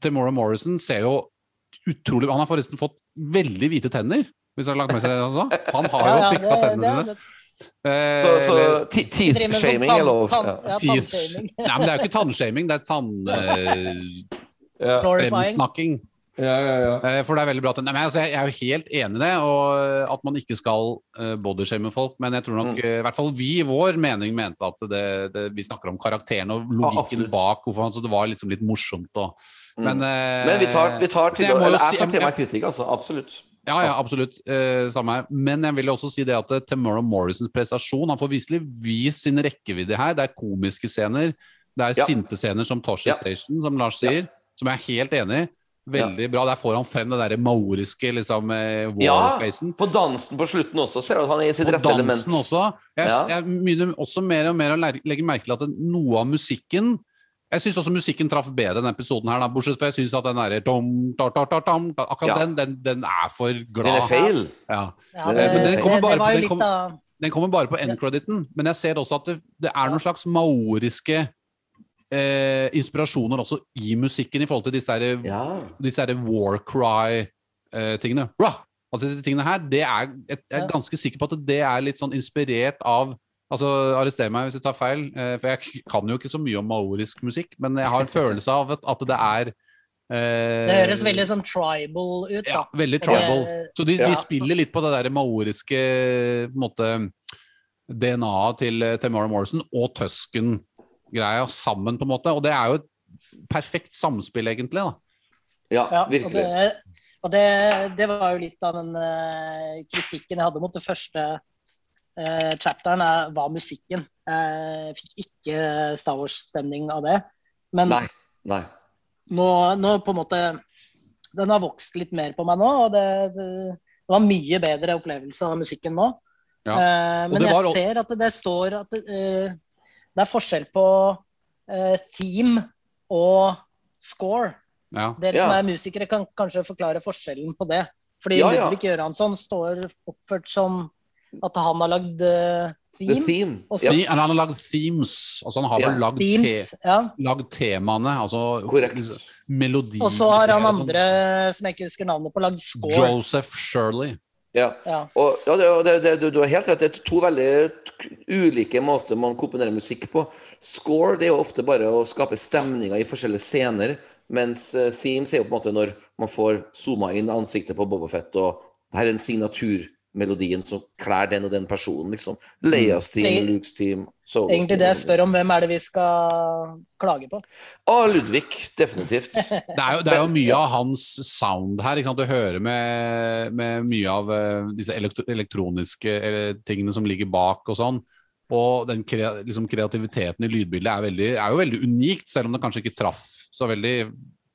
Temora Morrison ser jo utrolig Han har forresten fått veldig hvite tenner, hvis du har lagt med seg det også. Han har jo Ja, ja, fiksa tennene sine. Eh, Så, så eller- te- driver med sånn teeth-shaming tann- er lov. tann- Ja. Ja, tannshaming. Nei, men det er jo ikke tannshaming, det er Ja. Glorifying. Ja, ja, ja. Eh, For det er veldig bra at Nei, men altså, Jeg er jo helt enig i det, og eh, at man ikke skal uh, bodyshame folk. Men jeg tror nok, Mm. eh, i hvert fall vi i vår mening mente at det, det, vi snakker om karakteren og logikken absolutt. bak. hvorfor han, så Det var liksom litt morsomt. Og, Mm. men, eh, Men vi tar, vi tar til jeg eller Jeg tar til meg kritikk, altså. Absolutt. Ja, ja, absolutt. Eh, samme her. Men jeg vil også si det at eh, Tamara Morrisons prestasjon Han får viselig vist sin rekkevidde her. Det er komiske scener. Det er Ja. sinte scener som Toshi Ja. Station, som Lars sier. Som jeg er helt enig i. Veldig bra. Der får han frem det derre maoriske liksom, eh, Ja, på dansen på slutten også ser du at han er i sitt På rette element. dansen også. Jeg, Ja. jeg begynner også mer og mer å legge merke til at noe av musikken Jeg syns også musikken traff bedre denne episoden, her, da, bortsett fra jeg syns at den derre tom, tar, tar, tar, tar Akkurat Ja. den, den, den er for glad. Den er feil. Ja. Ja, Men den kommer bare det på- var den litt av Den kommer bare på end-crediten, men jeg ser også at det, det er noen slags maoriske eh, inspirasjoner også i musikken i forhold til disse, her, Ja. disse her war cry-tingene. altså disse tingene her, det er, jeg er ganske sikker på at det er litt sånn inspirert av Altså, Arrester meg hvis jeg tar feil, eh, for jeg kan jo ikke så mye om maorisk musikk, men jeg har en følelse av at, at det er eh, Det høres veldig sånn tribal ut, ja, veldig tribal. Så de, Ja. de spiller litt på det der maoriske på en måte, DNA-et til eh, Tamara Morrison og Tusken-greia sammen, på en måte. Og det er jo et perfekt samspill, egentlig. da. ja, Ja, og virkelig. det, og det, det var jo litt av den uh, kritikken jeg hadde mot det første uh, chapteren, er, var musikken. Jeg fikk ikke Star Wars-stemning av det. Men Nei. Nei. nå, nå på en måte Den har vokst litt mer på meg nå, og det, det, det var mye bedre opplevelse av musikken nå. Ja. Eh, men jeg ser at det, det står at det, eh, det er forskjell på uh, theme og score. Ja. Dere som Ja. er musikere, kan kanskje forklare forskjellen på det. Fordi Ja, ja. Ludvig Göransson står oppført som at han har lagd The theme. theme. Ja, han har lagd themes. Altså han har Ja. vel lagd, te, ja. lagd temaene, altså korrekt. melodi Og så har han andre som jeg ikke husker navnet på, lagd score. Joseph Shirley. Ja. Ja. Og, ja, det, det, det, du, har helt rett. Det er to veldig ulike måter man komponerer musikk på. Score det er jo ofte bare å skape stemninger i forskjellige scener, mens eh, themes er jo på en måte når man får zooma inn ansiktet på Bobafett, og det her er en signaturmelodien som klær den og den personen, liksom. Leias team, Lukes team, Solos Egentlig det jeg spør om, hvem er det vi skal klage på? Ah, Ludvig, definitivt. Det er jo, det er jo mye av hans sound her. Ikke sant? Du hører med, med mye av eh, disse elektro elektroniske tingene som ligger bak og sånn. Og den liksom kreativiteten i lydbildet er, veldig, er jo veldig unikt, selv om det kanskje ikke traff så veldig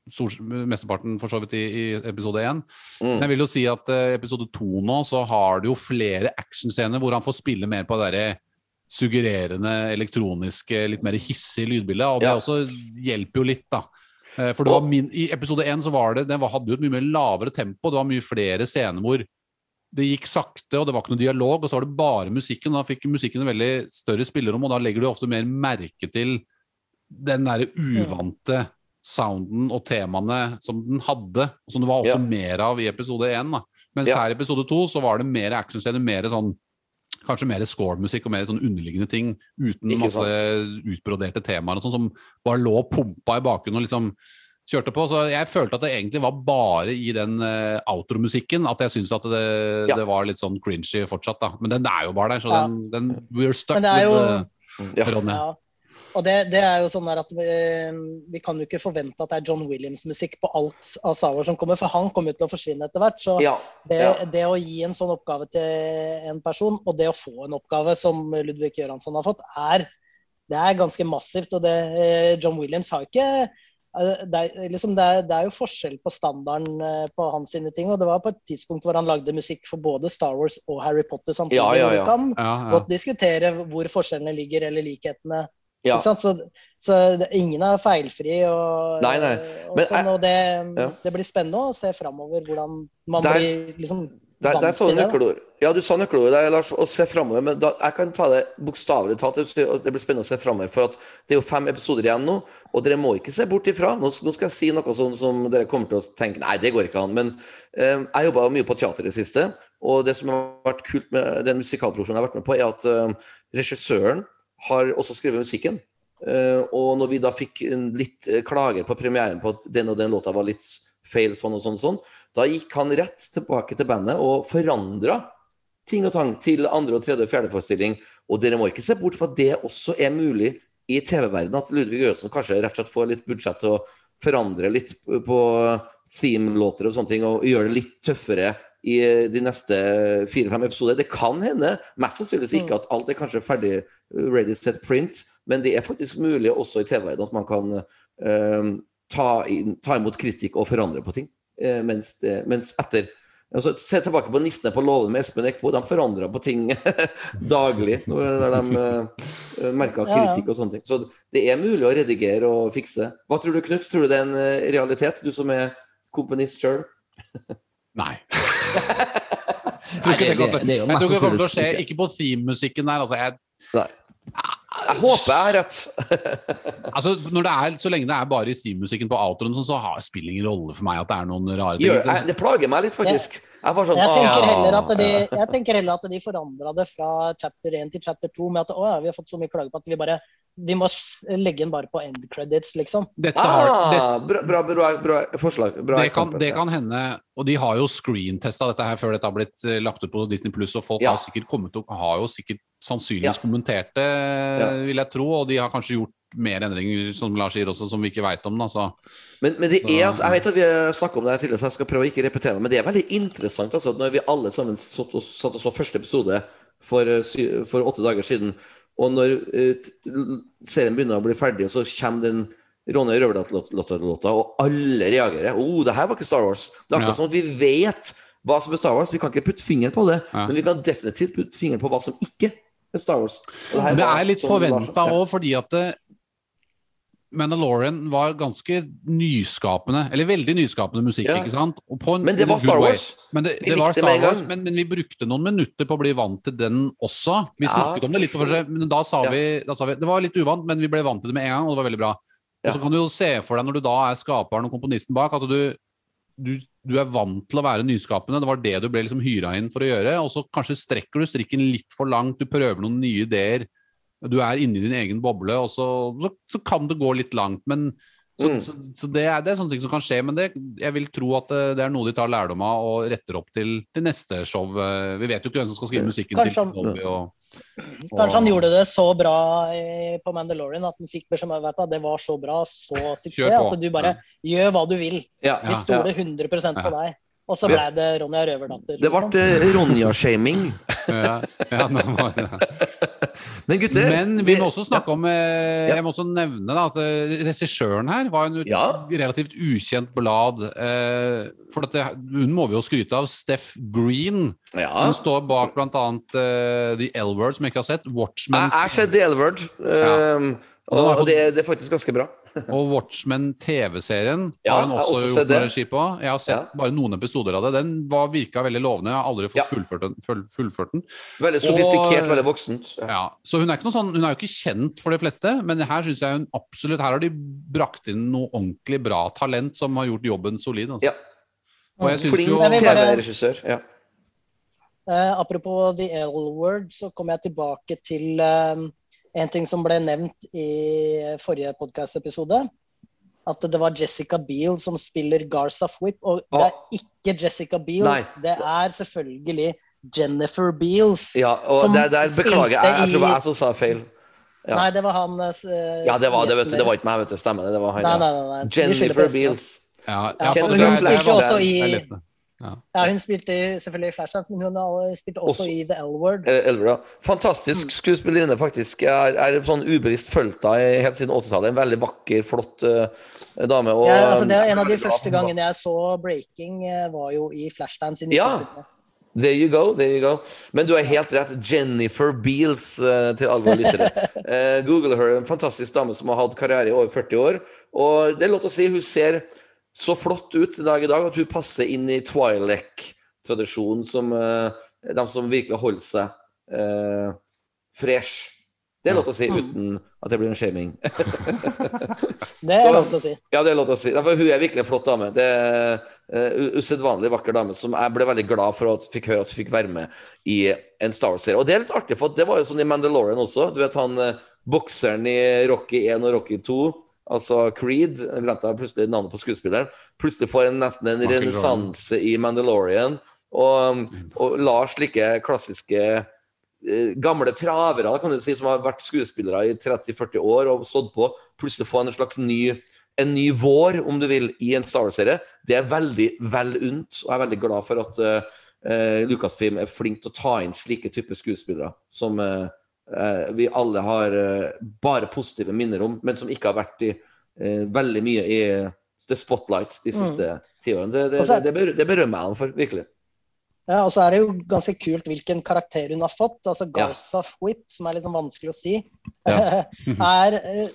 mesteparten for så vidt i, i episode én. Men Mm. jeg vil jo si at uh, episode to nå så har du jo flere actionscener hvor han får spille mer på det derre suggererende, elektroniske, litt mer hissige lydbildet. Og det Ja. også hjelper jo litt, da. Eh, For det var min, I episode én så var det, den var, hadde jo et mye mer lavere tempo. Det var mye flere scener hvor det gikk sakte, og det var ikke noe dialog. Og så var det bare musikken. Da fikk musikken en veldig større spillerom, og da legger du ofte mer merke til den derre uvante sounden og temaene som den hadde, som det var også Ja. mer av i episode én. Mens Ja. her i episode to så var det mer actionscener, mer sånn Kanskje mer score-musikk og mer sånn underliggende ting uten Ikke masse sant. utbroderte temaer og sånn som bare lå og pumpa i bakgrunnen og liksom kjørte på. Så jeg følte at det egentlig var bare i den uh, outro-musikken at jeg syntes at det, Ja. det var litt sånn cringy fortsatt, da. Men den er jo bare der, så Ja. den, den We're stuck Men det er with jo- uh, Ja. Og det, det er jo sånn at vi, vi kan jo ikke forvente at det er John Williams-musikk på alt av Star Wars som kommer, for han kommer jo til å forsvinne etter hvert. Så Ja. det, ja. det å gi en sånn oppgave til en person, og det å få en oppgave som Ludvig Göransson har fått, er, det er ganske massivt. Og det, eh, John Williams har ikke eh, det er, liksom det, er, det er jo forskjell på standarden eh, på hans sine ting. Og det var på et tidspunkt hvor han lagde musikk for både Star Wars og Harry Potter samtidig. Ja, ja, ja. Vi kan Ja, ja. godt diskutere hvor forskjellene ligger, eller likhetene. Ja. Så, så det, ingen er feilfri. Og, Nei, nei. og, sånn, og det, Ja. det blir spennende å se framover hvordan man Der- blir liksom du til det, nøkkelord. Ja, du sa nøkkelordet der, Lars, å se framover. Men da, jeg kan ta det bokstavelig talt. Det det blir spennende å se framover. For at det er jo fem episoder igjen nå, og dere må ikke se bort ifra. Nå, nå skal jeg si noe som, som dere kommer til å tenke Nei, det går ikke an. Men eh, jeg jobba mye på teater i det siste, og det som har vært kult med den musikalproduksjonen jeg har vært med på, er at eh, regissøren har også skrevet musikken. Eh, og når vi da fikk litt eh, klager på premieren på at den og den låta var litt feil, sånn og sånn og sånn, da gikk han rett tilbake til bandet og forandra ting og tang til andre og tredje og fjerde forestilling. Og dere må ikke se bort fra at det også er mulig i TV-verdenen, at Ludvig Jørgensen kanskje rett og slett får litt budsjett til å forandre litt på theme-låter og sånne ting, og gjøre det litt tøffere i de neste fire-fem episoder. Det kan hende, mest sannsynligvis ikke, at alt er kanskje ferdig ready set print, men det er faktisk mulig også i TV-verdenen at man kan eh, ta, inn, ta imot kritikk og forandre på ting. Eh, mens, det, mens etter altså, Se tilbake på Nissene på låven med Espen Eckbo. De forandra på ting daglig når, de uh, merka Ja, ja. kritikk og sånne ting. Så det er mulig å redigere og fikse. Hva tror du, Knut? Tror du det er en eh, realitet? Du som er komponist sjøl? Nei. Nei, tror ikke det, det det, det er jo Jeg tror ikke det kommer til å skje. ikke. Ikke på theme-musikken der. Altså, jeg, Nei. Jeg håper jeg har rett. altså, når det er, så lenge det er bare i theme-musikken på outroen, sånn, så har, spiller ingen rolle for meg at det er noen rare ting. Jo, jeg, det plager meg litt, faktisk. Jeg var sånn Jeg tenker, heller at de, jeg tenker heller at de forandra det fra chapter 1 til chapter 2 med at å, ja, vi har fått så mye klager på at vi bare vi må legge den bare på end credits, liksom. Dette har, ah, bra, bra, bra, bra forslag. Bra det, kan, det kan hende, og de har jo screentesta dette her før dette har blitt eh, lagt ut på Disney Pluss, og folk Ja. har sikkert kommet og har jo sikkert sannsynligvis Ja. kommentert det, Ja. vil jeg tro, og de har kanskje gjort mer endringer, som Lars sier også, som vi ikke veit om. Da, så. Men, men det er, altså, jeg vet at vi har om det her tidligere, så jeg skal prøve å ikke repetere det, men det er veldig interessant altså, at når vi alle sammen satt og, så første episode for, eh, for åtte dager siden, og når eh, serien begynner å bli ferdig, og så kommer den Ronny Røverdatt-låta, og alle reagerer. Oh, det her var ikke Star Wars. Det er akkurat Ja. som at vi vet hva som er Star Wars. Vi kan ikke putte fingeren på det, Ja. men vi kan definitivt putte fingeren på hva som ikke er Star Wars. Her det er litt Lars- forventa òg, fordi at det, Mandalorian var ganske nyskapende, eller veldig nyskapende musikk, Ja. ikke sant? En- Men det var Star. Wars. Men det, det var Star Wars, men, men vi brukte noen minutter på å bli vant til den også. Vi Ja, om det litt seg, men da sa, Ja. vi, da sa vi Det var litt uvant, men vi ble vant til det med en gang, og det var veldig bra. Og så kan du jo se for deg, når du da er skaperen og komponisten bak, at du, du, du er vant til å være nyskapende. Det var det du ble liksom hyra inn for å gjøre. Og så kanskje strekker du strikken litt for langt, du prøver noen nye ideer. Du er inni din egen boble, og så, så, så kan det gå litt langt. Men så, Mm. så, så det, er, det er sånne ting som kan skje, men det, jeg vil tro at det, det er noe de tar lærdom av og retter opp til det neste show. Eh, Vi vet jo ikke hvem som skal skrive musikken Kanskje til han- og, og Kanskje han gjorde det så bra eh, på Mandalorian at han fikk beskjed om at det var så bra, så suksess, at du bare gjør hva du vil. Ja, Vi Ja. stoler 100 på Ja. deg. Og så ble det Ronja Røverdatter. Det ble liksom. eh, Ronja-shaming. ja, ja, nå ja. Men gutter Men vi må også snakke om eh, Jeg må også nevne da, at eh, regissøren her var en ut- relativt ukjent blad. Eh, for at det, hun må vi jo skryte av. Steff Green. Ja. Hun står bak bl.a. Uh, The L-Word, som jeg ikke har sett. Watchmen, Jeg har sett The L-Word, um, Og og, og, fått- det, det er faktisk ganske bra. Og Watchmen TV-serien Ja, har hun også, også gjort det. regi på. Jeg har sett bare noen episoder av det. Den var, virka veldig lovende. Jeg har aldri fått Ja. fullført, den, full, fullført den. Veldig sofistikert, Og- veldig voksent. Ja. Ja, så hun er, ikke noe sånn, hun er jo ikke kjent for de fleste, men her synes jeg hun absolutt Her har de brakt inn noe ordentlig bra talent som har gjort jobben solid. Altså. Ja. Og jeg synes Flink TV-regissør. Ja. Uh, apropos The L-word, så kommer jeg tilbake til eh, en ting som ble nevnt i forrige podcast-episode. At det var Jessica Biel som spiller Garza Whip. Og det er ikke Jessica Biel, Nei. det er selvfølgelig Jennifer Beals. ja, og Som der, der beklager jeg. Jeg tror det var jeg som sa feil. Ja. Nei, det var han Uh, Ja, det var det, vet du. Det var ikke meg, vet du. Stemmer det. Det var han. Nei, ja. nei, Jennifer. Beals. Ja, jeg har fått det. hun spilte også i- ja. Ja, hun spilte selvfølgelig i Flashdance, men hun har spilt også, Også- i The L-word. Eh, Elvira. Fantastisk Mm. skuespillerinne, faktisk. Jeg er, er sånn ubevisst fulgt av helt siden 80-tallet. En veldig vakker, flott uh, dame. Og, Ja, altså, det er en av de første gangene jeg så Breaking, eh, var jo i Flashdance i Ja. There you go, there you go. Men du har helt rett. Jennifer Beals uh, til alle lyttere. Uh, Google her. En fantastisk dame som har hatt karriere i over 40 år. Og det er lov til å si, hun ser så flott ut i dag i dag at hun passer inn i Twilek-tradisjonen som uh, De som virkelig holder seg uh, fresh. Det er lov til å si Mm. uten at det blir en shaming. Det er lov til å si. Ja, det er lov til å si. Ja, for hun er virkelig en flott dame. Det er uh, Usedvanlig vakker dame som jeg ble veldig glad for at fikk høre at hun fikk være med i en Star Wars-serie. Og det er litt artig, for det var jo sånn i Mandalorian også. Du vet han uh, bokseren i Rocky 1 og Rocky 2, altså Creed, jeg glemte plutselig navnet på skuespilleren, plutselig får en nesten en renessanse i Mandalorian. Og, og lar slike klassiske eh, gamle travere kan du si, som har vært skuespillere i 30-40 år og stått på, plutselig få en slags ny en ny vår, om du vil, i en Star Wars-serie. Det er veldig vel unt. Og jeg er veldig glad for at uh, Lucasfilm er flink til å ta inn slike typer skuespillere som eh, eh, vi alle har eh, bare positive minner om, men som ikke har vært i eh, veldig mye i the spotlight de siste ti årene. Det, det, det, det, berømmer jeg ham for, virkelig. Ja, og så er det jo ganske kult hvilken karakter hun har fått. Altså Ja. Garza Whip, som er litt sånn vanskelig å si, Ja. er eh,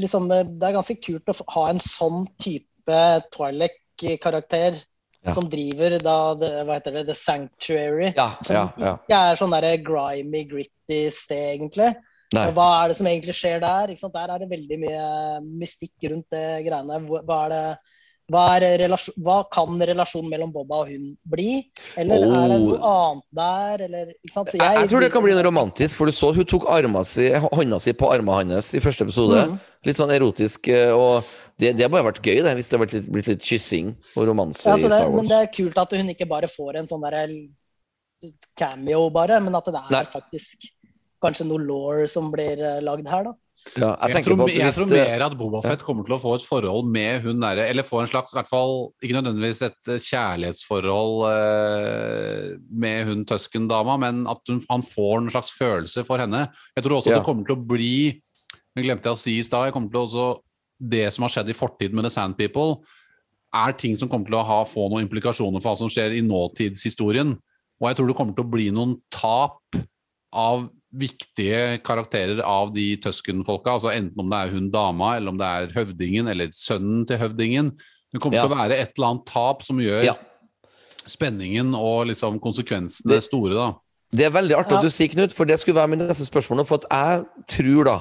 liksom Det er ganske kult å ha en sånn type Twilight-karakter Ja. som driver da det, Hva heter det? The Sanctuary. Ja, Som ja, ja. ikke er sånn der grimy, gritty sted, egentlig. Nei. Og hva er det som egentlig skjer der? Ikke sant? Der er det veldig mye mystikk rundt det greiene. Hva er det hva, relasjon, hva kan relasjonen mellom Bobba og hun bli? Eller er det Oh. noe annet der? Eller? Så Jeg, jeg tror det kan bli noe romantisk, for du så hun tok si, hånda si på armen hans i første episode. Mm. Litt sånn erotisk. eh, Og det, det har bare vært gøy, det, hvis det har blitt litt, blitt litt kyssing og romanse Ja, altså i Star Star men Wars. det er kult at hun ikke bare får en sånn der cameo, bare, men at det er Nei. faktisk kanskje noe law som blir eh, lagd her, da. Ja, jeg Jeg, tror, på at jeg tror mer at Boba Fett kommer til å få et forhold med hun derre Eller få en slags, i hvert fall ikke nødvendigvis et eh, kjærlighetsforhold eh, med hun tøskendama, men at hun, han får en slags følelse for henne. Jeg tror også Ja. at det kommer til å bli Det glemte jeg å si i stad. jeg kommer til å også Det som har skjedd i fortid med The Sand People, er ting som kommer til å ha, få noen implikasjoner for hva som skjer i nåtidshistorien. Og jeg tror det kommer til å bli noen tap av viktige karakterer av de Tusken-folka. altså Enten om det er hun dama, eller om det er høvdingen, eller sønnen til høvdingen. Det kommer Ja. til å være et eller annet tap som gjør Ja. spenningen og liksom konsekvensene Det- store, da. Det er veldig artig Ja. at du sier, Knut, for det skulle være mitt neste spørsmål. For at jeg tror da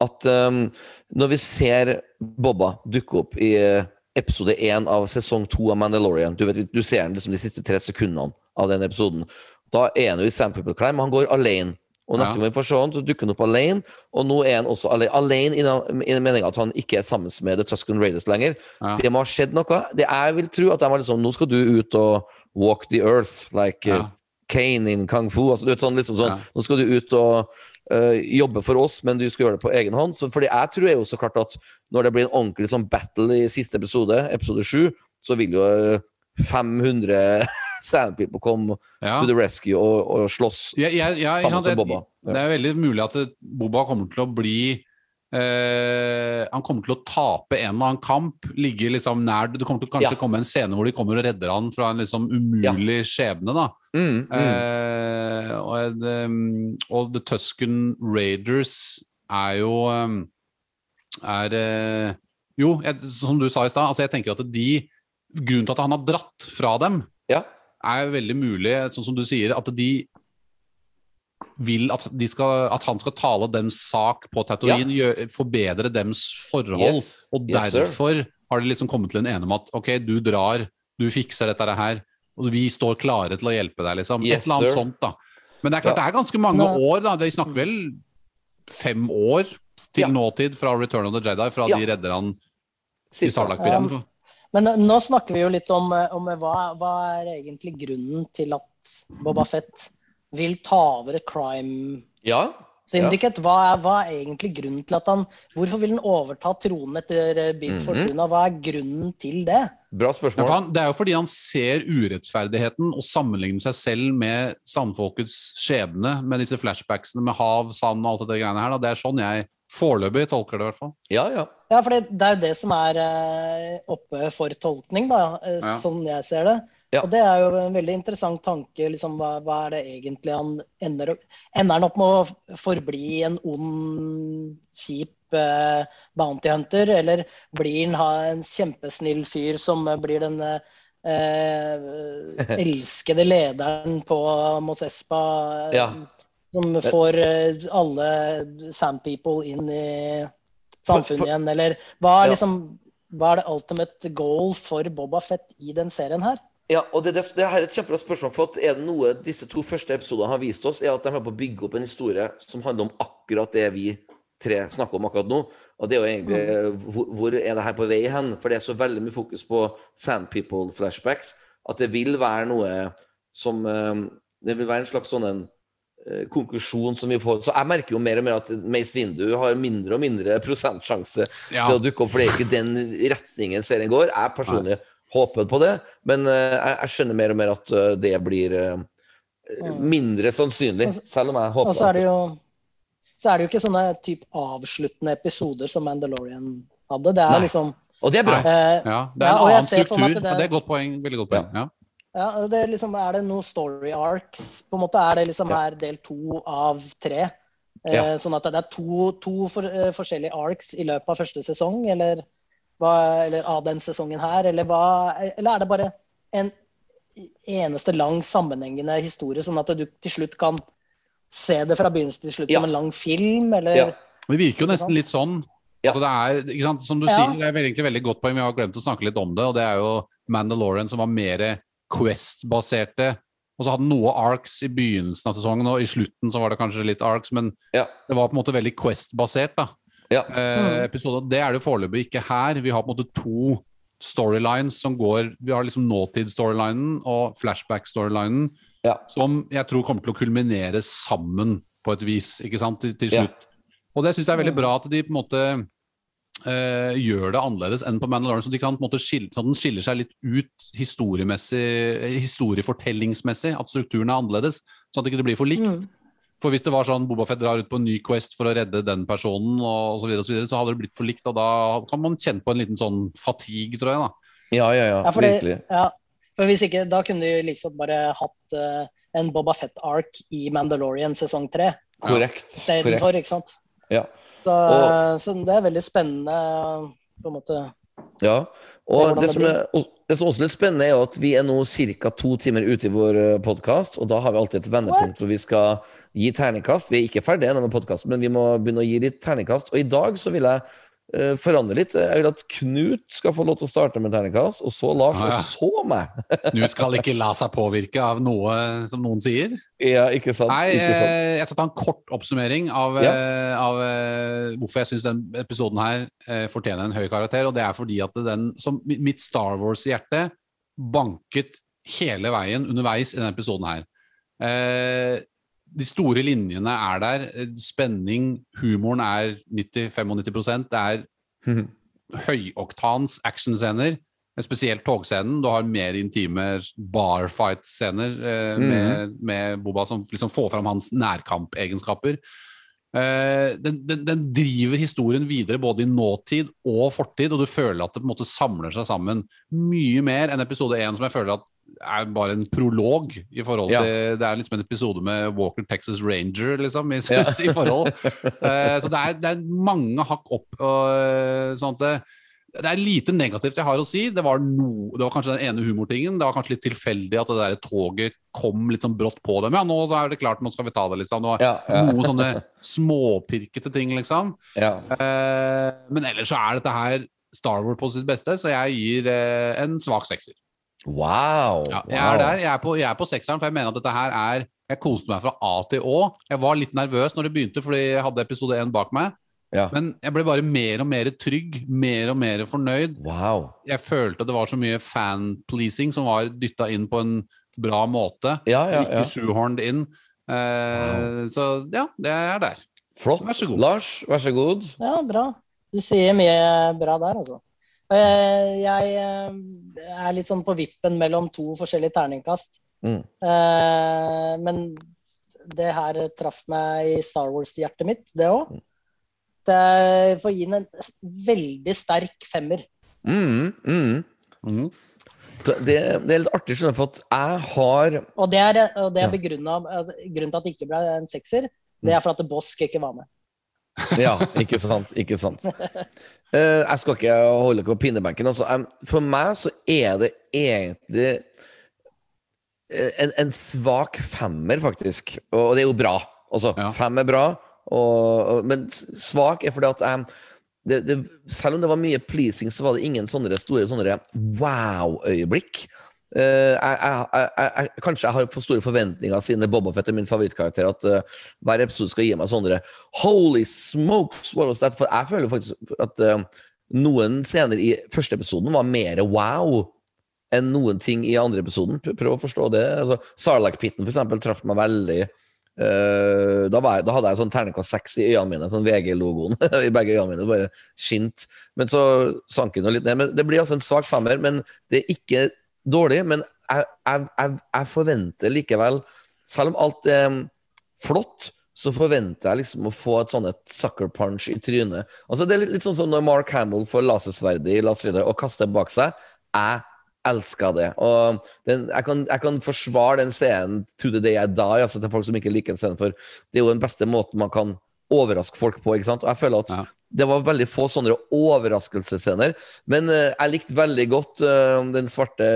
at um, når vi ser Bobba dukke opp i eh, episode én av sesong to av Mandalorian Du vet, du ser den liksom de siste tre sekundene av den episoden. Da er han jo i Sandpaper Climb, han går alene. Og neste Ja. gang vi får se han, så dukker han opp alene. Og nå er han også alene, alene i den meninga at han ikke er sammen med The Tusken Raiders lenger. Ja. Det må ha skjedd noe. Det jeg vil tro at de var liksom Nå skal du ut og walk the earth like Ja. Kane in kung fu. Altså, sånn, liksom sånn, Ja. Nå skal du ut og jobbe for oss, men du skal gjøre det på egen hånd. Så, fordi jeg tror jo så klart at når det blir en ordentlig sånn battle i siste episode, episode sju, så vil jo øh, 500 Sand People komme Ja. to the rescue og, og slåss. Ja, ja, Sammen med det, Bobba. Det er veldig mulig at Boba kommer til å bli eh, Han kommer til å tape en eller annen kamp. Ligge liksom nær Det kommer til å kanskje Ja. komme en scene hvor de kommer og redder han fra en liksom umulig skjebne. da Mm, mm. Uh, og, um, og The Tusken Raiders er jo um, er uh, Jo, jeg, som du sa i stad, altså jeg tenker at de Grunnen til at han har dratt fra dem, ja. er veldig mulig, sånn som du sier, at de vil at, de skal, at han skal tale dems sak på Tatooine, ja. forbedre dems forhold. Yes. Og Yes, derfor har de liksom kommet til en ene om at ok, du drar, du fikser dette her, og vi står klare til å hjelpe deg, liksom. Yes, Et eller annet sir. sånt, da. Men det er klart, Ja. det er ganske mange Nei. år, da. De snakker vel fem år til Ja. nåtid fra Return of the Jedi, fra Ja. de redder han i Sarlak-byen. Um, Men eh, nå snakker vi jo litt om, eh, om hva, hva er egentlig grunnen til at Boba Fett vil ta over et crime Ja. syndicate. Hva, er, hva er egentlig grunnen til at han Hvorfor vil han overta tronen etter Big mm -hmm. Fortuna? Hva er grunnen til det? Bra Ja, spørsmål. han, det er jo fordi han ser urettferdigheten og sammenligner seg selv med sandfolkets skjebne, med disse flashbacksene med hav, sand og alt det greiene her. Da. Det er sånn jeg foreløpig tolker det, i hvert fall. Ja, ja. Ja, for det, det er jo det som er eh, oppe for tolkning, da, eh, Ja. sånn jeg ser det. Ja. Og det er jo en veldig interessant tanke. Liksom, hva, hva er det egentlig han ender opp Ender han opp med å forbli en ond, kjip eh, bounty hunter, eller blir han ha en kjempesnill fyr som blir den eh, elskede lederen på Mos Espa eh, Ja. som får eh, alle Sand People inn i samfunnet For- for- igjen, eller hva er Ja. liksom hva er det ultimate goal for Boba Fett i den serien her? Ja, og det, det, det her er et kjempebra spørsmål. For at er det noe disse to første episodene har vist oss, er at de er på å bygge opp en historie som handler om akkurat det vi tre snakker om akkurat nå. Og det er jo egentlig hvor, hvor er det her på vei hen? For det er så veldig mye fokus på Sand People-flashbacks at det vil være noe som eh, Det vil være en slags sånn en eh, konklusjon som vi får Så jeg merker jo mer og mer at Mace Windu har mindre og mindre prosentsjanse Ja. til å dukke opp, for det er ikke den retningen serien går. Jeg personlig håper på det, men eh, jeg, skjønner mer og mer at eh, det blir eh, mindre sannsynlig, selv om jeg Og håper så er det at jo så er det jo ikke sånne typ avsluttende episoder som Mandalorian hadde. Det er Nei. liksom Og det er bra. eh, Ja, det er en ja, annen struktur. at det- og Det er et godt poeng. Veldig godt poeng. Ja. Ja, det er liksom, Er det noen story arcs? På en måte Er det liksom her del to av tre? Eh, Ja. Sånn at det er to, to for, uh, forskjellige arcs i løpet av første sesong, eller, hva, eller av den sesongen her? Eller, hva, eller er det bare en eneste lang sammenhengende historie, sånn at du til slutt kan se det fra begynnelse til slutt Ja. som en lang film? Eller, Ja. Det virker jo nesten litt sånn. Ja. Altså det er, ikke sant? Som du Ja. sier, det er egentlig veldig godt poeng. Vi har glemt å snakke litt om det. og Det er jo Mandalorian som var mer Quest-baserte. Og så hadde den noe arcs i begynnelsen av sesongen, og i slutten så var det kanskje litt arcs, men Ja. det var på en måte veldig Quest-basert. da. Ja. Eh, episode. Det er det foreløpig ikke her. Vi har på en måte to storylines som går Vi har liksom nåtid-storylinen og flashback-storylinen, Ja. som jeg tror kommer til å kulminere sammen på et vis, ikke sant, til, til Ja. slutt. Og det syns jeg er veldig bra at de på en måte eh, gjør det annerledes enn på Mandalorian, så de kan på en måte skille, sånn at den skiller seg litt ut historiemessig, historiefortellingsmessig, at strukturen er annerledes, sånn at det ikke blir for likt. Mm. For hvis det var sånn Bobafett drar ut på en ny quest for å redde den personen, og så, videre, og så, videre, så hadde det blitt for likt, og da kan man kjenne på en liten sånn fatigue, tror jeg. da. Ja, ja, ja. Ja, fordi, Virkelig. Ja, for hvis ikke, da kunne de liksom bare hatt uh, en Boba Fett-ark i Mandalorian sesong tre Korrekt. Ja. korrekt. ikke sant? Ja. Så, Og- så det er veldig spennende på en måte. Ja, og det det som, er, det som også er litt spennende, er jo at vi er nå ca. to timer ute i vår podkast, og da har vi alltid et vendepunkt hvor vi skal gi terningkast. Vi er ikke ferdige ennå med podkasten, men vi må begynne å gi litt terningkast. Og i dag så vil jeg uh, forandre litt. Jeg vil at Knut skal få lov til å starte med terningkast, og så Lars, Ah, ja. og så meg. Nå skal ikke la seg påvirke av noe som noen sier. Ja, ikke sant? Nei, ikke sant? eh, jeg skal ta en kort oppsummering av, Ja. eh, av hvorfor jeg syns den episoden her fortjener en høy karakter. Og det er fordi at den, som mitt Star Wars-hjerte banket hele veien underveis i denne episoden her. Eh, de store linjene er der. eh, Spenning, humoren er 90-95 Det er høyoktans actionscener. Spesielt togscenen. Du har mer intime barfight-scener eh, med, med Boba som liksom får fram hans nærkampegenskaper. Eh, den, den, den driver historien videre både i nåtid og fortid, og du føler at det på en måte samler seg sammen mye mer enn episode én, som jeg føler at er bare en prolog i forhold Ja. til Det er liksom en episode med Walker Texas Ranger, liksom, i, Ja. i forhold. Eh, så det er, det er mange hakk opp. Og, sånn at det, det er lite negativt jeg har å si. Det var, no, det var kanskje den ene humortingen. Det var kanskje litt tilfeldig at det der toget kom litt sånn brått på dem. Ja, nå så er det klart, nå skal vi ta det, liksom. Det var Ja, ja. noen sånne småpirkete ting, liksom. Ja. Eh, men ellers så er dette her Star Wars på sitt beste, så jeg gir eh, en svak sekser. Wow. Ja, jeg er der. Jeg er, på, jeg er på sekseren, for jeg mener at dette her er Jeg koste meg fra A til Å. Jeg var litt nervøs når det begynte, fordi jeg hadde episode én bak meg. Ja. Men jeg ble bare mer og mer trygg, mer og mer fornøyd. Wow. Jeg følte det var så mye fan-pleasing som var dytta inn på en bra måte. Ja, ja, ja. Ikke shoehorned inn. Eh, Så ja, det er der. Flott. Vær så god. Lars, vær så god. Ja, bra. Du sier mye bra der, altså. Eh, Jeg er litt sånn på vippen mellom to forskjellige terningkast. Mm. Eh, Men det her traff meg i Star Wars-hjertet mitt, det òg. Jeg får gi den en veldig sterk femmer. Mm, mm. mm. Det, det er litt artig, skjønner du, for at jeg har Og det er, og det er begrunnet, altså, grunnen til at det ikke ble en sekser, det er for at Bosk ikke var med. Ja, ikke sant. Ikke sant. Uh, jeg skal ikke holde på pinebenken. Altså. um, for meg så er det egentlig eh, en, en svak femmer, faktisk. Og det er jo bra. Altså, Ja. fem er bra, og, men svak er fordi at em, det, det, selv om det var mye pleasing, så var det ingen sånne store sånne wow-øyeblikk. Uh, jeg, jeg, jeg, kanskje jeg har for store forventninger siden Bobafett er min favorittkarakter, at uh, hver episode skal gi meg sånne Holy smokes, what was that? For jeg føler faktisk at uh, noen scener i første episoden var mer wow enn noen ting i andre episoden. Prøv å forstå det. Altså, Sarlacc-pitten for eksempel traff meg veldig. Eh, da, jeg, da hadde jeg sånn terningkast seks i øynene mine, sånn VG-logoen i begge øynene mine. Bare skint. Men så sank den litt ned. Men det blir altså en svak femmer. Men det er ikke dårlig. Men jeg, jeg, jeg, forventer likevel, selv om alt er mm, flott, så forventer jeg liksom å få et sånn et sucker punch i trynet. Altså Det er litt, litt sånn som når Mark Hamill får lasersverdet i Las Rider og kaster bak seg. Jeg elsker det. Og den, jeg, kan, jeg kan forsvare den scenen to the day I die, altså til folk som ikke liker den scenen, for det er jo den beste måten man kan overraske folk på. ikke sant? Og jeg føler at Ja. Det var veldig få sånne overraskelsesscener. Men uh, jeg likte veldig godt uh, den svarte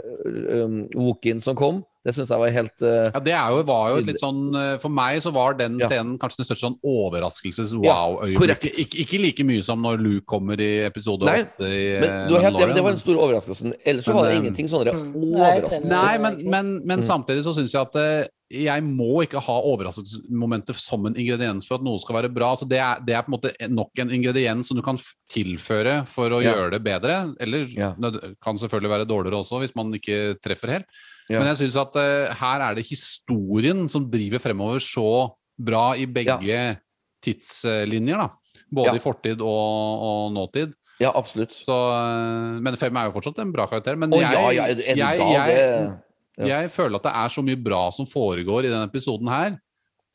uh, Wookin som kom. Det syns jeg var helt eh, Ja, det er jo, var jo litt sånn eh, For meg så var den Ja. scenen kanskje den største sånn overraskelses-wow-øyeblikket. Ja, ikke, ikke like mye som når Luke kommer i episode Nei, 8 i Men eh, du har helt, det, det var den store overraskelsen. Ellers så var det eh, ingenting sånne Mm. Er overraskelser. Nei, men, men, men Mm. samtidig så syns jeg at eh, jeg må ikke ha overraskelsesmomentet som en ingrediens for at noe skal være bra. Altså det, er, det er på en måte nok en ingrediens som du kan tilføre for å Ja. gjøre det bedre. Eller Ja. det kan selvfølgelig være dårligere også, hvis man ikke treffer helt. Ja. Men jeg syns at uh, her er det historien som driver fremover så bra i begge tidslinjer. da. Både i fortid og, og nåtid. Ja, absolutt. Så, uh, men Fem er jo fortsatt en bra karakter. Men jeg, jeg, jeg. Jeg føler at det er så mye bra som foregår i denne episoden her.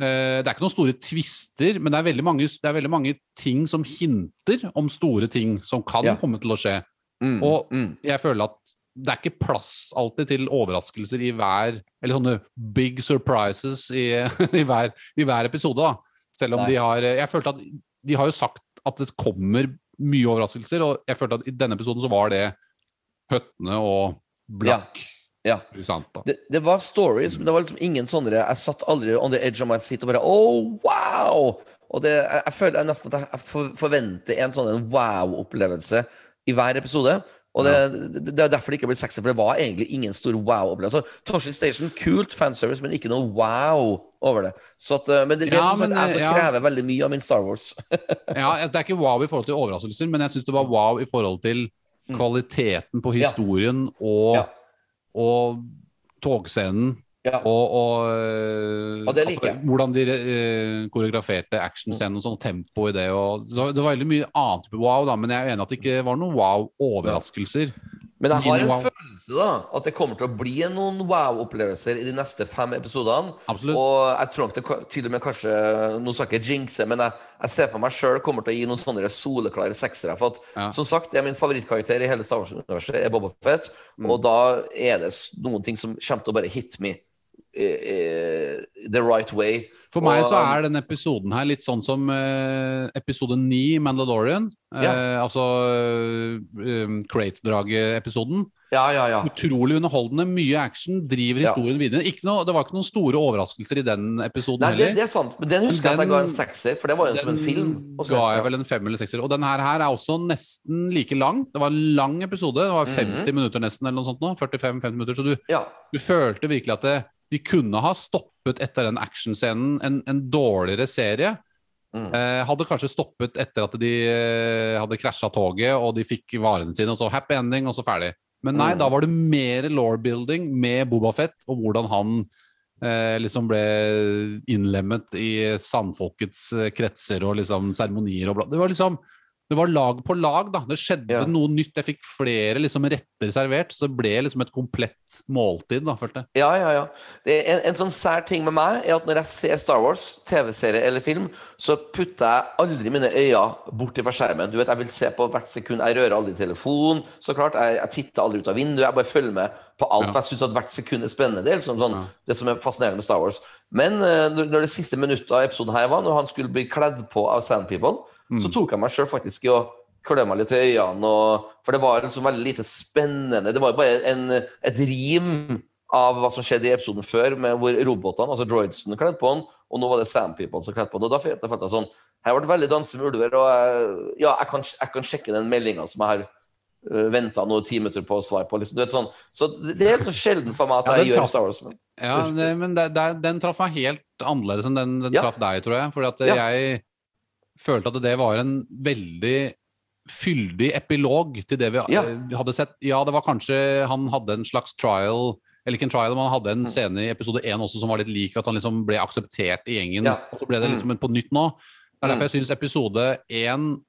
Eh, Det er ikke noen store twister, men det er mange, det er veldig mange ting som hinter om store ting som kan Ja. komme til å skje. mm, Og- mm. Jeg føler at det er ikke plass alltid til overraskelser i hver Eller sånne big surprises i, i, hver, i hver episode, da. Selv om Nei. de har Jeg følte at de har jo sagt at det kommer mye overraskelser, og jeg følte at i denne episoden så var det høttene og blakk. Ja. Da. Det, det var stories, men det var liksom ingen sånne Jeg satt aldri on the edge of my seat og bare Oh, wow! Og det, jeg, jeg føler nesten at jeg for, forventer en sånn wow-opplevelse i hver episode. Og det, det, er derfor det ikke ble sexy, for det var egentlig ingen stor wow-opplevelse. Torshid Station, kult fanservice, men ikke noe wow over det. Så at, men det, det Ja, men, jeg som ja. krever veldig mye av min Star Wars. Ja, altså, det er ikke wow i forhold til overraskelser, men jeg syns det var wow i forhold til kvaliteten på historien Ja. og, Ja. Og togscenen. Ja. Og, og, Og det liker jeg. hvordan de uh, koreograferte actionscenen og sånn, tempo i det. Og, så det var veldig mye annet på wow, da, men jeg er enig at det ikke var noen wow-overraskelser. Men jeg har en Wow. følelse da at det kommer til å bli noen wow-opplevelser i de neste fem episodene. Absolutt. Og jeg tror nok det til og med kanskje Nå skal jeg ikke jinxe, men jeg, jeg ser for meg sjøl kommer til å gi noen sånne soleklare seksere. For at, Ja. som sagt, det er min favorittkarakter i hele Star Wars-universet, er Boba Fett. Mm. Og da er det noen ting som kommer til å bare hit me the right way. For meg så er denne episoden her litt sånn som eh, episode 9 i Mandalorian. Eh, altså uh, Crate-draget-episoden. Ja, ja, ja. Utrolig underholdende, mye action, driver historien videre. Noe, det var ikke noen store overraskelser i den episoden Nei, det, heller. det er sant. Men den husker jeg at jeg ga en sekser, for det var jo som en film. Også. ga jeg vel en fem eller sekser. Og den her, her er også nesten like lang. Det var en lang episode. Det var 50 Mhm. minutter nesten, eller noe sånt nå. 45-50 minutter. Så du, Ja. du følte virkelig at det, de kunne ha stoppet etter den actionscenen en, en dårligere serie. Mm. Eh, hadde kanskje stoppet etter at de eh, hadde krasja toget og de fikk varene sine, og så happy ending, og så ferdig. Men nei, Mm. da var det mer law-building med Bobafett, og hvordan han eh, liksom ble innlemmet i sandfolkets eh, kretser og liksom seremonier og bla. Det var liksom det var lag på lag, da. Det skjedde Ja. noe nytt. Jeg fikk flere liksom, retter servert, så det ble liksom et komplett måltid, da, følte jeg. Ja, ja, ja. Det er en, en sånn sær ting med meg er at når jeg ser Star Wars, TV-serie eller film, så putter jeg aldri mine øyne bort fra skjermen. Du vet, Jeg vil se på hvert sekund. Jeg rører aldri telefonen, så klart. Jeg, jeg titter aldri ut av vinduet. Jeg bare følger med på alt. Ja. for Jeg syns at hvert sekund er spennende. Det er liksom sånn, Ja. det som er fascinerende med Star Wars. Men eh, når, når det siste minuttet av episoden her var, når han skulle bli kledd på av Sand People, så tok jeg meg sjøl faktisk i å klø meg litt i øynene. Og, for det var liksom veldig lite spennende. Det var jo bare en, et rim av hva som skjedde i episoden før, med hvor robotene, altså droidsen, kledde på han, og nå var det Sandpeople som kledde på han. Og da følte jeg sånn jeg ble det veldig danse med ulver, og jeg, ja, jeg kan, jeg kan sjekke den meldinga som jeg har uh, venta noen ti minutter på å svare på. Liksom. Du vet, sånn. Så det er helt så sjelden for meg at Ja, jeg gjør traf... Star Wars. Men, Ja, det, men det, det, den traff meg helt annerledes enn den, den Ja. traff deg, tror jeg. Fordi at jeg følte at det var en veldig fyldig epilog til det vi Ja. eh, hadde sett. Ja, det var kanskje Han hadde en slags trial Eller ikke en trial, men han hadde en Mm. scene i episode én også som var litt lik, at han liksom ble akseptert i gjengen. Ja. Og så ble det liksom på nytt nå. Det er Mm. derfor jeg syns episode én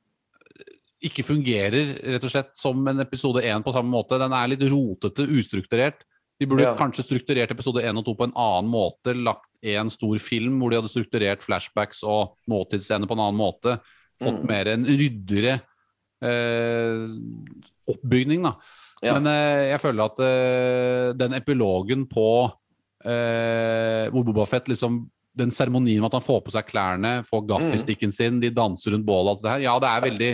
ikke fungerer rett og slett som en episode én på samme måte. Den er litt rotete, ustrukturert. De burde Ja. kanskje strukturert episode 1 og 2 på en annen måte. Lagt en stor film hvor de hadde strukturert flashbacks og nåtidsscener på en annen måte. Fått Mm. mer en ryddigere eh, oppbygning, da. Ja. Men eh, jeg føler at eh, den epilogen på eh, hvor Bobafett liksom Den seremonien med at han får på seg klærne, får gaffystikken sin, de danser rundt bålet og alt det her. Ja, det er veldig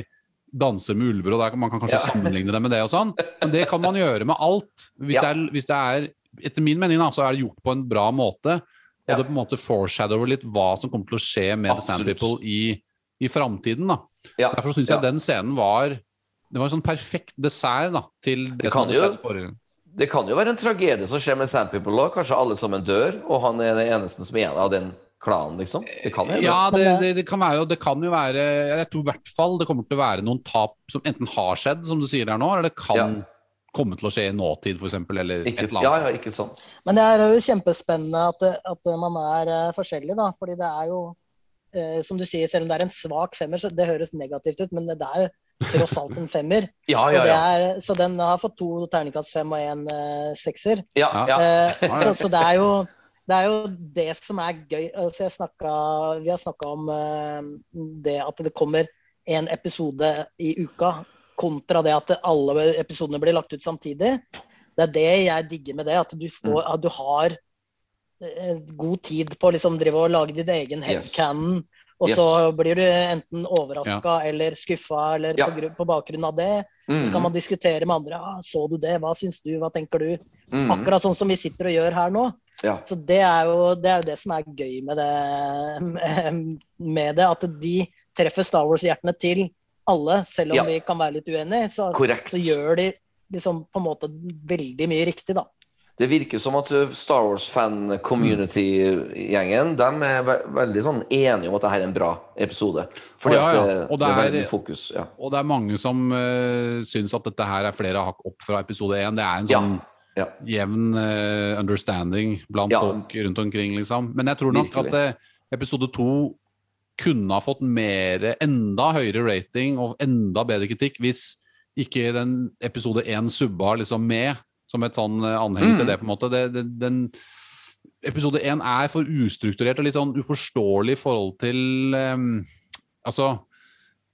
danser med ulver, og der, man kan kanskje Ja. sammenligne det med det og sånn, men det kan man gjøre med alt. Hvis, Ja. det, er, hvis det er Etter min mening da, så er det gjort på en bra måte, og det på en måte foreshadower litt hva som kommer til å skje med The Sand People i, i framtiden. Derfor syns jeg den scenen var det var en sånn perfekt dessert da, til det, Det som jo- forrige gang. Det kan jo være en tragedie som skjer med Sand People òg. Kanskje alle sammen dør, og han er den eneste som er av den klanen, liksom. Det kan hende. Ja, det, det, det kan være det kan jo være Jeg tror i hvert fall det kommer til å være noen tap som enten har skjedd, som du sier der nå, eller det kan Ja. komme til å skje i nåtid, f.eks. Eller Ikke, et eller ja, annet. ja, ikke sant. Men det er jo kjempespennende at, at man er eh, forskjellig, da. Fordi det er jo, eh, som du sier, selv om det er en svak femmer, så det høres negativt ut, men det er jo tross alt en femmer. Ja, ja, ja. er, så den har fått to terningkast fem og en uh, sekser. ja, ja. Eh, Ja, ja. så, så det er jo det er jo det som er gøy. Altså snakka, vi har snakka om eh, det at det kommer en episode i uka, kontra det at alle episodene blir lagt ut samtidig. Det er det jeg digger med det. At du, Mm. får, at du har eh, god tid på å liksom drive og lage din egen Yes. headcanon. Og Yes. så blir du enten overraska eller skuffa eller Ja. på, på bakgrunn av det. Så Mm, kan man diskutere med andre. Ah, 'Så du det? Hva syns du? Hva tenker du?' mm, Akkurat sånn som vi sitter og gjør her nå. Ja. Så det er jo det, er jo det som er gøy med det, med det. At de treffer Star Wars-hjertene til alle, selv om Ja. vi kan være litt uenige. Så, så gjør de liksom på en måte veldig mye riktig, da. Det virker som at Star Wars-fan-community-gjengen De er ve veldig sånn enige om at dette er en bra episode. Fordi Å, ja, ja. det, Og det det er er- veldig fokus. Ja. Og det er mange som uh, syns at dette her er flere hakk opp fra episode én. Det er en sånn Ja. Jevn uh, understanding blant Ja. folk rundt omkring, liksom. Men jeg tror nok Virkelig. at eh, episode to kunne ha fått mer, enda høyere rating og enda bedre kritikk hvis ikke den episode én subba liksom med som et sånn eh, anheng til Mm. det, på en måte. Det, det, den Episode én er for ustrukturert og litt sånn uforståelig i forhold til um, Altså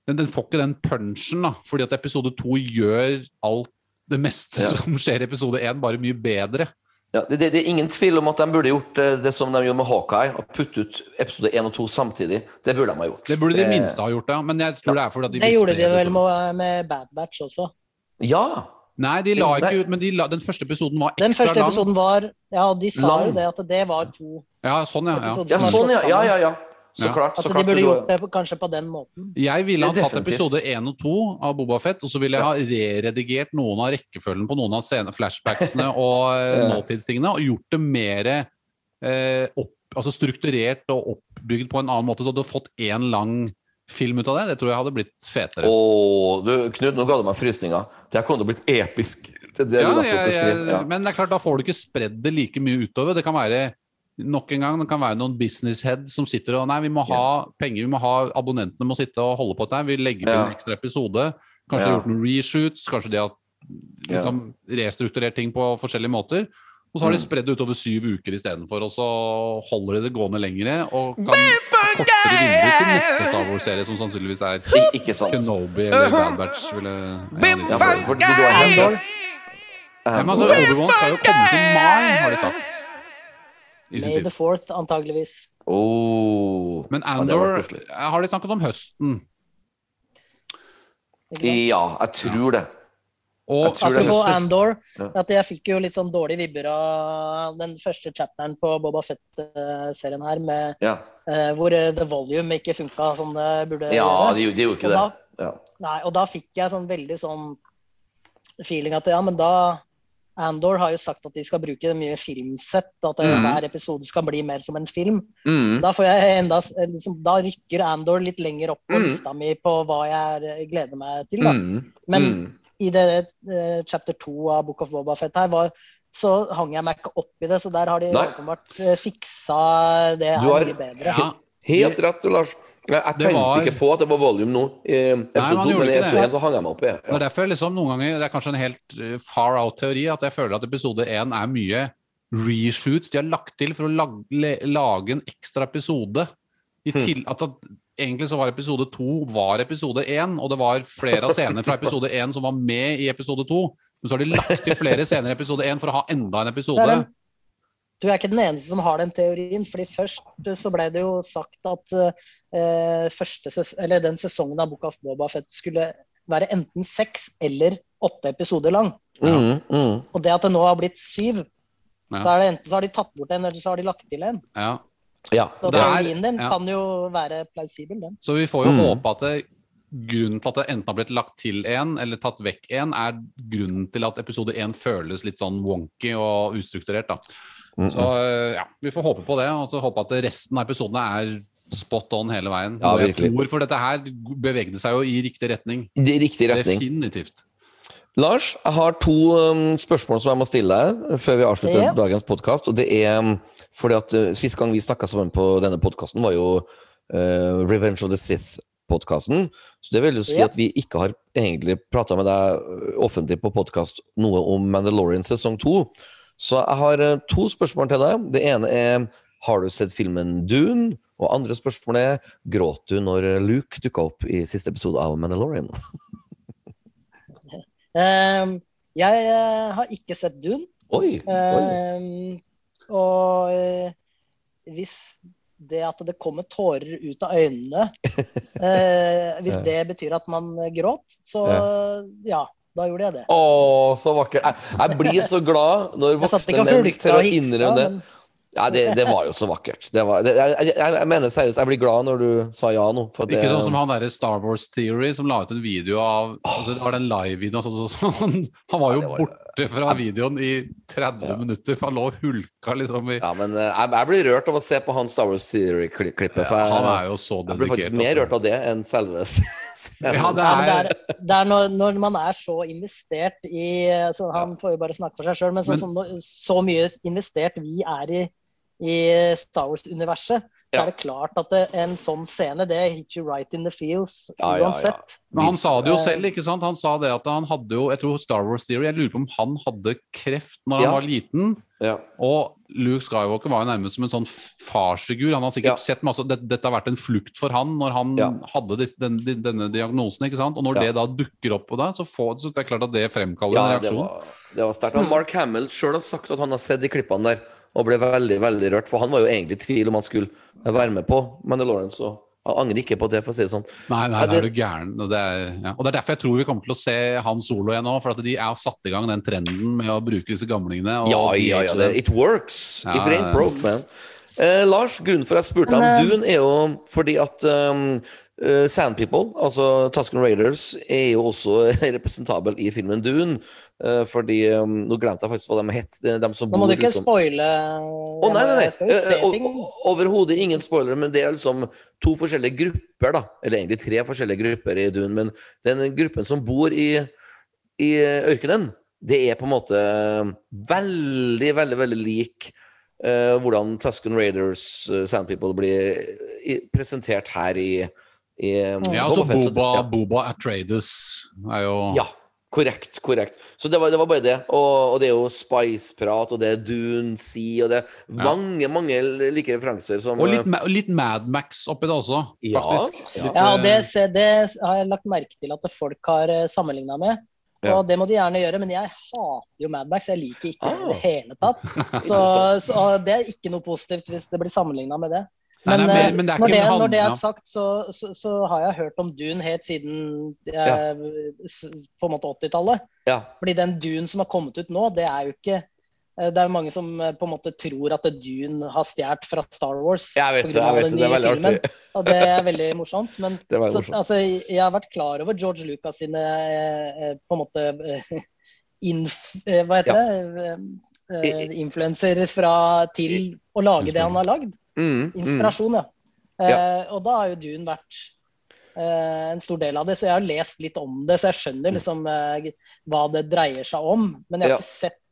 den, den får ikke den punchen, da, fordi at episode to gjør alt det meste Ja. som skjer i episode én, bare mye bedre. Ja, det, det, det er ingen tvil om at de burde gjort eh, det som de gjorde med Hawkeye, og putte ut episode 1 og 2 samtidig. Det burde de ha gjort. Det burde de Eh, minste ha gjort, ja. Men jeg tror det er fordi de Det gjorde de vel med, med Bad Batch også. Ja! Nei, de la ikke ut, men de la, den første episoden var ekstra lang. Den første lang. episoden var Ja, de sa Lang. jo det at det var to Ja, sånn, ja. ja. Ja, sånn, ja. Ja, ja, ja. Så Ja. klart. At Så de klart burde det gjort det på, kanskje på den måten. Jeg ville ha tatt episode 1 og 2 av Boba Fett, og så ville jeg ha reredigert noen av rekkefølgen på noen av scene, flashbacksene og eh, Ja. nåtidstingene, og gjort det mer eh, opp, altså strukturert og oppbygd på en annen måte, så du hadde fått én lang film ut av det. Det tror jeg hadde blitt fetere. Åh, du, Knut, nå ga du meg frysninger. Det her til å episk. Det det Ja, jeg, jeg, Ja. men det er klart, da får du ikke spredd det like mye utover. Det kan være Nok en gang, det kan være noen business head som sitter og Nei, vi må ha penger, vi må ha abonnentene må sitte og holde på dette. Vi legger Ja. en ekstra episode. Kanskje de Ja. har gjort noen reshoots, kanskje de har liksom restrukturert ting på forskjellige måter. Og så har de Mm. spredd det utover syv uker istedenfor, og så holder de det gående lengre og kan kortere vindu til neste Star Wars-serie, som sannsynligvis er ikke sant. Kenobi eller Bad Batch. Ville, Ja, to. for, for du har. Ja, men altså, Obi-Wan skal jo komme til mai, har de sagt. May the fourth, antageligvis. oh. Men Ja, Andor koselig. har de snakket om høsten. Ja, jeg tror det. Og Jeg tror det Apropos Andor, at jeg fikk jo litt sånn dårlige vibber av den første chapteren på Boba Fett-serien her, med, Ja, uh, hvor eh, The Volume ikke funka som det burde ja gjøre. Ja, det gjorde ikke Og det. da, Ja. nei, og da fikk jeg sånn veldig sånn feeling at ja, men da Andor har jo sagt at de skal bruke mye filmsett, at eh, Mhm. hver episode skal bli mer som en film. Mm. Da, får jeg enda, liksom, da rykker Andor litt lenger opp på mm. lista mi på hva jeg er- gleder meg til. Da. Mm. Men mm. i det eh, chapter 2 av Book of Boba Fett her, var, så hang jeg meg ikke opp i det. Så der har de åpenbart eh, fiksa det her har- mye bedre. ja, Helt rett, du, Lars. Jeg, jeg tenkte var- ikke på at det var volume nå, i episode 2, men i episode 1 så hang jeg meg opp i. Det er derfor jeg liksom noen ganger Det er kanskje en helt eh, far out-teori at jeg føler at episode én er mye reshoots de har lagt til for å lage, lage en ekstra episode. I Hmm. til, at, at Egentlig så var episode to var episode én, og det var flere av scenene fra episode én som var med i episode to. Men så har de lagt til flere scener i episode én for å ha enda en episode. Det er en- Du er ikke den eneste som har den teorien. fordi Først eh, så ble det jo sagt at eh, ses eller den sesongen av Book of Boba Fett skulle være enten seks eller åtte episoder lang. Mm, mm. Og det at det nå har blitt syv, Ja. så er det enten så har de tatt bort en, eller så har de lagt til en. Ja. ja. Så Det er- teorien din ja. kan jo være plausibel, den. Så vi får jo Mm. håpe at det, grunnen til at det enten har blitt lagt til en eller tatt vekk en, er grunnen til at episode én føles litt sånn wonky og ustrukturert. da. Mm, Så øh, ja, vi får håpe på det, og så håpe at resten av episodene er spot on hele veien. Ja, tror, For dette her bevegde seg jo i riktig retning. Er riktig retning. Definitivt. Lars, jeg har to um, spørsmål som jeg må stille deg før vi avslutter Ja. dagens podkast. Og det er um, fordi at uh, sist gang vi snakka sammen på denne podkasten, var jo uh, Revenge of the Sith-podkasten. Så det vil jo si Ja. at vi ikke har egentlig prata med deg uh, offentlig på podkast noe om Mandalorian sesong to. Så jeg har uh, to spørsmål til deg. Det ene er har du sett filmen Dune? Og andre spørsmål er gråt du når Luke dukka opp i siste episode av Mandalorian? um, jeg eh, har ikke sett Dune. Oi! oi. Um, og eh, hvis det at det kommer tårer ut av øynene eh, Hvis det betyr at man gråt, så ja, da gjorde jeg det. Å, så vakkert. Jeg, jeg blir så glad når voksne menn tør å innrømme det. Ja, det, det var jo så vakkert. Det var, det, jeg, jeg, mener seriøst, jeg blir glad når du sa ja nå. For det, Ikke sånn som han derre Star Wars Theory som la ut en video av altså Det var den live-videoen. Sånn, sånn, han, han var jo Ja, jo- borte fra videoen i 30 Ja. minutter, for han lå og hulka liksom i Ja, men eh, jeg, jeg blir rørt av å se på han Star Wars Theory-klippet. ja, Han er jo så jeg blir faktisk mer altså. rørt av det enn selve scenen. Ja, det Ja, det er, er, det er når, når man er så investert i så Han får jo bare snakke for seg sjøl, men, så, Men- så, så mye investert vi er i, i Star Wars-universet, så Ja. er det klart at det, en sånn scene, det hit you right in the feels Ja, ja, ja. Men han sa det jo Eh, selv, ikke sant? Han sa det at han hadde jo Jeg tror Star Wars Theory Jeg lurer på om han hadde kreft når han var liten. Ja. Og Luke Skywalker var jo nærmest som en sånn farsfigur. Han har sikkert Ja. sett masse det, Dette har vært en flukt for han når han Ja. hadde dis, den, den, denne diagnosen. ikke sant? Og når Ja. det da dukker opp på deg, så, får, så det er klart at det fremkaller en reaksjon. det var, det var sterkt. Mark Hamill sjøl har sagt at han har sett de klippene der og ble veldig veldig rørt. For han var jo egentlig i tvil om han skulle være med på Mandalorian, så han angrer ikke på det, for å si det sånn. Nei, nei, nei da er det- du gæren. Og det er, ja. og det er derfor jeg tror vi kommer til å se Han Solo igjen nå. For at de er satt i gang den trenden med å bruke disse gamlingene. Og Ja, ja, ja. Det, it works. Ja, If it ain't broke, man. Eh, Lars, grunnen for at jeg spurte om Dune, er jo fordi at um, eh, Sand People, altså Tusken Raiders, er jo også representabel i filmen Dune. Uh, fordi um, Nå glemte jeg faktisk hva de het. De Nå må bor du ikke liksom spoile. Å, nei, nei, nei. Uh. Overhodet ingen spoilere, men det er liksom to forskjellige grupper, da. Eller egentlig tre forskjellige grupper i Dune, men den gruppen som bor i, i ørkenen, det er på en måte veldig, veldig, veldig lik hvordan Tusken Raiders, uh, Sand People, blir presentert her i, i Ja, altså Boba Fett, så- Boba, ja. Boba Atreides er jo Ja, korrekt. korrekt. Så det var, det var bare det. Og, og det er jo Spice-prat, og det er Dune Sea, og det er mange mange like referanser som Og litt, Ma- litt Mad Max oppi det også, Ja, faktisk. ja. Litt, Ja, og det, eh, det har jeg lagt merke til at folk har sammenligna med. Ja. Og det må de gjerne gjøre, men jeg hater jo Madmax. Jeg liker ikke det Ah. det hele tatt. Så, så det er ikke noe positivt hvis det blir sammenligna med det. Nei, Men, nei, men- eh, men det når, det, når det er sagt, så, så, så har jeg hørt om Dune helt siden eh, s- på en måte 80-tallet. Ja. Fordi den Dune som har kommet ut nå, det er jo ikke eh, Det er mange som på en måte tror at Dune har stjålet fra Star Wars. Jeg vet det, jeg vet det. Det er veldig filmen. artig. Og det er veldig morsomt. Men Det er så, morsomt. altså, jeg har vært klar over George Lucas sine på en måte inf, Hva heter det? Eh, influenser fra til å lage det han har lagd. Mm, mm. Inspirasjon, ja. Eh, og da har jo Dune vært eh, en stor del av det, så jeg har lest litt om det. Så jeg skjønner liksom eh, hva det dreier seg om. Men jeg har Ja. ikke sett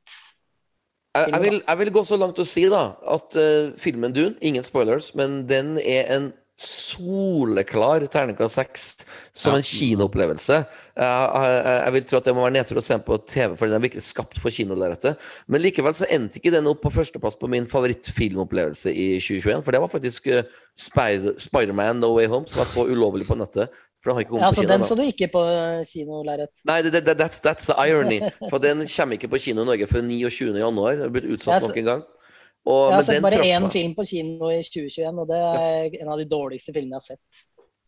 Jeg, jeg, vil, jeg vil gå så langt å si da at uh, filmen Dune, ingen spoilers, men den er en soleklar terningkast seks som Ja. en kinoopplevelse. Jeg, jeg, jeg vil tro at det må være nedtur å se på TV, for den er virkelig skapt for kinolerretet. Men likevel så endte ikke den opp på førsteplass på min favorittfilmopplevelse i 2021. For det var faktisk uh, Spider- Spiderman No Way Home, som jeg så ulovlig på nettet. For den har ikke kommet Ja, på så kino. den så du ikke på eh, kinolerret? Nei, det, det, that's, that's the irony. For den kommer ikke på kino i Norge før 29. januar. Det har blitt utsatt nok en gang. Og, Jeg har men sett den bare én film på kino i 2021, og det er en av de dårligste filmene jeg har sett.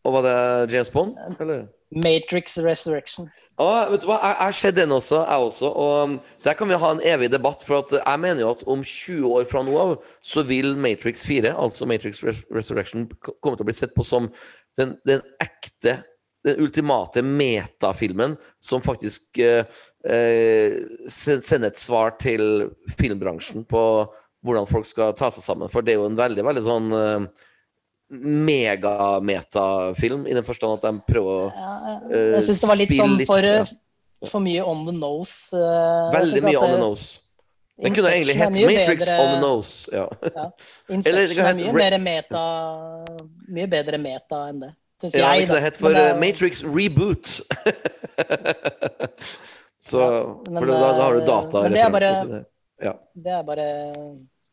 Og var det James Bond? Eller? Matrix Resurrection. Ah, vet du hva, jeg har sett den også, jeg også. Og der kan vi ha en evig debatt. For jeg mener jo at om 20 år fra nå av, så vil Matrix 4, altså Matrix Res Resurrection, komme til å bli sett på som den, den ekte, den ultimate metafilmen som faktisk eh, eh, sender et svar til filmbransjen på hvordan folk skal ta seg sammen. For det er jo en veldig, veldig sånn uh, megametafilm, i den forstand at de prøver å Eh, jeg syns det var litt sånn for, ja. for mye on the nose. Uh, Veldig mye on the nose. Den kunne egentlig hett Matrix bedre- on the nose. Ja. Eller det er mye mer meta Mye bedre meta enn det. Syns ja, jeg, det kunne hett for det eh, Matrix Reboot. Så Ja, men, For da, da har du eh, er datareferanser. det- Ja. Det er bare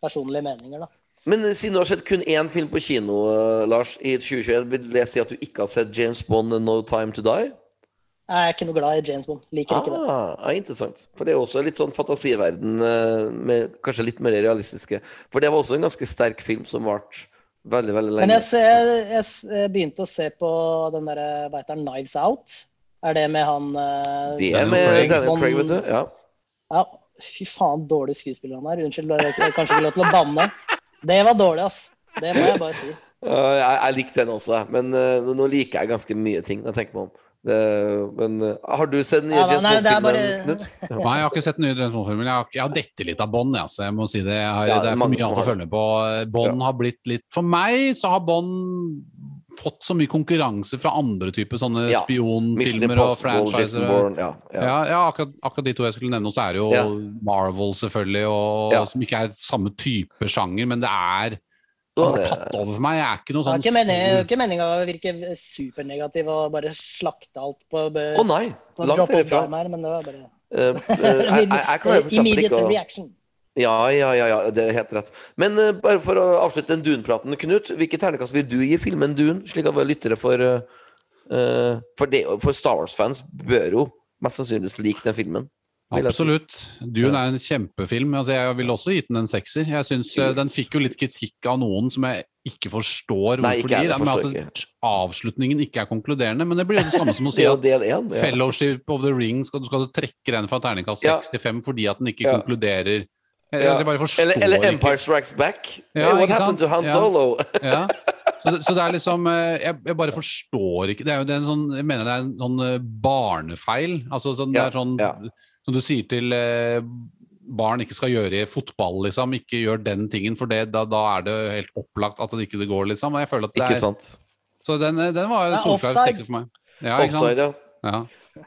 personlige meninger, da. Men eh, siden du har sett kun én film på kino, eh, Lars, i 2021, vil det si at du ikke har sett James Bond No Time To Die? Jeg er ikke noe glad i James Bond. Liker ikke det. Ah, ja, interessant. For det er også litt sånn fantasiverden, eh, med kanskje litt mer realistiske. For det var også en ganske sterk film som varte veldig, veldig lenge. Men jeg, jeg, jeg, jeg begynte å se på den derre, hva heter den, Knives Out. Er det med han eh, Det er med Craig. Daniel Craig, vet du. Ja. Ja, fy faen, dårlig skuespiller han er. Unnskyld, jeg har kanskje ikke lov til å banne. Det var dårlig, ass. Det må jeg bare si. Uh, jeg, jeg likte den også, men uh, nå liker jeg ganske mye ting. når Jeg tenker meg om det, Men uh, har du sett den nye Ja, James det er Bond-filmen, bare- Knut? Nei, jeg har ikke sett den nye James Bond-filmen. Jeg har, jeg har dette litt av Bond, altså. jeg må si det. Jeg har, Ja, det er mange for mye annet å følge følge på. Bond har blitt litt For meg så har Bond fått så mye konkurranse fra andre typer sånne Ja. Spionfilmer og franchiser. Ja, ja. Ja, ja akkurat, akkurat de to jeg skulle nevne, så er det jo Ja. Marvel, selvfølgelig, og, Ja. som ikke er samme type sjanger, men det er Han har er tatt over for meg. Jeg er ikke noe sånn Det meningen, ikke meninga å virke supernegativ og bare slakte alt på, Å nei! Langt derifra. her, men det var bare Uh, uh, I, I, I, I, I, I, Immediate I, I, reaction. Ja, ja, ja, ja, det er helt rett. Men uh, bare for å avslutte den Dune-praten, Knut. Hvilke ternekast vil du gi filmen Dune, slik at våre lyttere får eh, for, det, for Star Wars-fans bør jo mest sannsynligvis like den filmen. Absolutt. Dune er en kjempefilm. Altså, jeg ville også gitt den en sekser. Jeg synes Den fikk jo litt kritikk av noen som jeg ikke forstår Nei, hvorfor ikke jeg de gir. at avslutningen ikke er konkluderende. Men det blir jo det samme som å si at del 1, Ja. Fellowship of the Ring skal du skal trekke den fra terningkast Ja. 65 fordi at den ikke Ja. konkluderer. Ja. bare Eller, eller. Empire Strikes Back. Ja, Hey, what happened sant? to Han Solo? Ja. Så, det- så det er liksom eh, jeg, jeg bare forstår ikke Det er jo det er en sånn Jeg mener det er en sånn eh, barnefeil. Altså sånn, Ja, det er sånn ja. Som du sier til eh, barn ikke skal gjøre i fotball, liksom. Ikke gjør den tingen, for det, da, da er det helt opplagt at det ikke går, liksom. Og jeg føler at det Ikke er sant? Så den, den var solklar tekst for meg. Ja, ikke sant? Offside, ja. Ja.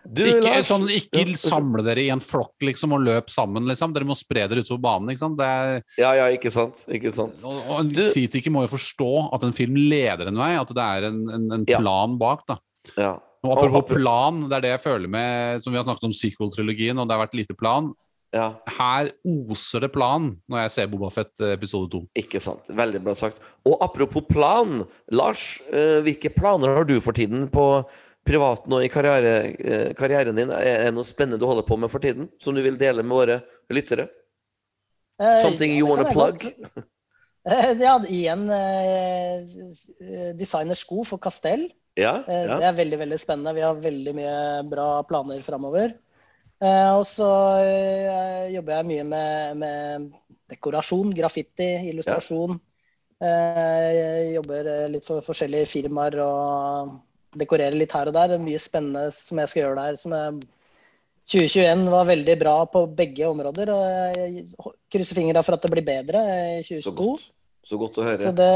Du, Ikke, Lars sånn, ikke samle dere i en flokk liksom, og løp sammen. Liksom. Dere må spre dere utover banen. Ikke sant? Det er, Ja, ja, ikke sant. Ikke sant. og, og en Du- kritiker må jo forstå at en film leder en vei, at det er en, en, en Ja. plan bak. da. Ja. Og apropos og, plan, det er det jeg føler med Som vi har snakket om sequel-trilogien, og det har vært lite plan. ja. Her oser det plan når jeg ser Boba Fett eh, episode to. Ikke sant. Veldig bra sagt. Og apropos plan, Lars. eh, hvilke planer har du for tiden på privaten og i karriere, eh, karrieren din? Er det noe spennende du holder på med for tiden, som du vil dele med våre lyttere? Eh, Something you wanna plug? Eh, Ja, igjen designersko for Castell. Ja? Ja. Det er veldig veldig spennende. Vi har veldig mye bra planer framover. Og så jobber jeg mye med, med dekorasjon, graffiti, illustrasjon. Ja. jobber litt for forskjellige firmaer og dekorerer litt her og der. Er mye spennende som jeg skal gjøre der. Som jeg 2021 var veldig bra på begge områder. og Jeg krysser fingra for at det blir bedre i Så 2022. godt. Så godt å høre. Så det,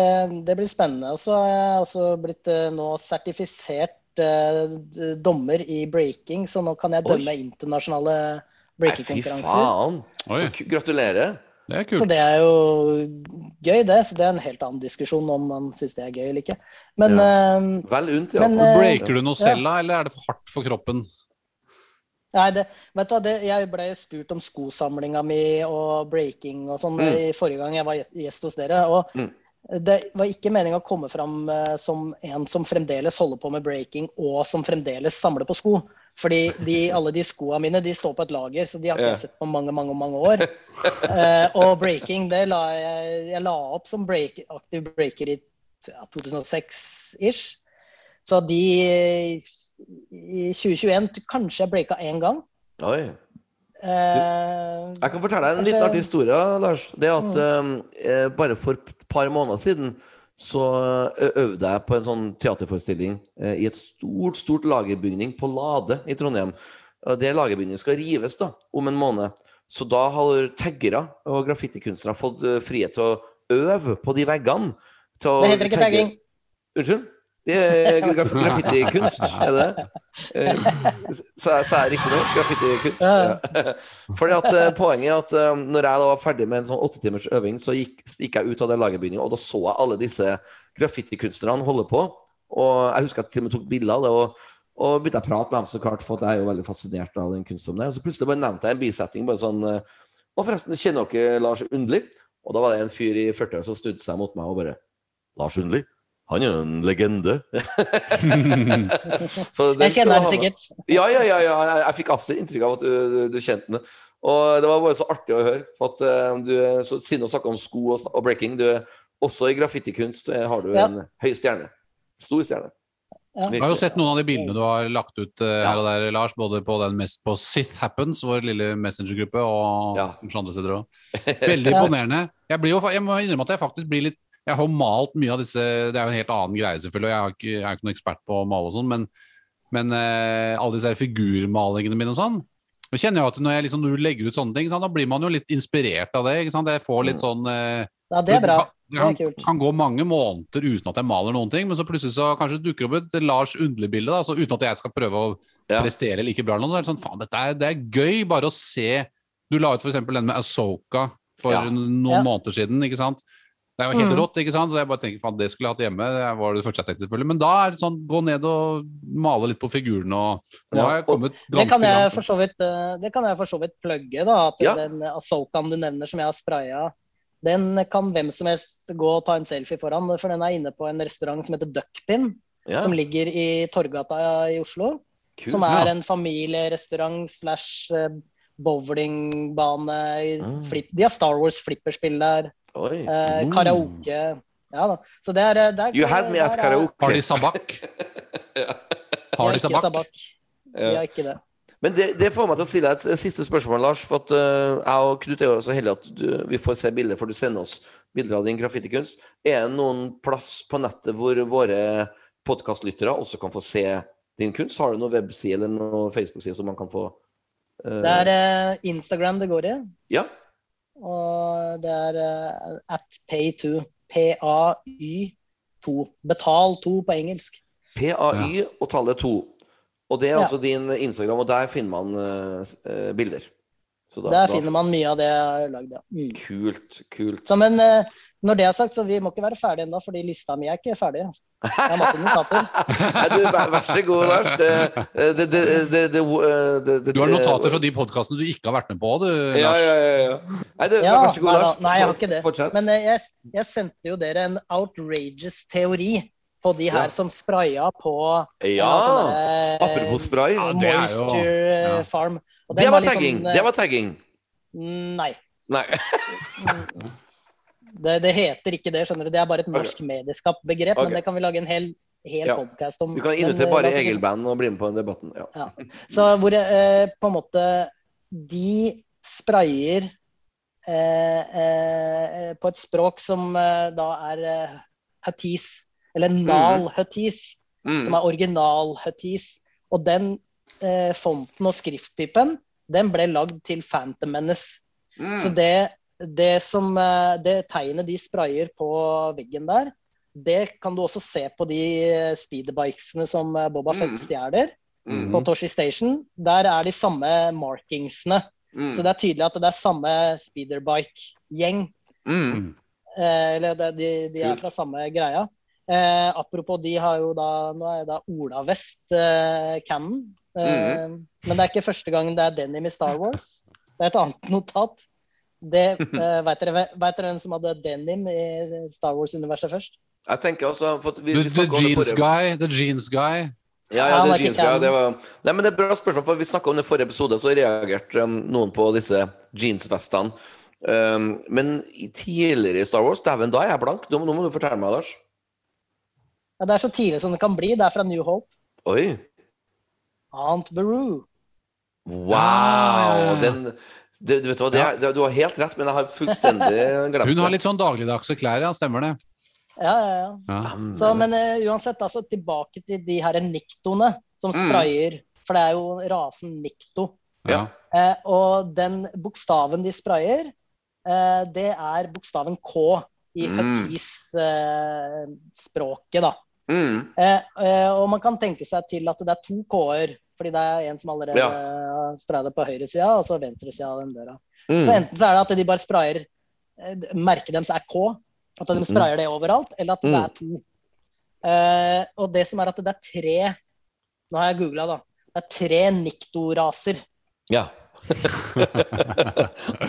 det blir spennende. Og så har jeg også blitt eh, nå sertifisert eh, dommer i breaking, så nå kan jeg Oi. dømme internasjonale Nei, fy faen! Oi. Så gratulerer. Det er Så det er jo gøy, det. Så det er en helt annen diskusjon om man syns det er gøy eller ikke. Men eh, Vel unt, Men, iallfall. eh, Breaker du noe selv, da, eller er det for hardt for kroppen? Nei, det, vet du hva, det, jeg ble spurt om skosamlinga mi og breaking og sånn Mm. i forrige gang jeg var gjest hos dere. og Mm. Det var ikke meninga å komme fram eh, som en som fremdeles holder på med breaking og som fremdeles samler på sko. Fordi de, alle de skoa mine de står på et lager, så de har ikke jeg sett på mange mange, mange år. Uh, og breaking det la jeg, jeg la opp som break, aktiv breaker i ja, 2006-ish. Så de i 2021 kanskje jeg breaka én gang. Oi. Du, Jeg kan fortelle deg en liten artig historie, Lars. Det at at uh, bare for et par måneder siden så øvde jeg på en sånn teaterforestilling i et stort stort lagerbygning på Lade i Trondheim. Det lagerbygningen skal rives da, om en måned. Så da har taggere og graffitikunstnere fått frihet til å øve på de veggene. Det heter ikke tagging. Unnskyld? Det er graf graffitikunst, er det Så, Eh, Sa jeg- sa riktig nå? Graffitikunst? Ja. Fordi at eh, Poenget er at eh, når jeg da var ferdig med en sånn åtte timers øving, så gikk, gikk jeg ut av den lagerbygningen, og da så jeg alle disse graffitikunstnerne holde på. Og jeg husker at jeg til og med tok bilder av det. og og begynte å prate med dem, så klart, for jeg er jo veldig fascinert av den kunstformen. der. Og så plutselig bare nevnte jeg en bisetting. bare sånn, Og forresten, kjenner dere Lars Undli? Og da var det en fyr i 40-åra som snudde seg mot meg og bare Lars Undli? Han er jo en legende. Jeg kjenner du den ha med. sikkert. Ja, ja, ja, ja. Jeg, fikk absolutt inntrykk av at du, du, du kjente den. Og det var bare så artig å høre. For at eh, du, så, Siden du snakka om sko og, og breaking, du er også i graffitikunst eh, har du Ja. en høy stjerne. Stor stjerne. Ja. Jeg har jo sett noen av de bildene du har lagt ut uh, her og der, Lars. Både på, den mest, på Sith Happens, vår lille messengergruppe, og Ja. andre steder òg. Veldig imponerende. Jeg, blir jo, jeg må innrømme at jeg faktisk blir litt Jeg har jo malt mye av disse Det er jo en helt annen greie, selvfølgelig, og jeg, er ikke, jeg er ikke noen ekspert på å male og sånn, men, men eh, alle disse figurmalingene mine og sånn nå kjenner jeg at når, jeg liksom, når du legger ut sånne ting, sant, da blir man jo litt inspirert av det. Ikke sant? Jeg får litt sånn eh, Ja, det er bra. det kan, er kult. kan gå mange måneder uten at jeg maler noen ting, men så plutselig så kanskje dukker opp et Lars Undli-bilde, da, uten at jeg skal prøve å Ja. prestere like bra, eller noe, så er det sånn, faen, dette er, det er gøy bare å se Du la ut f.eks. den med Asoka for Ja. noen Ja. måneder siden, ikke sant? Det er jo helt Mm. rått, ikke sant? Så jeg bare tenker, faen, det skulle jeg hatt hjemme. Det var det første jeg tenkte, selvfølgelig. Men da er det sånn, gå ned og male litt på figurene, og nå har jeg kommet Det ganske kan jeg langt. for så vidt, eh, det kan jeg for så vidt plugge. da, at Ja. Den Asokaen du nevner som jeg har spraya, den kan hvem som helst gå og ta en selfie foran. For den er inne på en restaurant som heter Duckpin, Ja, som ligger i Torgata i Oslo. Kul, Som er ja. en familierestaurant slash eh, bowlingbane. Mm. De har Star Wars flipperspill der. Oi. eh. Karaoke. Ja da. Så det er, eh, det er You had me at karaoke. Har de sabak? ja. Har de ikke sabak? sabak. Ja. har ikke det. Men det, det får meg til å stille et siste spørsmål, Lars. For at uh, jeg og Knut er jo så heldige at du, vi får se bilder, for du sender oss bilder av din graffitikunst. Er det noen plass på nettet hvor våre podkastlyttere også kan få se din kunst? Har du noen webside eller noen Facebook-side som man kan få uh... Det er uh, Instagram det går i. Ja. Og det er eh, at pay2. P-a-y 2. Betal 2 på engelsk. PAY og tallet 2. Og det er Ja. altså din Instagram, og der finner man uh, bilder. Så da, Der da- finner man mye av det jeg har lagd, ja. Mm. Kult, kult. Som en eh, når det er sagt, så vi må ikke være ferdige ennå, fordi lista mi er ikke ferdig. altså. Jeg har masse notater. Nei, du, vær, vær så god, Lars. Det, det, det, det, det, det, det, Du har notater fra de podkastene du ikke har vært med på, du, Lars. ja, ja. ja. Nei, du, Ja, vær så god, Lars. nei, jeg har ikke det. Fortsett. Men eh, jeg, jeg sendte jo dere en outrageous teori på de her Ja. som spraya på ja, sånne, eh, apropos spray. Ja, det er jo- eh, ja. Farm. Og Det var tagging. sånn, eh, Det var tagging. Nei. Nei. Det, det heter ikke det, skjønner du. Det er bare et norsk okay. begrep, okay. men det kan vi lage en hel, hel Ja. podcast om. Du kan invitere eh, bare Egil-band og bli med på den debatten. Ja. Så hvor eh, på en måte de sprayer eh, eh, på et språk som eh, da er eh, Hutties, eller Nal Hutties, Mm. som er original Hutties. Og den eh, fonten og skrifttypen, den ble lagd til Phantom Menace. Mm. Så det, det, som, eh, det tegnet de sprayer på veggen der, det kan du også se på de speedbikesene speederbikesene som eh, Boba Fett Mm. stjeler Mm. på Toshi Station. Der er de samme markingsene. Mm. Så det er tydelig at det er samme speederbike-gjeng. Mm. Eh, eller det, de, de er fra samme greia. Eh, apropos, de har jo da Nå er da Ola West eh, Cannon. Eh, Mhm. Men det er ikke første gang det er denim i Star Wars. Det er et annet notat. Det, uh, vet, dere, vet dere hvem som hadde denim i Star Wars-universet først? Jeg tenker også for vi, The, vi the snakket om det jeans guy. The jeans guy. Ja, Ja, det jeans, guy, det var Nei, men det er bra spørsmål, for vi snakka om det i forrige episode, så reagerte um, noen på disse jeansvestene. Um, men tidligere i Star Wars, dæven, da er jeg blank. Nå, nå må du fortelle meg, Lars. Ja, det er så tidlig som det kan bli. Det er fra New Hope. Oi. Aunt Beru. Wow! Ah. Den det, du vet hva, det er, det, Du har helt rett, men jeg har fullstendig glemt Hun har litt sånn dagligdagse klær, ja. Stemmer det? Ja, ja, ja. Ja. Så, men uh, uansett, altså, tilbake til de her niktoene som Mm. sprayer. For det er jo rasen nikto. Ja. Uh, og den bokstaven de sprayer, uh, det er bokstaven K i Mm. Hatis, språket da. Mm. Eh, eh, og man kan tenke seg til at det er to K-er, fordi det er en som allerede Ja. det på høyresida, og så venstresida av den døra. Så Mm. enten så er det at de bare sprayer eh, Merket deres er K, at de sprayer det overalt, eller at det Mm. er to. Eh, og det som er at det er tre Nå har jeg googla, da. Det er tre niktoraser. Ja.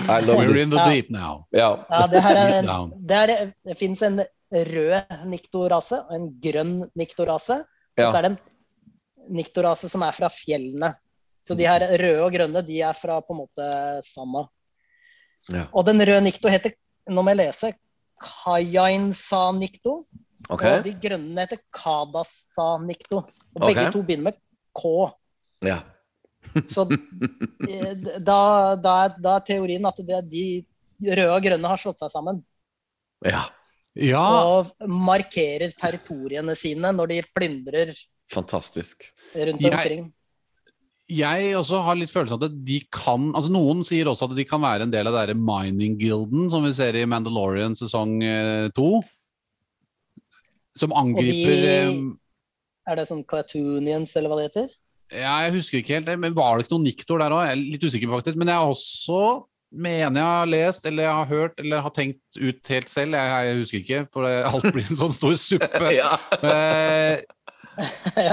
I love We're this. in the Ja. deep now. Ja. Ja, det her er en, det, er, det finnes en rød niktorase og en grønn niktorase. Og så er det en niktorase som er fra fjellene. Så de her røde og grønne de er fra på en måte samme. Ja. Og den røde nikto heter, nå må jeg lese, Kajainsa-nikto. Okay. Og de grønne heter Kadasa-nikto. Og begge to begynner med K. Ja. Så eh, da, da, da er teorien at det, de røde og grønne har slått seg sammen. ja. Ja, Og markerer territoriene sine når de plyndrer Fantastisk. rundt omkring. jeg også har litt følelsen av at de kan altså Noen sier også at de kan være en del av den mining guilden som vi ser i Mandalorian sesong eh, to. Som angriper de, Er det sånn Clatoonians, eller hva det heter? Ja, jeg husker ikke helt, men var det ikke noen Niktor der òg? Litt usikker, faktisk. Men jeg har også mener jeg har lest, eller jeg har hørt, eller har tenkt ut helt selv. Jeg, jeg husker ikke, for alt blir en sånn stor suppe. Ja. Eh,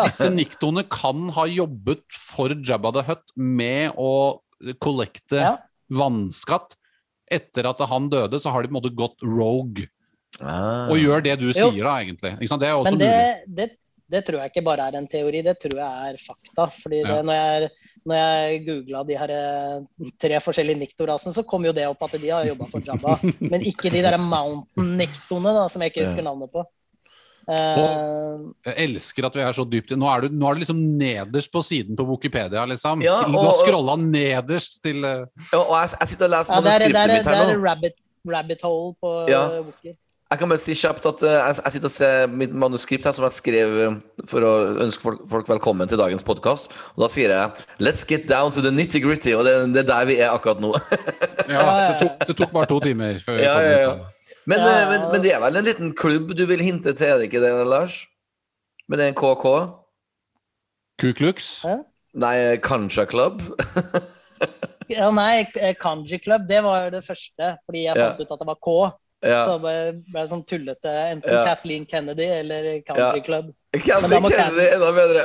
disse Niktoene kan ha jobbet for Jabba the Hutt med å kollekte ja. vannskatt. Etter at han døde, så har de på en måte gått rogue. Ah. Og gjør det du Jo. sier, da, egentlig. Ikke sant? Det er også Men det, mulig. det, det tror jeg ikke bare er en teori, det tror jeg er fakta. Fordi det, når jeg, når jeg googla de her eh, tre forskjellige niktorasene, så kom jo det opp at de har jobba for Jabba. men ikke de der Mountain Niktoene, da, som jeg ikke husker navnet på. Og Jeg elsker at vi er så dypt Nå er du, nå er du liksom nederst på siden på Wikipedia, liksom. Ja, Du har scrolla nederst til eh, Ja, og jeg, jeg sitter og leser ja, manuskriptet mitt her er, det er rabbit, rabbit hole på Ja. Wookie. Jeg kan bare si kjapt at eh, jeg, sitter og ser mitt manuskript her som jeg skrev eh, for å ønske folk, folk velkommen til dagens podkast. Og da sier jeg 'let's get down to the nitty-gritty', og det, det er der vi er akkurat nå. Ja, det tok, det tok bare to timer. Før Ja, ja, ja. Men, Ja, eh, men, men det er vel en liten klubb du vil hinte til, er det ikke det, Lars? Med den KK? Kuklux? Nei, Kanja Club. Ja, nei, Kanji Club, det var det første, fordi jeg Ja. fant ut at det var K. ja. Så ble ble det sånn tullete. Enten Ja. Kathleen Kennedy eller Country Ja. Club. Kathleen Kennedy Kennedy enda bedre.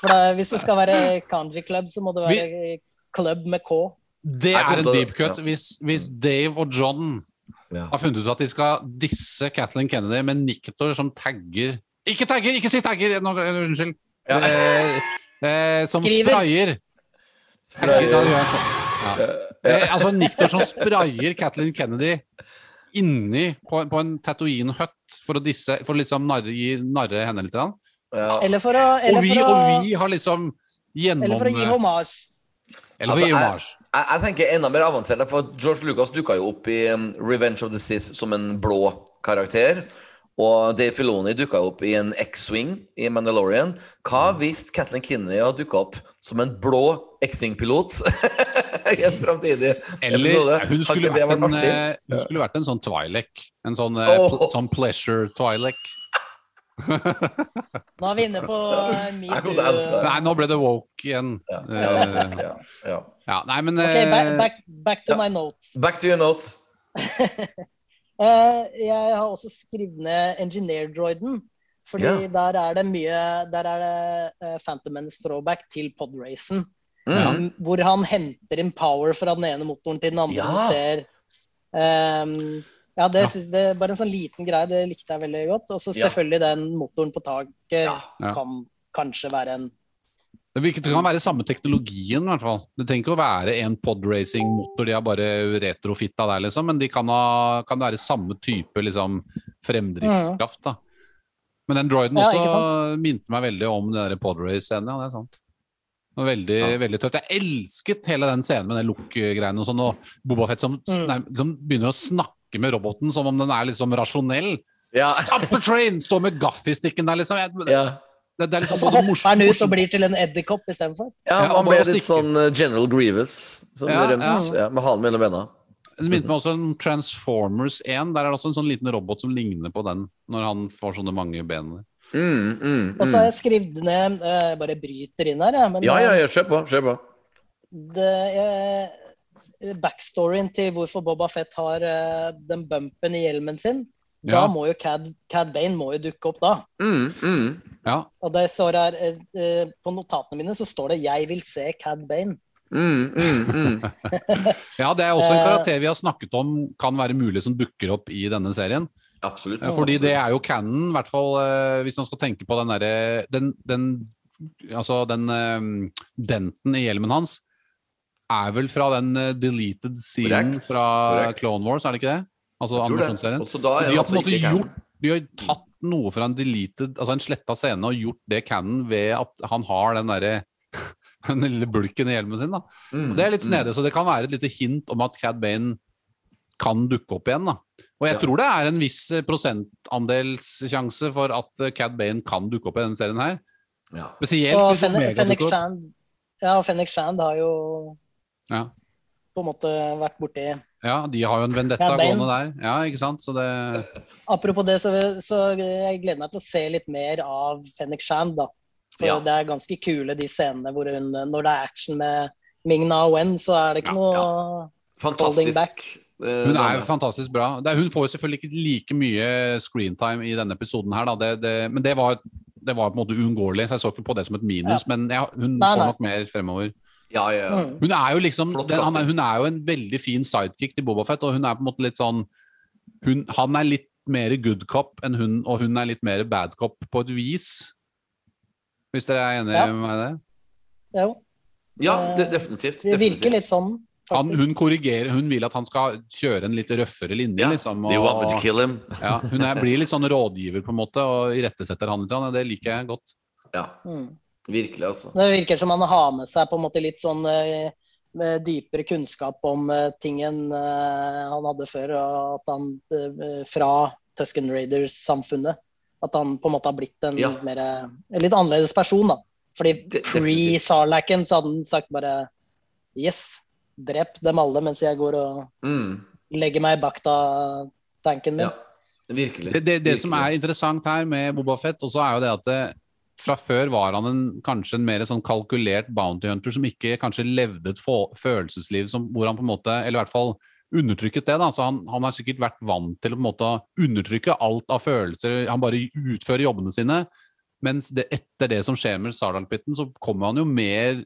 For da, hvis det skal være Country Club, så må det være Club med K. Det er en deep cut. Hvis, hvis Dave og John Ja. har funnet ut at de skal disse Kathleen Kennedy med Niktor som tagger Ikke tagger! Ikke si tagger! Nå, unnskyld. Ja. Eh, eh, som Skriver. sprayer. Tagger, gjør jeg sånn. Ja. Eh, altså Niktor som sprayer Kathleen Kennedy inni på, på en Tatooine-hut for å disse For å liksom narre, gi, narre henne litt. Ja. Eller for å, Og vi, for å, og vi har liksom gjennom eller for å gi hommage. Eller for å gi Altså, jeg- Jeg, jeg tenker enda mer avansert, for George Lucas dukka jo opp i um, Revenge of the Sith som en blå karakter. Og Dave Filoni dukka opp i en X-Wing i Mandalorian. Hva hvis Kathleen Kinney hadde dukka opp som en blå X-Wing-pilot i en framtidig episode? hun skulle, det vært en, eh, hun skulle vært en sånn Twi'lek. En sånn, oh. Pl sånn pleasure Twi'lek. Nå er vi inne på eh, det. Nei, nå ble det woke igjen. Ja, ja, ja, ja. ja, nei, men okay, back, back, back to ja. my notes. Back to your notes. Eh, jeg har også skrevet ned engineer-droiden. Fordi der er det mye Der er det uh, Phantom Menace throwback til podracen. Mm. Hvor han henter inn power fra den ene motoren til den andre. Ja. Ser um, Ja, det, Ja. det er bare en sånn liten greie. Det likte jeg veldig godt. Og så Ja. selvfølgelig den motoren på taket kan kanskje være en det virker det kan være samme teknologien, i hvert fall. Det trenger ikke å være en podracing-motor, de har bare retrofitta der, liksom. Men de kan, ha, kan være samme type liksom, fremdriftskraft, da. Men den droiden Ja, også minte meg veldig om den podrace-scenen, ja, det er sant. Veldig, Ja. veldig tøft. Jeg elsket hele den scenen med den look-greiene og sånn, og Boba Fett som, Mm. nei, som begynner å snakke med roboten som om den er liksom rasjonell. Ja. Stop the train! Står med gaffistikken der, liksom. Jeg, Ja. det, det er liksom både hopper morsomt han ut og blir til en edderkopp istedenfor. ja, og han ble litt sånn uh, General Grievous. Som Ja, rømt, ja. ja. med halen mellom bena. Det minte meg også om Transformers 1. Der er det også en sånn liten robot som ligner på den, når han får sånne mange ben. Mm, mm, Og så har mm. jeg skrevet ned eh, Jeg bare bryter inn her, jeg. Men Ja, ja, eh, ja, kjør på. Kjør på. det, eh, backstoryen til hvorfor Boba Fett har eh, den bumpen i hjelmen sin, Ja. da må jo Cad, Cad Bane må jo dukke opp da. Mm, mm. Ja, Og det står her, eh, På notatene mine så står det 'Jeg vil se Cad Bane'. Mm, mm, mm. ja, det er også en karakter vi har snakket om kan være mulig som dukker opp i denne serien. Absolutt. Ja, Fordi det er jo canon, i hvert fall eh, hvis man skal tenke på den derre den, den, Altså den eh, denten i hjelmen hans er vel fra den eh, deleted scenen Correct. fra Correct. Clone Wars, er det ikke det? Altså animasjonsserien. Er de har altså på en måte gjort De har tatt noe fra en deleted, altså en sletta scene og gjort det canon ved at han har den derre den lille bulken i hjelmen sin. da. Mm, Og Det er litt mm. snedig, så det kan være et lite hint om at Cad Bane kan dukke opp igjen. da. Og jeg Ja. tror det er en viss eh, prosentandelssjanse for at eh, Cad Bane kan dukke opp i denne serien her. Ja. Spesielt Og hvis Omega Fennec dukker opp. Shand ja, og Fennec Shand har jo Ja. på en måte vært borti ja, de har jo en vendetta gående der. Ja, ikke sant? Så det Apropos det, så, så jeg gleder meg til å se litt mer av Fennec Shand. da. For Ja. Det er ganske kule de scenene hvor hun, når det er action med Ming Na Wen, så er det ikke Ja, noe Holding back. Eh, Hun er jo fantastisk bra. Hun får jo selvfølgelig ikke like mye screentime i denne episoden her, da. Det, det, men det var, det var på en måte uunngåelig, så jeg så ikke på det som et minus. Men ja, hun Nei, får nei. nok mer fremover. Ja, ja, ja. mm. Hun er jo liksom Flott den, han er. Hun er jo en veldig fin sidekick til Boba Fett, og hun er på en måte litt sånn hun, Han er litt mer good cop enn hun, og hun er litt mer bad cop på et vis. Hvis dere er enige Ja. med meg i det? Jo, ja det, definitivt. det virker definitivt. litt sånn. Han, hun korrigerer, hun vil at han skal kjøre en litt røffere linje, Ja, liksom. Do want me to Og, kill him? ja, hun er, blir litt sånn rådgiver, på en måte, og irettesetter han litt. og Det liker jeg godt. Ja, Mm. virkelig, altså. Det virker som han har med seg på en måte litt sånn eh, med dypere kunnskap om eh, ting enn eh, han hadde før. Og at han fra Tusken Raiders-samfunnet At han på en måte har blitt en Ja. mer, en litt annerledes person. da. Fordi pre. Sarlacken så hadde han sagt bare Yes, drep dem alle mens jeg går og Mm. legger meg i bakta-tanken min. Ja, virkelig. Det, det, det som er interessant her med Boba Fett, også er jo det at det, fra før var han en, kanskje en mer sånn kalkulert bounty hunter som ikke kanskje levde et få- følelsesliv som, hvor han på en måte, eller i hvert fall undertrykket det. da, så Han, han har sikkert vært vant til å på en måte undertrykke alt av følelser. Han bare utfører jobbene sine. Mens det, etter det som skjer med Stardal-pitten, så kommer han jo mer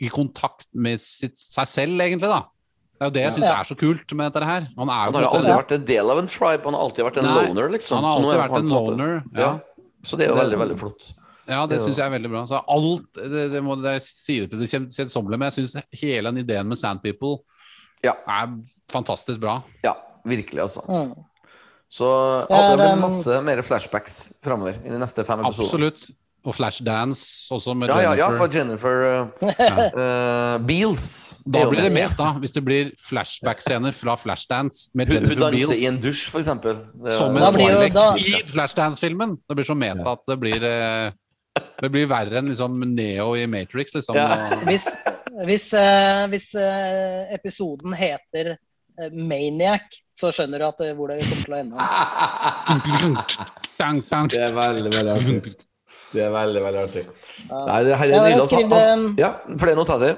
i kontakt med sitt, seg selv, egentlig. da. Det er jo det jeg syns Ja. er så kult med dette her. Han er jo Han har aldri vært en del av en tribe, han har alltid vært en Nei, loner, liksom. Han har alltid vært en loner. Ja. Ja. Så det er jo Det- veldig, veldig flott. Ja, det syns jeg er veldig bra. Så alt, det, det, må, det sier det til det kjedsommelige, men jeg syns hele den ideen med Sand People Ja. er fantastisk bra. Ja, virkelig, altså. Mm. Så Ja, det blir masse mer flashbacks framover i de neste fem episodene. Absolutt. Og Flashdance også med Ja, ja, ja, for Jennifer uh, uh, Beals. Da blir det mer, da. hvis det blir flashback-scener fra Flashdance med Hun, hun danser Beals i en dusj, for eksempel. Som en Twilight da- i Flashdance-filmen. Det blir så meta at det blir uh, Det blir verre enn liksom Neo i Matrix, liksom. Ja. Hvis, hvis, hvis episoden heter Maniac, så skjønner du at, hvor det kommer til å ende. Det er veldig, veldig artig. Det er veldig, veldig artig. Ja. Nei, det her er nydelig. altså. skriver det- Ja, flere notater?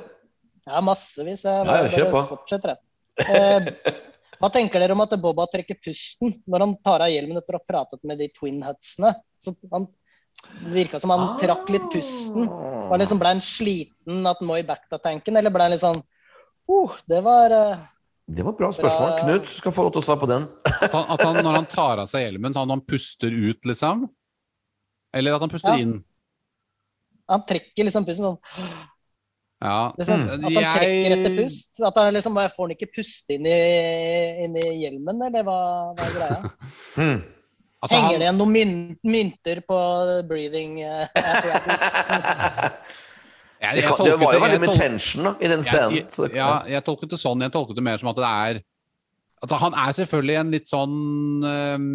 Ja, massevis. Jeg Ja, ja, kjør bare på. fortsetter, jeg. Eh, hva tenker dere om at Boba trekker pusten når han tar av hjelmen etter å ha pratet med de Twin Hutsene? Så han det virka som han trakk litt pusten. Var liksom, ble han sliten at han må i bacta-tanken, eller ble han litt sånn uh, Det var eh, Det var et bra spørsmål. Bra. Knut skal få lov til å svare på den. At han, at han, når han tar av seg hjelmen, så han, han puster ut, liksom? Eller at han puster Ja. inn? Han trekker liksom pusten sånn Ja. det sånn, At han trekker etter pust? At han liksom bare Får han ikke puste inn i, inn i hjelmen, eller hva, hva er greia? Hmm. Altså, Henger han, det igjen noen myn- mynter på breathing jeg, apparatus? jeg, Det, jeg det var jo jeg veldig med tension da, i den scenen. Jeg, så ja, jeg tolket det sånn. Jeg tolket det mer som at det er altså, Han er selvfølgelig en litt sånn um,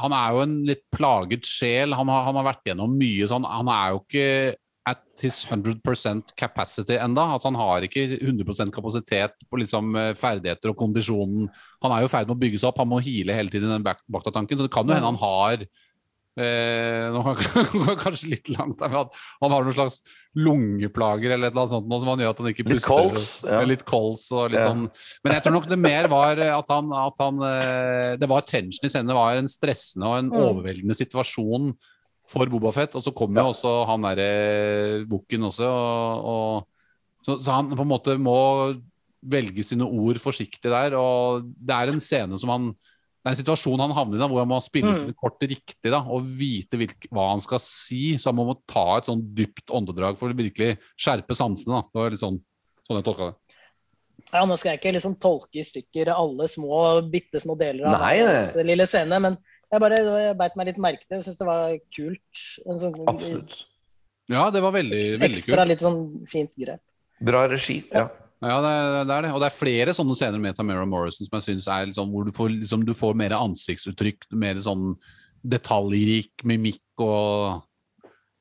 Han er jo en litt plaget sjel. Han har, han har vært gjennom mye sånn Han er jo ikke at his 100% capacity enda. Altså, han har ikke 100% kapasitet på liksom, eh, ferdigheter og kondisjonen. Han er jo i ferd med å bygge seg opp. Han må hile hele tiden i den bak bakta-tanken. Så det kan jo hende han har Eh, nå går kanskje litt langt, der, men at han har noen slags lungeplager eller et eller annet sånt noe som han gjør at han ikke Litt kols, ja. Litt kols og litt Ja. sånn. Men jeg tror nok det mer var at han, at han eh, Det var tension i scenen. Det var en stressende og en Mm. overveldende situasjon for Bobafett. Og så kommer jo også han derre Bukken også, og, og så, så han på en måte må velge sine ord forsiktig der. Og det er en scene som han det er en situasjon han havner i da, hvor han må spille Mm. sine kort riktig da, og vite hvilk, hva han skal si. Så han må ta et sånn dypt åndedrag for å virkelig skjerpe sansene. da. Det var litt sånn, sånn jeg tolka det. Ja, Nå skal jeg ikke liksom tolke i stykker alle små, bitte små deler av Nei, den lille scenen, men jeg bare jeg beit meg litt merke til det. Jeg syns det var kult. En sånn, Absolutt. Ja, det var veldig, veldig Ekstra kult. litt sånn fint grep. Bra regi. Ja. Ja, det, det er det. Og det er flere sånne scener med Tamara Morrison som jeg synes er liksom, hvor du får, liksom, du får mer ansiktsuttrykk, mer sånn detaljrik mimikk og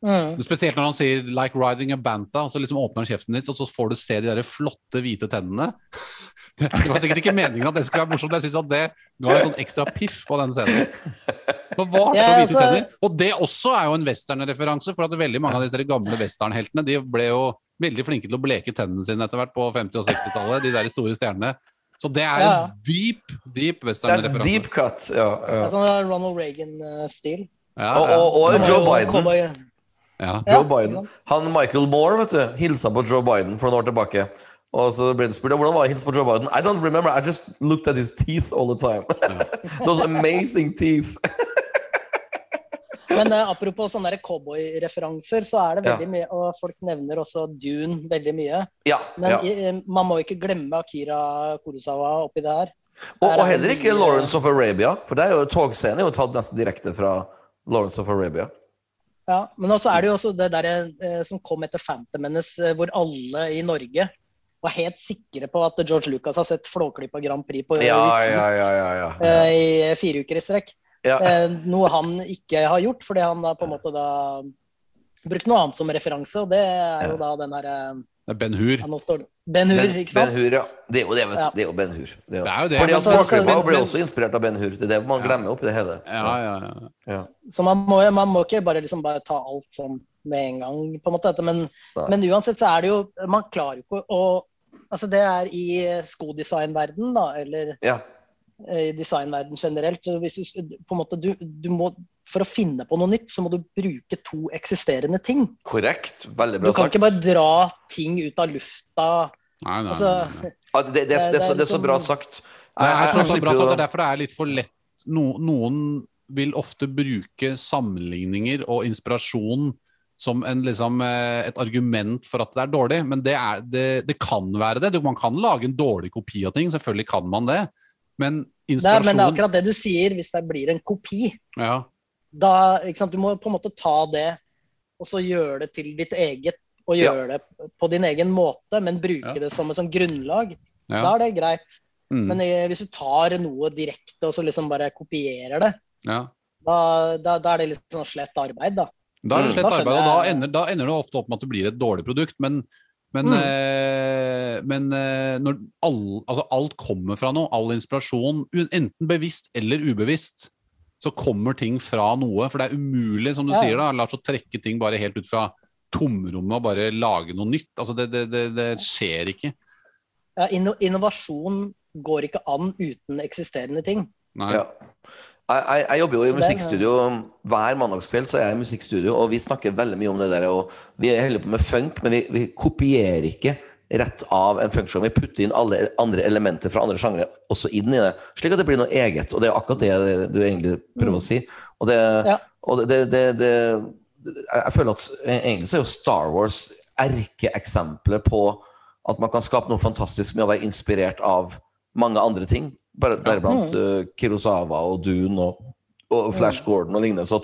Mm. Spesielt når han sier 'like riding a banta', og så liksom åpner han kjeften litt, og så får du se de der flotte, hvite tennene. Det var sikkert ikke meningen at det skulle være morsomt, men jeg syns at det ga en sånn ekstra piff på den scenen. Det var så Ja, hvite altså- tenner. Og det også er jo en westernreferanse, for at veldig mange av disse gamle westernheltene de ble jo veldig flinke til å bleke tennene sine etter hvert på 50- og 60-tallet, de der store stjernene. Så det er Ja. en deep, deep That's westernreferanse. deep cut. Ja, Det er sånn Ronald Reagan-stil. Ja, Og, og, og Joe Biden. Ja. Joe Biden. Han Michael Moore vet du, hilsa på Joe Biden for noen år tilbake. Og så ble han spurt hvordan var det å hilse på Joe Biden. I don't remember, I just looked at his teeth all the time. Those amazing teeth. Men eh, apropos sånne cowboy-referanser, så er det Ja. veldig mye Og folk nevner også Dune veldig mye. Ja, Men ja. i- eh, man må ikke glemme Akira Kurosawa oppi det her. Og, og heller ikke mye- Lawrence of Arabia, for det er jo togscenen er jo tatt nesten direkte fra Lawrence of Arabia. Ja, Men også er det jo også det der eh, som kom etter Phantom Menace, eh, hvor alle i Norge var helt sikre på at George Lucas har sett Flåklypa Grand Prix på Ja, repeat, ja, ja. ja, ja. eh, i fire uker i strekk. ja. Eh, noe han ikke har gjort, fordi han da på en måte da brukt noe annet som referanse, og det er jo da den herre eh, Det er Ben Hur. ja, nå står det Ben Hur, Ben, ikke ben? Hur, ja. Det er jo det, vet du. Ja. Det er jo Ben Hur. Det er, Det er jo det, Fordi at så- ble også inspirert av Ben Hur. Det er det man glemmer oppi det hele. Ja, ja, ja. Ja. Så man må, man må ikke bare liksom bare ta alt sånn med en gang, på en måte. dette, Men, men uansett så er det jo Man klarer jo ikke å Altså det er i skodesignverden da, eller Ja. eh, i designverden generelt. Så hvis du, på en måte, du, du må, for å finne på noe nytt, så må du bruke to eksisterende ting. Korrekt. Veldig bra sagt. Du kan sagt. ikke bare dra ting ut av lufta. Nei, nei, Altså, nei, nei. Det, det, det, det, er så, det er så bra sagt. Det er, Jeg- jeg så bra, jo- det er derfor det er litt for lett. No, noen vil ofte bruke sammenligninger og inspirasjon som en, liksom, eh, et argument for at det er dårlig, men det, er, det, det kan være det. Man kan lage en dårlig kopi av ting, selvfølgelig kan man det. Men Nei, inspirasjon men det er akkurat det du sier, hvis det blir en kopi. ja, Da? Du må på en måte ta det og så gjøre det til ditt eget. Og Ja. gjøre det på din egen måte, men bruke Ja. det som et sånn grunnlag. ja. Da er det greit. Mm, Men eh, hvis du tar noe direkte og så liksom bare kopierer det, ja. da, da, da er det litt sånn slett arbeid, da. Da er det Mm. slett Da arbeid, og da ender, da ender det ofte opp med at det blir et dårlig produkt. Men, men, Mm. eh, men eh, når all, altså alt kommer fra noe, all inspirasjon, enten bevisst eller ubevisst, så kommer ting fra noe. For det er umulig, som du Ja. sier, da, Lars, å trekke ting bare helt ut fra tomrommet og bare lage noe nytt. Altså, det, det, det, det skjer ikke. Ja, inno, innovasjon går ikke an uten eksisterende ting. Nei. Ja. Jeg, jeg, jeg jobber jo i musikkstudio hver mandagskveld, så er jeg i musikkstudio, og vi snakker veldig mye om det der. Og vi holder på med funk, men vi, vi kopierer ikke rett av en funksjon. Vi putter inn alle andre elementer fra andre sjangre også inn i det, slik at det blir noe eget. Og det er akkurat det du egentlig prøver å si. Og det, Ja. og det, det, jeg føler at egentlig så er jo Star Wars erkeeksempelet på at man kan skape noe fantastisk med å være inspirert av mange andre ting. Bare, Deriblant uh, Kurosawa og Dune og, og Flash Gordon og lignende. Så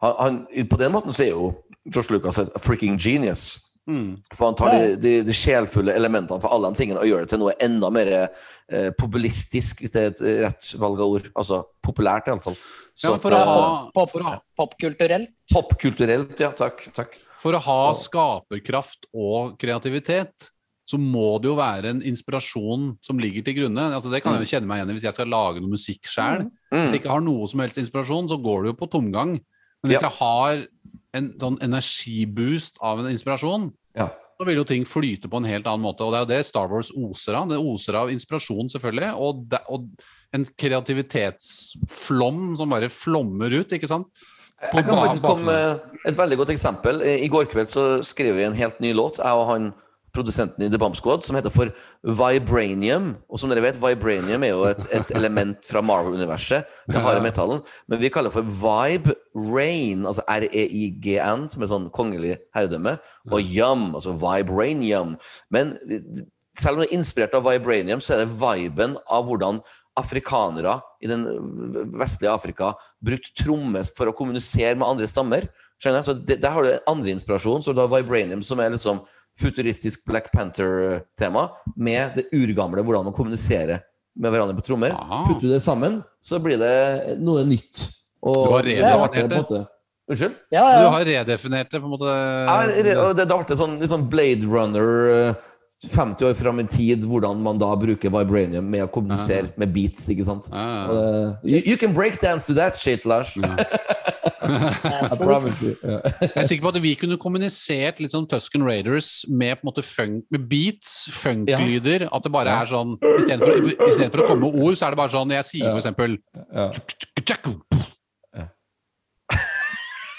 han, han, på den måten så er jo George Lucas et freaking genius. Mm. For han tar de, de, de sjelfulle elementene fra alle de tingene og gjør det til noe enda mer eh, populistisk, hvis det er et rett valg av ord. Altså populært, iallfall. Ja, for, å ha, eh, Pop, for, å ha, popkulturelt. Popkulturelt, ja. Takk. takk. for å ha skaperkraft og kreativitet, så må det jo være en inspirasjon som ligger til grunne. Altså, det kan jeg jo kjenne meg igjen i hvis jeg skal lage noe musikk sjøl. Hvis Mm. jeg ikke har noe som helst inspirasjon, så går det jo på tomgang. Men hvis Ja. jeg har en sånn energiboost av en inspirasjon, Ja. så vil jo ting flyte på en helt annen måte. Og det er jo det Star Wars oser av. Det oser av inspirasjon, selvfølgelig, og, de, og en kreativitetsflom som bare flommer ut, ikke sant? På Jeg kan faktisk komme med et veldig godt eksempel. I går kveld så skrev vi en helt ny låt, jeg og han produsenten i The Bomb Squad, som heter for Vibranium. Og som dere vet, Vibranium er jo et, et element fra Marvel-universet. Det harde metallen. Men vi kaller det for Vibe Rain, altså R-E-I-G-N, som er sånn kongelig herredømme. Og Yum, altså Vibranium. Men selv om det er inspirert av Vibranium, så er det viben av hvordan afrikanere i den vestlige Afrika brukte tromme for å kommunisere med andre stammer. Skjønner jeg? Så det, Der har du andre inspirasjon. Så du har Vibranium, som er liksom futuristisk Black Panther-tema, med det urgamle, hvordan man kommuniserer med hverandre på trommer. Aha. Putter du det sammen, så blir det noe nytt. Og Du har redefinert det. Unnskyld? Ja, Du har redefinert det, på en måte. Ja, det, det ble sånn, litt sånn Blade Runner eh, 50 år fram i tid, hvordan man da bruker vibranium med å kommunisere med beats, ikke sant. Ja, Og Uh, you, you can breakdance to that shit, Lars. I promise you. Ja. Jeg er sikker på at vi kunne kommunisert litt sånn Tusken Raiders med på en måte funk, med beats, funk-lyder. At det bare er sånn Istedenfor for å komme med ord, så er det bare sånn Jeg sier Ja. for eksempel Ja. Ja.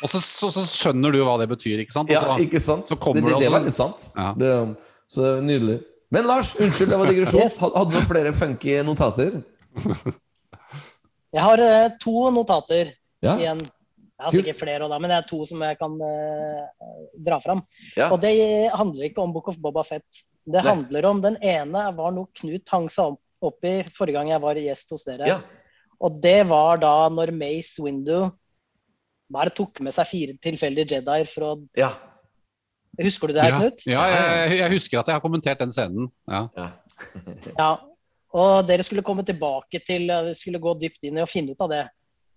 Og så, så, så skjønner du hva det betyr, ikke sant? Også, ja, ikke sant? så det, det, det er litt veldig sant. Ja. Det, um, så nydelig. Men Lars, unnskyld, det var digresjon. Yes. Hadde du flere funky notater? Jeg har uh, to notater Ja. igjen. Jeg har Kult. sikkert flere, da, men det er to som jeg kan uh, dra fram. Ja. Og det handler ikke om Book of Boba Fett. Det Nei. handler om Den ene var noe Knut hang seg opp, opp i forrige gang jeg var gjest hos dere. Ja. Og det var da når Mace Windu bare tok med seg fire tilfeldige Jedier for å ja. Husker du det her, ja, Knut? ja jeg, jeg husker at jeg har kommentert den scenen. Ja. ja. Ja. Og dere skulle komme tilbake til eh, Vi skulle gå dypt inn i og finne ut av det.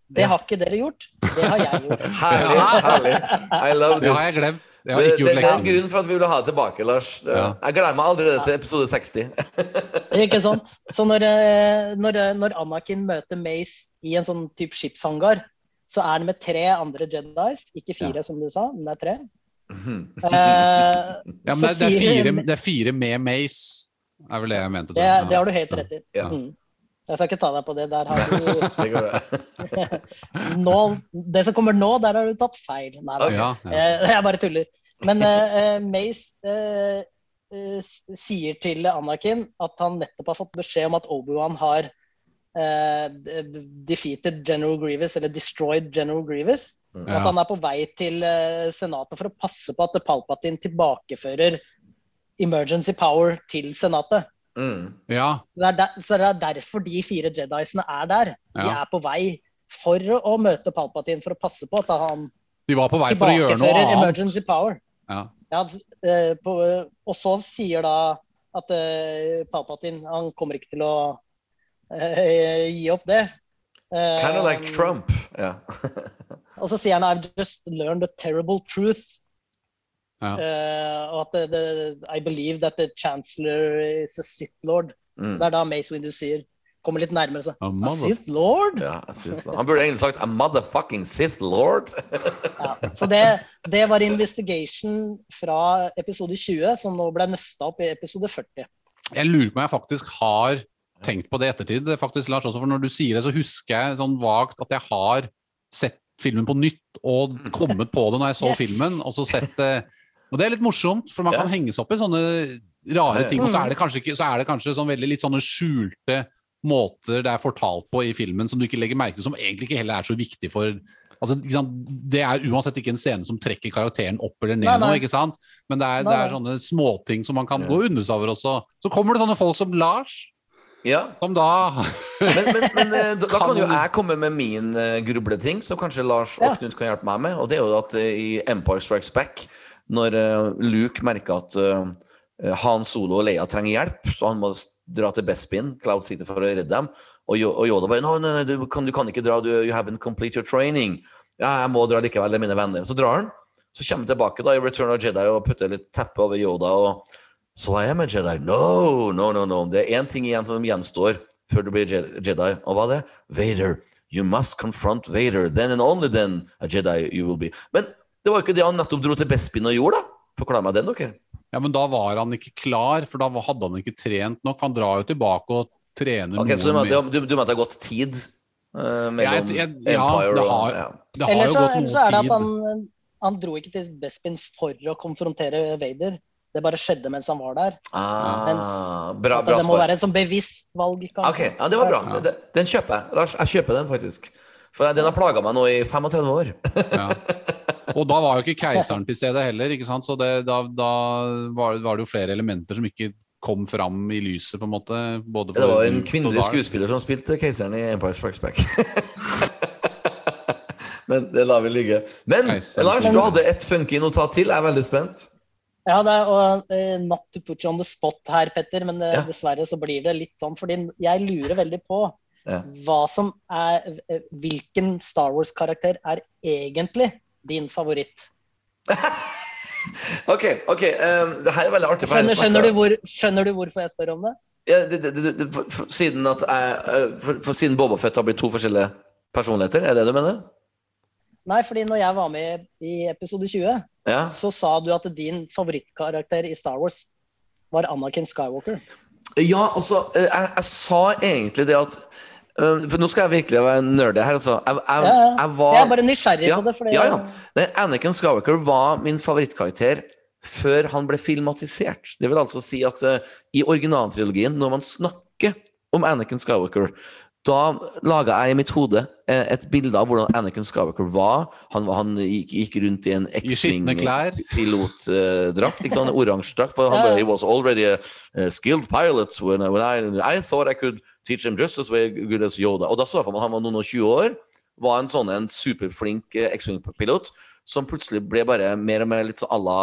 Det Ja. har ikke dere gjort. Det har jeg gjort. Herlig. herlig. I love Det har jeg glemt. Jeg har Det, det, det er en grunn for at vi ville ha det tilbake, Lars. Ja. Jeg gleder meg allerede til episode 60. Ikke sant? Så når, eh, når, eh, når Anakin møter Mace i en sånn type skipshangar, så er han med tre andre Jedis. Ikke fire, som du sa, men det er tre. Eh, Ja, men det, det, er fire, det er fire med Mace, er vel det jeg mente. Det, det har du helt rett i. Ja. Mm. Jeg skal ikke ta deg på det. Der har du Det nå, Det som kommer nå, der har du tatt feil. Nei. Ja, ja. Eh, Jeg bare tuller. Men eh, Mace uh, eh, sier til Anakin at han nettopp har fått beskjed om at Obi-Wan har eh, defeated General Grievous, eller destroyed General Grievous. Og at han er på vei til eh, Senatet for å passe på at Palpatine tilbakefører emergency power til Senatet. Mm. ja. Det er der, så det er derfor de fire Jediene er der. De Ja. er på vei for å møte Palpatine for å passe på at han De var på vei for å gjøre noe annet. emergency power. Ja. Ja, eh, på, og så sier da at uh, Palpatine han kommer ikke til å uh, gi opp det. Eh, Kind of like Trump. Yeah. Og så sier han I've just learned a terrible truth. Ja. Uh, og at the, the, I believe that the chancellor is a Sith lord. Mm. Det er da Mace Windu sier Kommer litt nærmere seg. A A Sith lord? ja. Han burde egentlig sagt 'a motherfucking Sith lord'. Ja. Så det, det var investigation fra episode 20, som nå ble nøsta opp i episode 40. Jeg lurer på om jeg faktisk har tenkt på det i ettertid, er faktisk, Lars, også, for når du sier det, så husker jeg sånn vagt at jeg har sett filmen på nytt og kommet på det når jeg så Yes. filmen, og så sett det Og det er litt morsomt, for man Ja. kan henge seg opp i sånne rare ting, og så er det kanskje, ikke, så er det kanskje sånn veldig litt sånne skjulte måter det er fortalt på i filmen som du ikke legger merke til, som egentlig ikke heller er så viktig for altså, ikke sant? Det er uansett ikke en scene som trekker karakteren opp eller ned Nei, nei. nå, ikke sant? Men det er, Nei, det er sånne småting som man kan Ja. gå under seg over også. Så kommer det sånne folk som Lars, Ja, som da men, men, men eh, da, da kan jo jeg komme med min uh, grubleting, som kanskje Lars og Knut kan hjelpe meg med. Og det er jo at eh, i Empire Strikes Back, når eh, Luke merker at eh, Han Solo og Leia trenger hjelp, så han må dra til Bespin, Cloud City, for å redde dem. Og, og Yoda bare no, no, no, du, kan, du kan ikke dra, du you haven't complete your training. Ja, jeg må dra likevel, det er mine venner. Så drar han. Så kommer han tilbake da i Return of Jedi og putter litt teppe over Yoda. og så I am a Jedi. No, no, no, no. Det er én ting igjen som gjenstår før du blir Jedi. Og hva er det? Vader. You must confront Vader. Then and only then a Jedi you will be. Men det var jo ikke det han nettopp dro til Bespin og gjorde, da. Forklar meg den, dere. Ja, men da var han ikke klar, for da hadde han ikke trent nok. Han drar jo tilbake og trener Ok, Så du noe mener mer. du, du, mener det har gått tid uh, mellom jeg- ja, Empire det og har- ja. Det har Eller jo så, gått eller så noe er det tid. at han, han dro ikke til Bespin for å konfrontere Vader. Det bare skjedde mens han var der. Ah, bra, bra det må svar. være et sånn bevisst valg. kanskje. Ok, ja, det var bra. Ja. Den, den kjøper jeg. Lars, jeg kjøper den faktisk. For den har plaga meg nå i 35 år. Ja. Og da var jo ikke keiseren til stede heller, ikke sant? så det, da, da var, var det jo flere elementer som ikke kom fram i lyset, på en måte. Både for Det var en kvinnelig skuespiller som spilte keiseren i Empire Strikes Back. Men det lar vi ligge. Men Lars, du hadde et funky notat til. Jeg er veldig spent. Ja, det er, og, uh, not to put you on the spot her, Petter, men eh, Ja. dessverre så blir det litt sånn. Fordi jeg lurer veldig på Ja. hva som er eh, Hvilken Star Wars-karakter er egentlig din favoritt? OK, ok, um, det her er veldig artig. Skjønner, skjønner, du hvor, skjønner du hvorfor jeg spør om det? Ja, det, det, det, det, for, siden at jeg, for, for siden Boba Fett har blitt to forskjellige personligheter, er det det du mener? Nei, fordi når jeg var med i episode 20, Ja. så sa du at din favorittkarakter i Star Wars var Anakin Skywalker. Ja, altså, eh, jeg, jeg sa egentlig det at eh, For nå skal jeg virkelig være nerdy her, altså. Jeg, jeg, Ja, ja. jeg var Jeg er bare nysgjerrig Ja, på det. Fordi, ja, ja. Nei, Anakin Skywalker var min favorittkarakter før han ble filmatisert. Det vil altså si at uh, i originaltrilogien, når man snakker om Anakin Skywalker, da laga jeg i mitt hode eh, et bilde av hvordan Anakin Skywalker var. Han, han gikk, gikk rundt i en. X-Wing-pilotdrakt. Uh, en oransje drakt. For han bare, he was already a, skilled pilot when, I- when I, I thought I could teach him just as well good as Yoda. Og da så jeg for meg han var noen og 20 år, var en sånn en superflink eh, X-Wing-pilot, som plutselig ble bare mer og mer litt sånn à la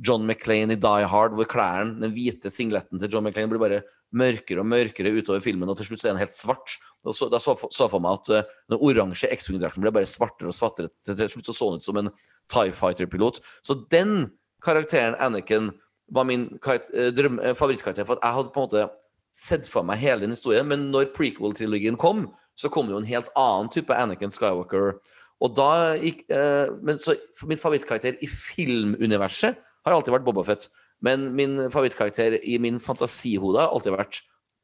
John McClane i Die Hard, hvor klærne, den hvite singletten til John McClane, blir bare mørkere og mørkere utover filmen, og til slutt så er den helt svart. Da så, da så, for meg at uh, den oransje X-Wing-drakten ble bare svartere og svartere. Til, til slutt så så ut som en TIE Fighter-pilot. Så den karakteren, Anakin, var min eh, drøm, eh, favorittkarakter. For jeg hadde på en måte sett for meg hele den historien. Men når prequel-trilogien kom, så kom det jo en helt annen type Anakin Skywalker. Og da gikk uh, Men så min favorittkarakter i filmuniverset har alltid vært Boba Fett. Men min favorittkarakter i min fantasihode har alltid vært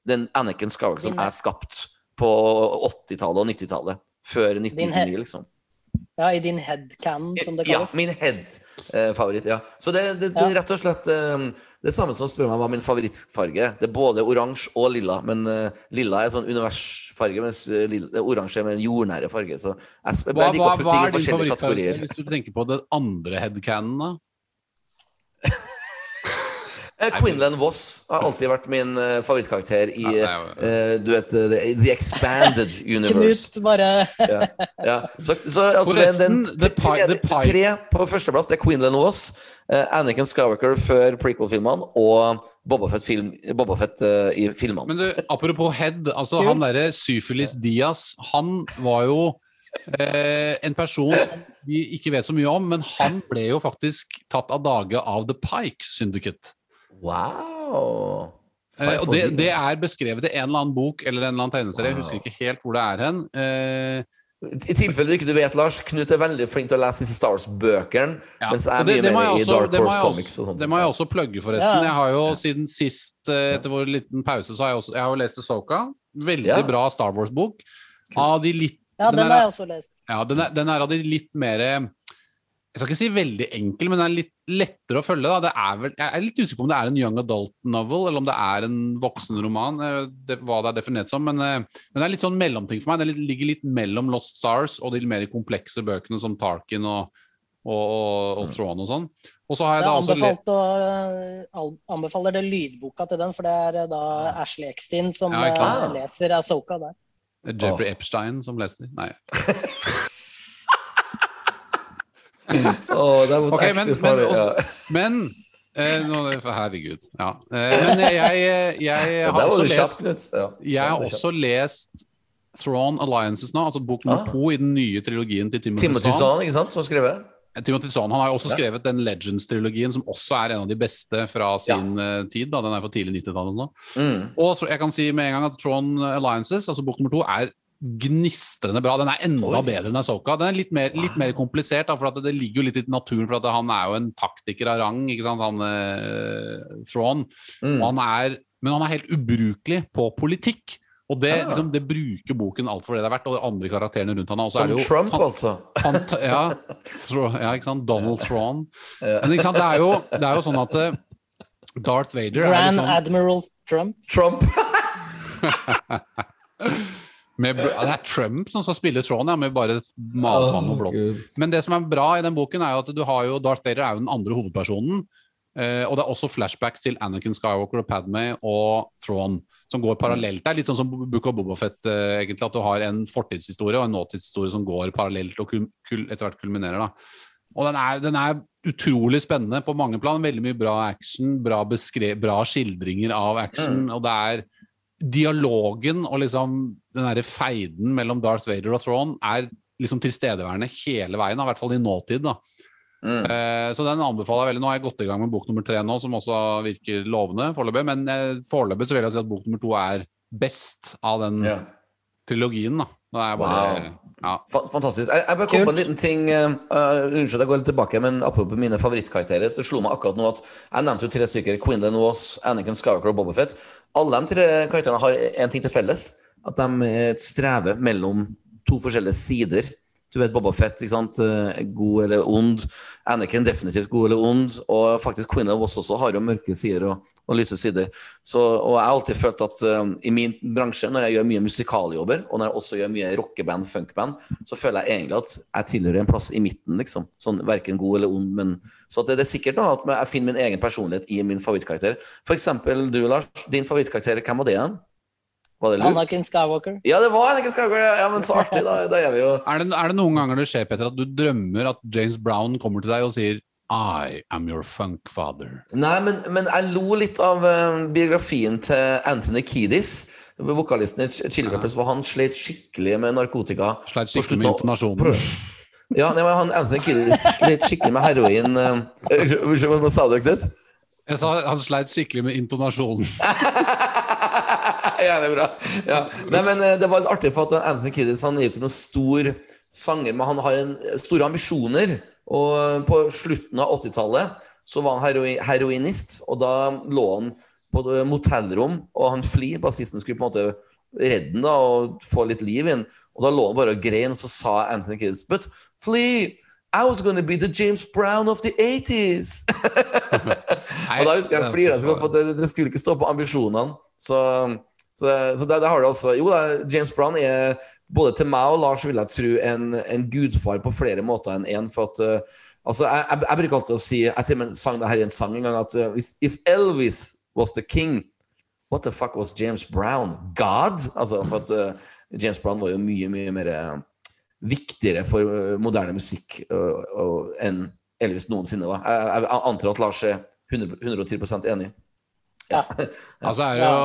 den Anakin Skywalker som er skapt på 80-tallet og 90-tallet. Før 1999, liksom. Ja, i din headcanon, som det kalles. Ja, min head-favoritt. ja. Så det, det, det Ja. rett og slett eh, det samme som spør meg hva min favorittfarge. Det er både oransje og lilla, men uh, lilla er sånn universfarge, mens eh, oransje er mer en jordnære farge. Så jeg, sp- jeg Hva, liker å putte ting i er din forskjellige favorittkarakter kategorier. hvis du tenker på den andre headcanon? da? Eh, Quinlan Voss har alltid vært min eh, favorittkarakter i Ja, eh, du vet, the, Expanded Universe. Knut bare Ja, ja. Så, så altså, Forresten, den, den, tre, på førsteplass, det er Quinlan Voss, Anakin Skywalker før prequel-filmene og Boba Fett, film, Boba Fett uh, i filmene. Men du, apropos head, altså han derre Syfilis Diaz, han var jo en person som vi ikke vet så mye om, men han ble jo faktisk tatt av dage av The Pike Syndicate. Wow! Eh, og det, det er beskrevet i en eller annen bok eller en eller annen tegneserie, jeg husker ikke helt hvor det er hen. Eh, I tilfelle du ikke vet, Lars, Knut er veldig flink til å lese disse Star Wars-bøkene, Ja, mens jeg er det- mye det må mer jeg i også- Dark Horse også- Comics og sånt. Det må jeg også plugge, forresten. Ja. Jeg har jo siden sist, eh, etter vår liten pause, så har jeg, også, jeg har jo lest Soka. Veldig Ja. bra Star Wars-bok. Av de litt Ja, den er- har jeg også lest. Ja, den er, den er av de litt mer Jeg skal ikke si veldig enkel, men den er litt lettere å følge. Da. Det er vel, jeg er litt usikker på om det er en young adult novel, eller om det er en voksenroman. eh, Det, hva det er definert som. Men men, den er litt sånn mellomting for meg. Den ligger litt mellom Lost Stars og de mer komplekse bøkene som Tarkin og, og, og, og Thrawn og sånn. Og så har jeg Jeg anbefalt å, anbefaler det lydboka til den, for det er eh, da Ashley Eckstein som Ja, eh, leser Asoka der. Jeffrey Epstein som leste. Nei. Oh, that was okay, men- funny, men ja. Men eh, Herregud. Ja. Eh, men jeg, jeg, jeg har også lest Jeg har også lest Thrawn Alliances nå, altså bok nummer Ah. to i den nye trilogien til Timothy, Zahn. Som skrevet? Eh, Timothy Zahn. Han har jo også skrevet den Legends-trilogien, som også er en av de beste fra sin ja. tid. Da. Den er på tidlig 90-tallet nå. Mm. Og jeg kan si med en gang at Thrawn Alliances, altså bok nummer to, er gnistrende bra. Den er enda Oi. bedre enn Asoka. Den er litt mer, litt mer komplisert, da, for at det ligger jo litt i naturen. For at han er jo en taktiker av rang, ikke sant, han eh, Thrawn. Mm. Han er, men han er helt ubrukelig på politikk. Og det, ja. liksom, det bruker boken alt for det det er verdt, og de andre karakterene rundt han. Som jo Trump, altså. ja, ja, ikke sant? Donald. Ja. Men ikke sant? Det, er jo, det er jo sånn at eh, Darth Vader er Grand liksom Admiral Trump. Trump. med, Det er Trump som skal spille Thrawn, ja, med bare malmann og blått. Men det som er bra i den boken, er jo at du har jo Darth Vader er jo den andre hovedpersonen. Eh, og det er også flashbacks til Anakin Skywalker og Padme og Thrawn, som går parallelt. Det er litt sånn som Book of Bobafett, uh, egentlig, at du har en fortidshistorie og en nåtidshistorie som går parallelt og etter hvert kulminerer. da. Og den er, den er utrolig spennende på mange plan. Veldig mye bra action, bra, bra skildringer av action. Og det er dialogen og liksom den derre feiden mellom Darth Vader og Thrawn er liksom tilstedeværende hele veien, i hvert fall i nåtid. da. Mm. Eh, så den anbefaler jeg veldig. Nå har jeg gått i gang med bok nummer tre nå, som også virker lovende foreløpig. Men eh, foreløpig så vil jeg si at bok nummer to er best av den Ja. trilogien. da. Det er bare, Wow. ja. Fantastisk. Jeg, jeg bare kom på en liten ting uh, Unnskyld, jeg går litt tilbake, men apropos mine favorittkarakterer. Det slo meg akkurat nå at Jeg nevnte jo tre stykker. Quinlan Woss, Anakin Skywalker og Bobafett. Alle de tre karakterene har én ting til felles. At de strever mellom to forskjellige sider. Du vet Bobafett, ikke sant? Eh, god eller ond. Anakin definitivt god eller ond. Og faktisk Queen of Us også har jo mørke sider og, og lyse sider. Så, og jeg har alltid følt at eh, i min bransje, når jeg gjør mye musikaljobber, og når jeg også gjør mye rockeband, funkband, så føler jeg egentlig at jeg tilhører en plass i midten, liksom. Sånn verken god eller ond, men Så det, det er sikkert da at jeg finner min egen personlighet i min favorittkarakter. For eksempel du, Lars. Din favorittkarakter, hvem var det igjen? Var det lurt? Anakin Skywalker. Ja, det var Anakin Skywalker. Ja, men så artig. Da, da er vi jo Er, det, er det noen ganger det skjer, Petter, at du drømmer at James Brown kommer til deg og sier I am your funk father. Nei, men, men jeg lo litt av um, biografien til Anthony Kiedis, vokalisten i Ch- Chili Peppers, for han slet skikkelig med narkotika. Sleit skikkelig med intonasjonen. Ja, nei, men han Anthony Kiedis slet skikkelig med heroin. eh, Unnskyld, unnskyld, hva sa du, Knut? Jeg sa han sleit skikkelig med intonasjonen. ja, det er bra. Ja. Nei, men eh, det var litt artig, for at Anthony Kiddis han er jo ikke noen stor sanger, men han har en, store ambisjoner. Og på slutten av 80-tallet så var han heroi, heroinist, og da lå han på et motellrom, og han Flea, bassisten, skulle på en måte redde han da, og få litt liv inn. Og da lå han bare og grein, og så sa Anthony Kiddis But Flea, I was gonna be the James Brown of the 80s! og da husker jeg flira for det, det skulle ikke stå på ambisjonene. Så, så, så der, der har du altså Jo da, James Brown er både til meg og Lars vil jeg tro en, en gudfar på flere måter enn én. En, for at uh, altså, jeg, jeg, jeg, bruker alltid å si Jeg til og med sang det her i en sang en gang at uh, if Elvis was the king, what the fuck was James Brown? God? Altså, for at uh, James Brown var jo mye, mye mer viktigere for moderne musikk enn Elvis noensinne var. Jeg, jeg, antar at Lars er 100, 110 enig. Ja. altså er det jo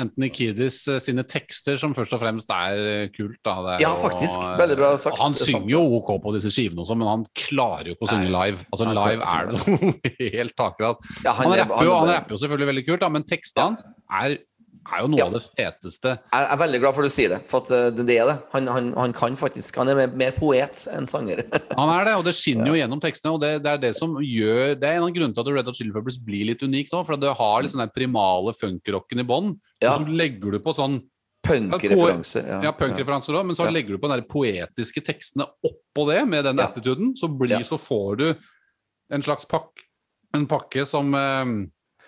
Anthony Kiddis sine tekster som først og fremst er kult. Da. Er ja, faktisk. Veldig bra sagt. Han synger jo OK på disse skivene også, men han klarer jo ikke å synge live. Altså Live er det noe helt takrat. Ja, han, han, rapper jo, han rapper jo selvfølgelig veldig kult, da, men tekstene hans er er jo noe ja. av det feteste. Jeg er veldig glad for at du sier det, for at eh, det er det. Han, han, han kan faktisk Han er mer, poet enn sanger. han er det, og det skinner jo gjennom tekstene. Og det, det, er det som gjør Det er en av grunnene til at Red Hot Chili Peppers blir litt unikt nå. For det har litt sånn der primale funkrocken i bånn, ja. og så legger du på sånn Punkreferanser. Ja, ja punkreferanser òg, men så legger du på de poetiske tekstene oppå det, med den attituden, så, blir, så får du en slags pakke, en pakke som, eh,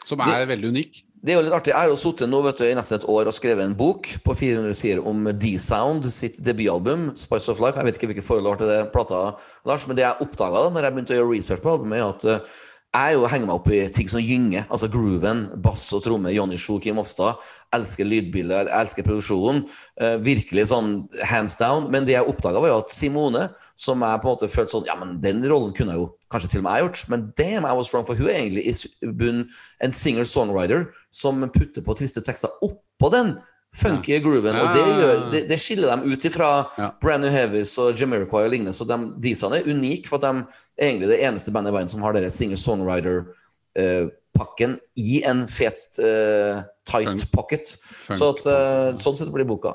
som er det, veldig unik. Det er jo litt artig. Jeg har jo sittet nå vet du, i nesten et år og skrevet en bok på 400 sider om D-Sound sitt debutalbum, 'Spice of Life'. Jeg vet ikke hvilket forhold du har til det plata, Lars, men det jeg oppdaga da når jeg begynte å gjøre research på albumet, er at uh, jeg jo henger meg opp i ting som gynger. Altså grooven, bass og tromme. Johnny Sjo, Kim Ofstad. Elsker lydbildet, elsker produksjonen. Uh, virkelig sånn hands down. Men det jeg oppdaga, var jo at Simone, som jeg på en måte følte sånn Ja, men den rollen kunne jeg jo kanskje til og med jeg gjort. Men damn, I was wrong, for hun er egentlig i bunn en singer-songwriter som putter på triste tekster oppå den funky ja. grooven. Og det, gjør, det, det, skiller dem ut ifra ja. Brand New Heavies og Jamiroquai og lignende. Så de, Disene er unike, for at de er egentlig det eneste bandet i verden som har denne singer-songwriter-pakken i en fet, uh, tight pocket. Funk. Så at, uh, sånn sett blir boka.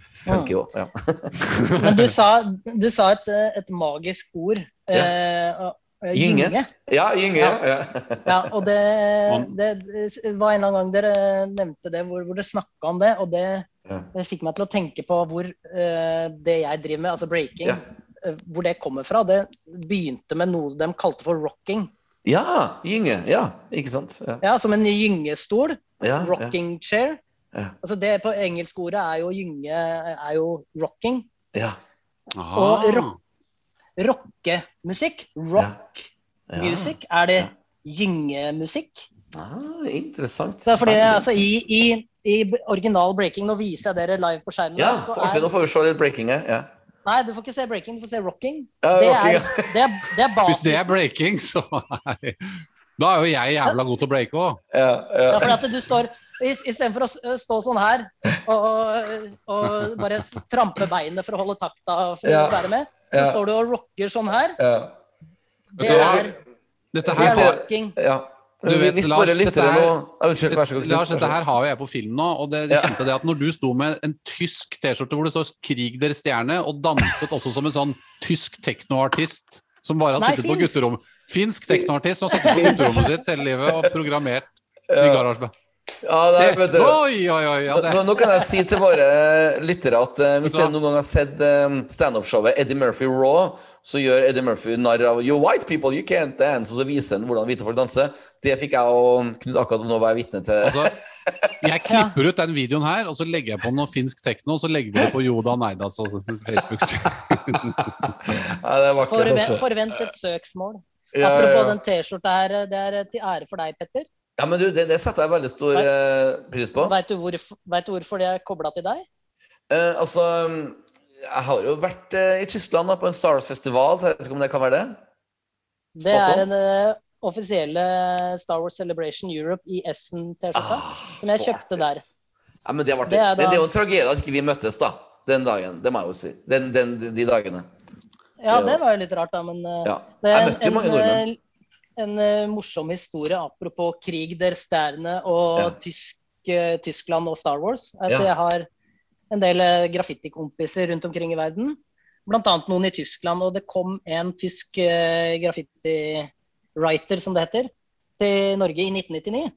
Funky jo, ja. Men du sa, du sa et, et, magisk ord. Ja. Eh, gynge. gynge. Ja, gynge. Ja. ja. ja og det, det, det, var en eller annen gang dere nevnte det, hvor, hvor dere snakka om det. Og det, det, fikk meg til å tenke på hvor eh, det jeg driver med, altså breaking, uh, hvor det kommer fra. Det begynte med noe de kalte for rocking. Ja, gynge. Ja, ikke sant. Ja, som en gyngestol. rocking chair. Altså det på engelskordet er jo gynge er jo rocking. Ja. Og rock rockemusikk. Rock ja. ja. music. Er det gyngemusikk? Ah, interessant. Så fordi, altså, i, i, i, original breaking, nå viser jeg dere live på skjermen. Ja, så, artig. Nå får vi se litt breaking her. Ja. Nei, du får ikke se breaking, du får se rocking. Ja, det, rocking er, det, er, det er Hvis det er breaking, så Da er jo jeg jævla god til å breake òg. Ja, ja. ja, for at du står Istedenfor å stå sånn her og, og, bare trampe beinet for å holde takta for ja. å være med, så står du og rocker sånn her. Det er, dette her, det er rocking. Ja. Du vet, Hvis Lars, dette her, Unnskyld, vær så god. Lars, dette her har jo jeg på film nå. Og det, det kjente det at når du sto med en tysk T-skjorte hvor det står 'Krig deres stjerne', og danset også som en sånn tysk teknoartist som bare har Nei, sittet finsk. på gutterom Finsk teknoartist som har sittet på gutterommet sitt hele livet og programmert i garasjen. Ja, nei, vet du. Oi, oi, oi, ja, nå, nå, kan jeg si til våre lyttere at uh, hvis dere noen gang har sett um, standup-showet Eddie Murphy Raw, så gjør Eddie Murphy narr av You white people, you can't dance. Og så viser han hvordan hvite folk danser. Det fikk jeg og Knut akkurat nå være vitne til. Altså, jeg klipper ut den videoen her, og så legger jeg på noe finsk tekno, og så legger vi det på Joda Neidas Facebook. ja, det er vakkert, forvent, altså. forvent et søksmål. Ja, Apropos ja, ja. den T-skjorta her, det er til ære for deg, Petter. Ja, men du, det, det setter jeg veldig stor vet, pris på. Vet du, hvorfor, vet du hvorfor det er kobla til deg? Eh, altså, jeg har jo vært eh, i Tyskland da, på en Star Wars-festival, så jeg vet ikke om det kan være det? Det er en offisielle Star Wars Celebration Europe i Essen-T-skjorta, ah, som jeg kjøpte der. Ja, men det, det. Det, det, er jo en tragedie at ikke vi møttes da, den dagen. Det må jeg jo si. Den, den, de dagene. Ja, det var jo litt rart, da, men ja. Jeg møtte jo mange nordmenn en uh, morsom historie apropos krig der Sterne og ja. tysk, uh, Tyskland og Star Wars. At ja. jeg har en del uh, graffitikompiser rundt omkring i verden. annet noen i Tyskland. Og det kom en tysk uh, graffiti-writer, som det heter, til Norge i 1999.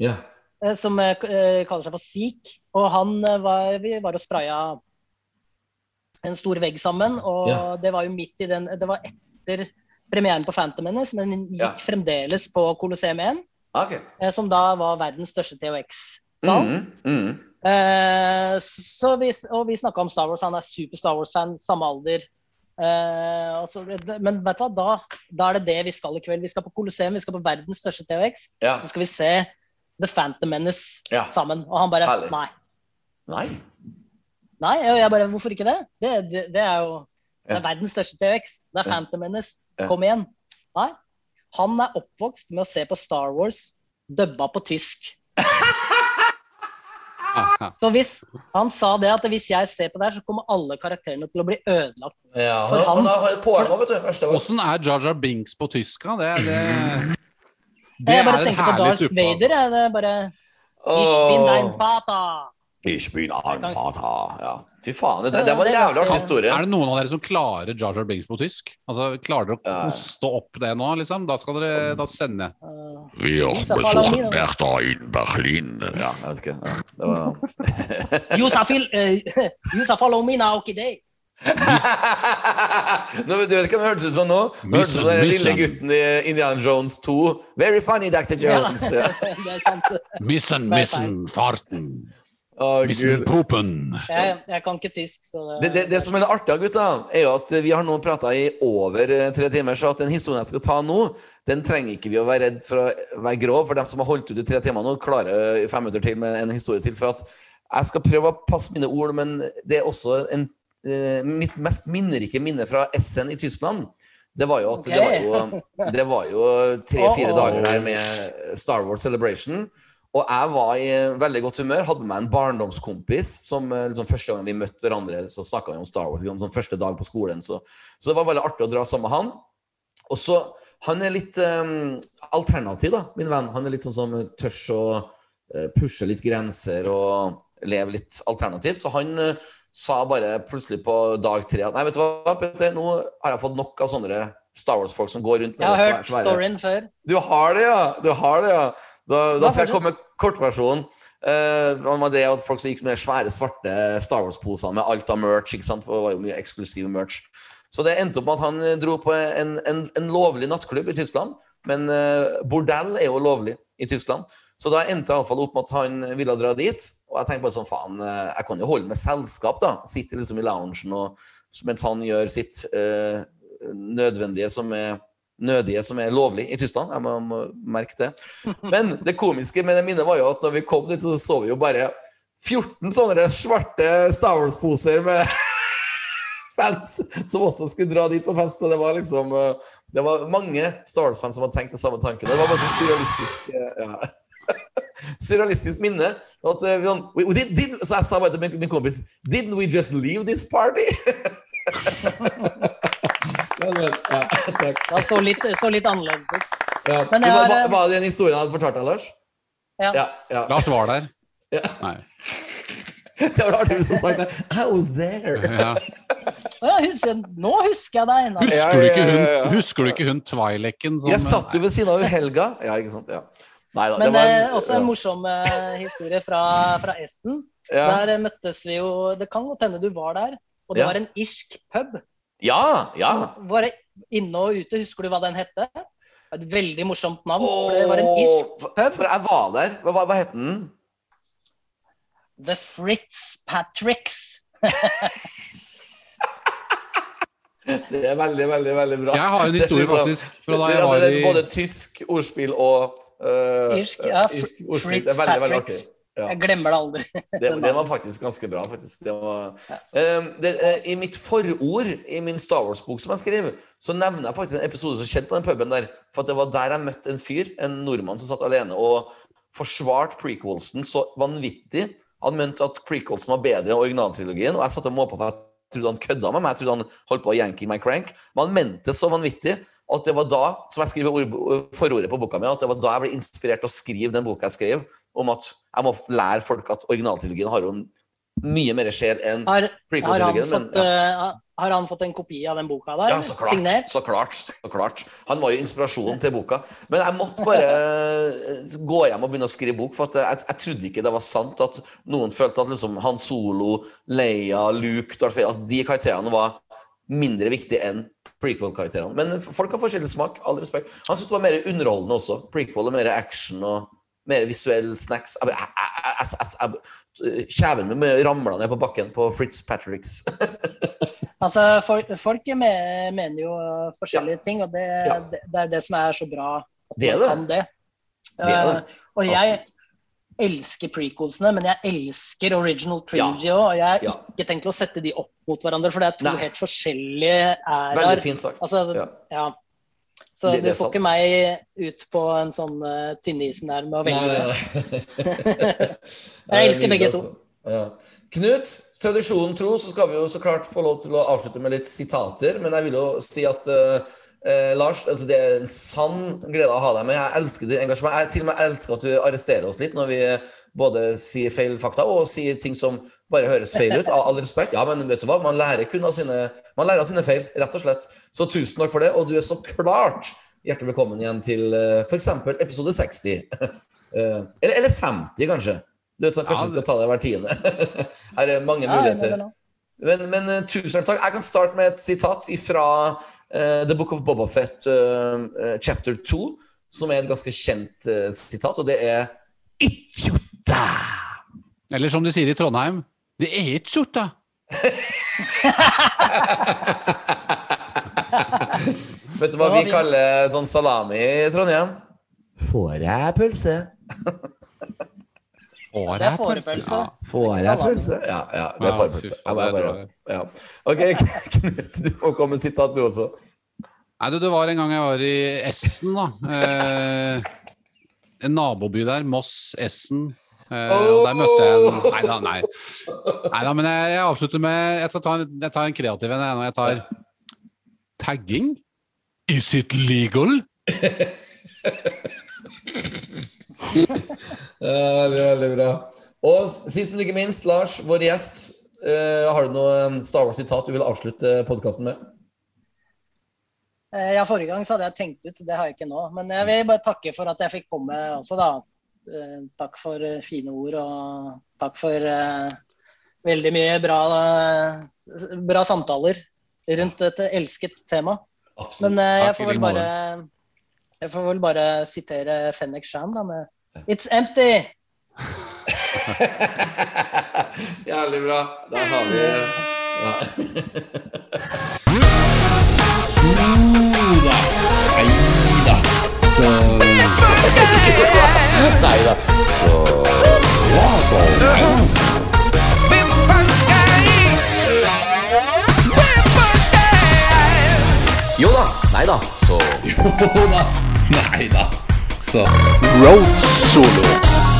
Ja. Uh, Som uh, eh, kaller seg for Seek. Og han eh, var, vi var og spraya en stor vegg sammen. Og det var jo midt i den Det var etter premieren på Phantom Menace, men den gikk Ja. fremdeles på Colosseum 1, Okay. eh, som da var verdens største THX-sal. Mm, mm. Eh, så vi, og vi snakka om Star Wars. Han er super Star Wars-fan, samme alder. Eh, så, men vet du hva, da, da er det det vi skal i kveld. Vi skal på Colosseum, vi skal på verdens største THX. Ja. Så skal vi se The Phantom Menace Ja. sammen. Og han bare Herlig. Nei. Nei. Nei, og jeg bare Hvorfor ikke det? Det, det, det er jo det er verdens største THX. Det er Phantom Menace. Kom igjen. Nei. Han er oppvokst med å se på Star Wars dubba på tysk. Så hvis han sa det at hvis jeg ser på det her, så kommer alle karakterene til å bli ødelagt. Ja, For han, han- poeng vet du. Åssen er Jar Jar Binks på tysk? da? Det, det, det jeg er bare en tenker på herlig Darth suppe. altså. Vader. Jeg, det er bare Ich bin dein Vater. Ich bin ein Vater. Ja. Fy faen, det, det var en jævlig artig historie. Er det noen av dere som klarer Jar Jar Binks på tysk? Altså, Klarer dere å koste opp det nå, liksom? Da skal dere da sende Vi har Palomino. Bertha in Berlin. Ja, jeg vet ikke. Ja, det var... Yusafil, uh, mina okidei. nå, du vet hva det hørtes ut som nå? Det hørtes ut som den lille gutten i Indiana Jones 2. Very funny, Dr. Jones. Ja. det er sant. Missen, missen, farten. Missen, Jeg, jeg kan ikke tysk, så Det, det, det som er litt artig, gutta, er jo at vi har nå prata i over eh, tre timer, så at den historien jeg skal ta nå, den trenger ikke vi å være redd for å være grov. For dem som har holdt ut i tre timer nå, klarer fem minutter til med en historie til. For at jeg skal prøve å passe mine ord, men det er også en, eh, mitt mest minnerike minne fra Essen i Tyskland. Det var jo at det var jo, jo tre-fire Uh-oh. dager der med Star Wars Celebration. Og jeg var i veldig godt humør. Hadde med meg en barndomskompis som eh, liksom, første gang vi møtte hverandre, så snakka vi om Star Wars. Liksom, første dag på skolen. Så, så det var veldig artig å dra sammen med han. Og så Han er litt um, alternativ, da, min venn. Han er litt sånn som tørs å uh, pushe litt grenser og leve litt alternativt. Så han uh, sa bare plutselig på dag tre at nei, vet du hva, Petter, nå har jeg fått nok av sånne Star Wars-folk som går rundt med Jeg har hørt svære- storyen før. du har det, ja! Du har det, ja. Da, da skal jeg komme med kortversjonen. Uh, det at folk som gikk med svære, svarte Star Wars-poser med alt av merch. ikke sant? For det var jo mye eksklusiv merch. Så det endte opp med at han eh, dro på en, en, en lovlig nattklubb i Tyskland. Men eh, bordell er jo lovlig i Tyskland. Så da endte det iallfall opp med at han ville dra dit. Og jeg tenkte bare sånn, faen, eh, jeg kan jo holde med selskap, da. Sitte liksom i loungen og, mens han gjør sitt eh, nødvendige som er nødige som er lovlig i Tyskland. Jeg må, må merke det. Men det komiske med det minnet var jo at når vi kom dit, så så vi jo bare 14 sånne svarte Star Wars-poser med fans som også skulle dra dit på fest. Så det var liksom eh, Det var mange Star Wars-fans som hadde tenkt det samme tanken. Det var bare sånn surrealistisk eh, ja. Surrealistisk minne. At, uh, we, we did, did, så jeg sa bare til min, min kompis Didn't we just leave this party? Men, men, ja, takk. Det så litt, så litt annerledes ut. Ja. Men jeg var, har, var, eh, var det en historie han hadde fortalt deg, Lars? Ja. Ja, ja. Lars var der. Ja. Nei. Det var du sa det. I was there. Ja. Ja, husker, nå husker jeg deg. Nå. Husker, du ikke ja, ja, hun, ja. husker du ikke hun Twilecken som Jeg satt jo ved siden av Helga. Ja, ikke sant? Ja. Nei da. Men det var eh, også en morsom eh, historie fra, fra Essen. ja. Der møttes vi jo Det kan godt hende du var der. Og det Ja. var en irsk pub. ja, ja. Bare inne og ute. Husker du hva den hette? Et veldig morsomt navn. for det var en irsk pub. For jeg var der. Hva, hva, hva het den? The Fritz Patricks. Det er veldig, veldig veldig bra. Jeg har en historie Det faktisk fra da det, jeg var i både tysk ordspill og uh, Irsk, ja, øh, irsk ordspill. Det er Fritz veldig, veldig artig. Ja. Jeg glemmer det aldri. Det, det var faktisk ganske bra. faktisk. Det var, uh, det, uh, I mitt forord i min Star Wars-bok som jeg skrev, så nevner jeg faktisk en episode som skjedde på den puben der. For det var der jeg møtte en fyr, en nordmann som satt alene og forsvarte prequelsen så vanvittig. Han mente at prequelsen var bedre enn originaltrilogien, og jeg satt og måpa på at jeg trodde han kødda med meg. Jeg trodde han holdt på å yanke my crank. Men han mente det så vanvittig at det var da, som jeg skriver ord- forordet på boka mi, at det var da jeg ble inspirert til å skrive den boka jeg skrev, om at jeg må lære folk at originaltrilogien har jo en mye mer sjel enn prequel-trilogien. Har, fått, eh, har han fått en kopi av den boka der? ja, så klart, Signert? så klart. Så klart. Han var jo inspirasjonen til boka. Men jeg måtte bare eh, gå hjem og begynne å skrive bok, for at jeg, jeg trodde ikke det var sant at noen følte at liksom Han Solo, Leia, Luke, Darth Vader at de karakterene var mindre viktige enn prequel-karakterene. Men folk har forskjellig smak. All respekt. Han syntes det var mer underholdende også. Prequel er mer action og mer visuell snacks. Kjeven min ramla ned på bakken på Fritz Patricks. Altså, folk, folk me- mener jo forskjellige forskjellige ting, og det, Ja. det, det er det som er så bra. Det er det. det. Det er det. Uh, og jeg elsker prequelsene, men jeg elsker original trilogy òg. Og jeg har Ja. ikke tenkt å sette de opp mot hverandre, for det er to Nei. helt forskjellige Veldig fint sagt. Altså, ja. Ja. Så Det- det du får sant. ikke meg ut på en sånn uh, tynnisen der med å velge. Jeg elsker begge to. Ja. Knut, tradisjonen tro så skal vi jo så klart få lov til å avslutte med litt sitater, men jeg vil jo si at eh, eh, Lars, altså det er en sann glede å ha deg med. Jeg elsker ditt engasjement. Jeg til og med elsker at du arresterer oss litt når vi både sier feil fakta og sier ting som bare høres feil ut. Av all respekt. Ja, men vet du hva? Man lærer kun av sine, man lærer av sine feil, rett og slett. Så tusen takk for det. Og du er så klart hjertelig velkommen igjen til uh, f.eks. episode 60. Eh, eller, eller 50, kanskje. Du vet sånn, Kanskje Ja, vi skal ta det hver tiende. Her er mange muligheter. Men, men eh, tusen takk. Jeg kan starte med et sitat fra uh, The Book of Bobafett uh, chapter 2, som er et ganske kjent uh, sitat, og det er Ichuta! Eller som de sier i Trondheim, det er skjorta. Vet du hva vi kaller sånn salami i Trondheim? Får jeg pølse? Får Det jeg pølse? Ja. Får jeg pølse? Ja, ja, det er Ja, forpølse. Ja. Ok, Knut, du må komme med sitat, du også. Nei, du, det var en gang jeg var i Essen, da. Eh, en naboby der, Moss, Essen. Eh, og der møtte jeg en Nei da, nei. Neida, men jeg, jeg avslutter med Jeg, skal ta en, jeg tar en kreativ en. Jeg tar tagging. Is it legal? Ja, Veldig, veldig bra. Og sist, men ikke minst, Lars, vår gjest. Uh, har du noe um, Star Wars-sitat du vil avslutte podkasten med? Eh, Ja, Forrige gang så hadde jeg tenkt ut, det har jeg ikke nå. Men jeg vil bare takke for at jeg fikk komme også, da. Uh, Takk for eh, fine ord, og takk for uh, veldig mye bra, eh, bra samtaler rundt et elsket tema. Men eh, jeg får vel bare jeg får vel bare sitere Fennek Shan, da, med It's empty! Jævlig bra. Da har vi ja. Så Nei da. Så Ja, så ja, så. Jo da. Nei da. Så Jo da. Nein, Alter. So. Road Solo.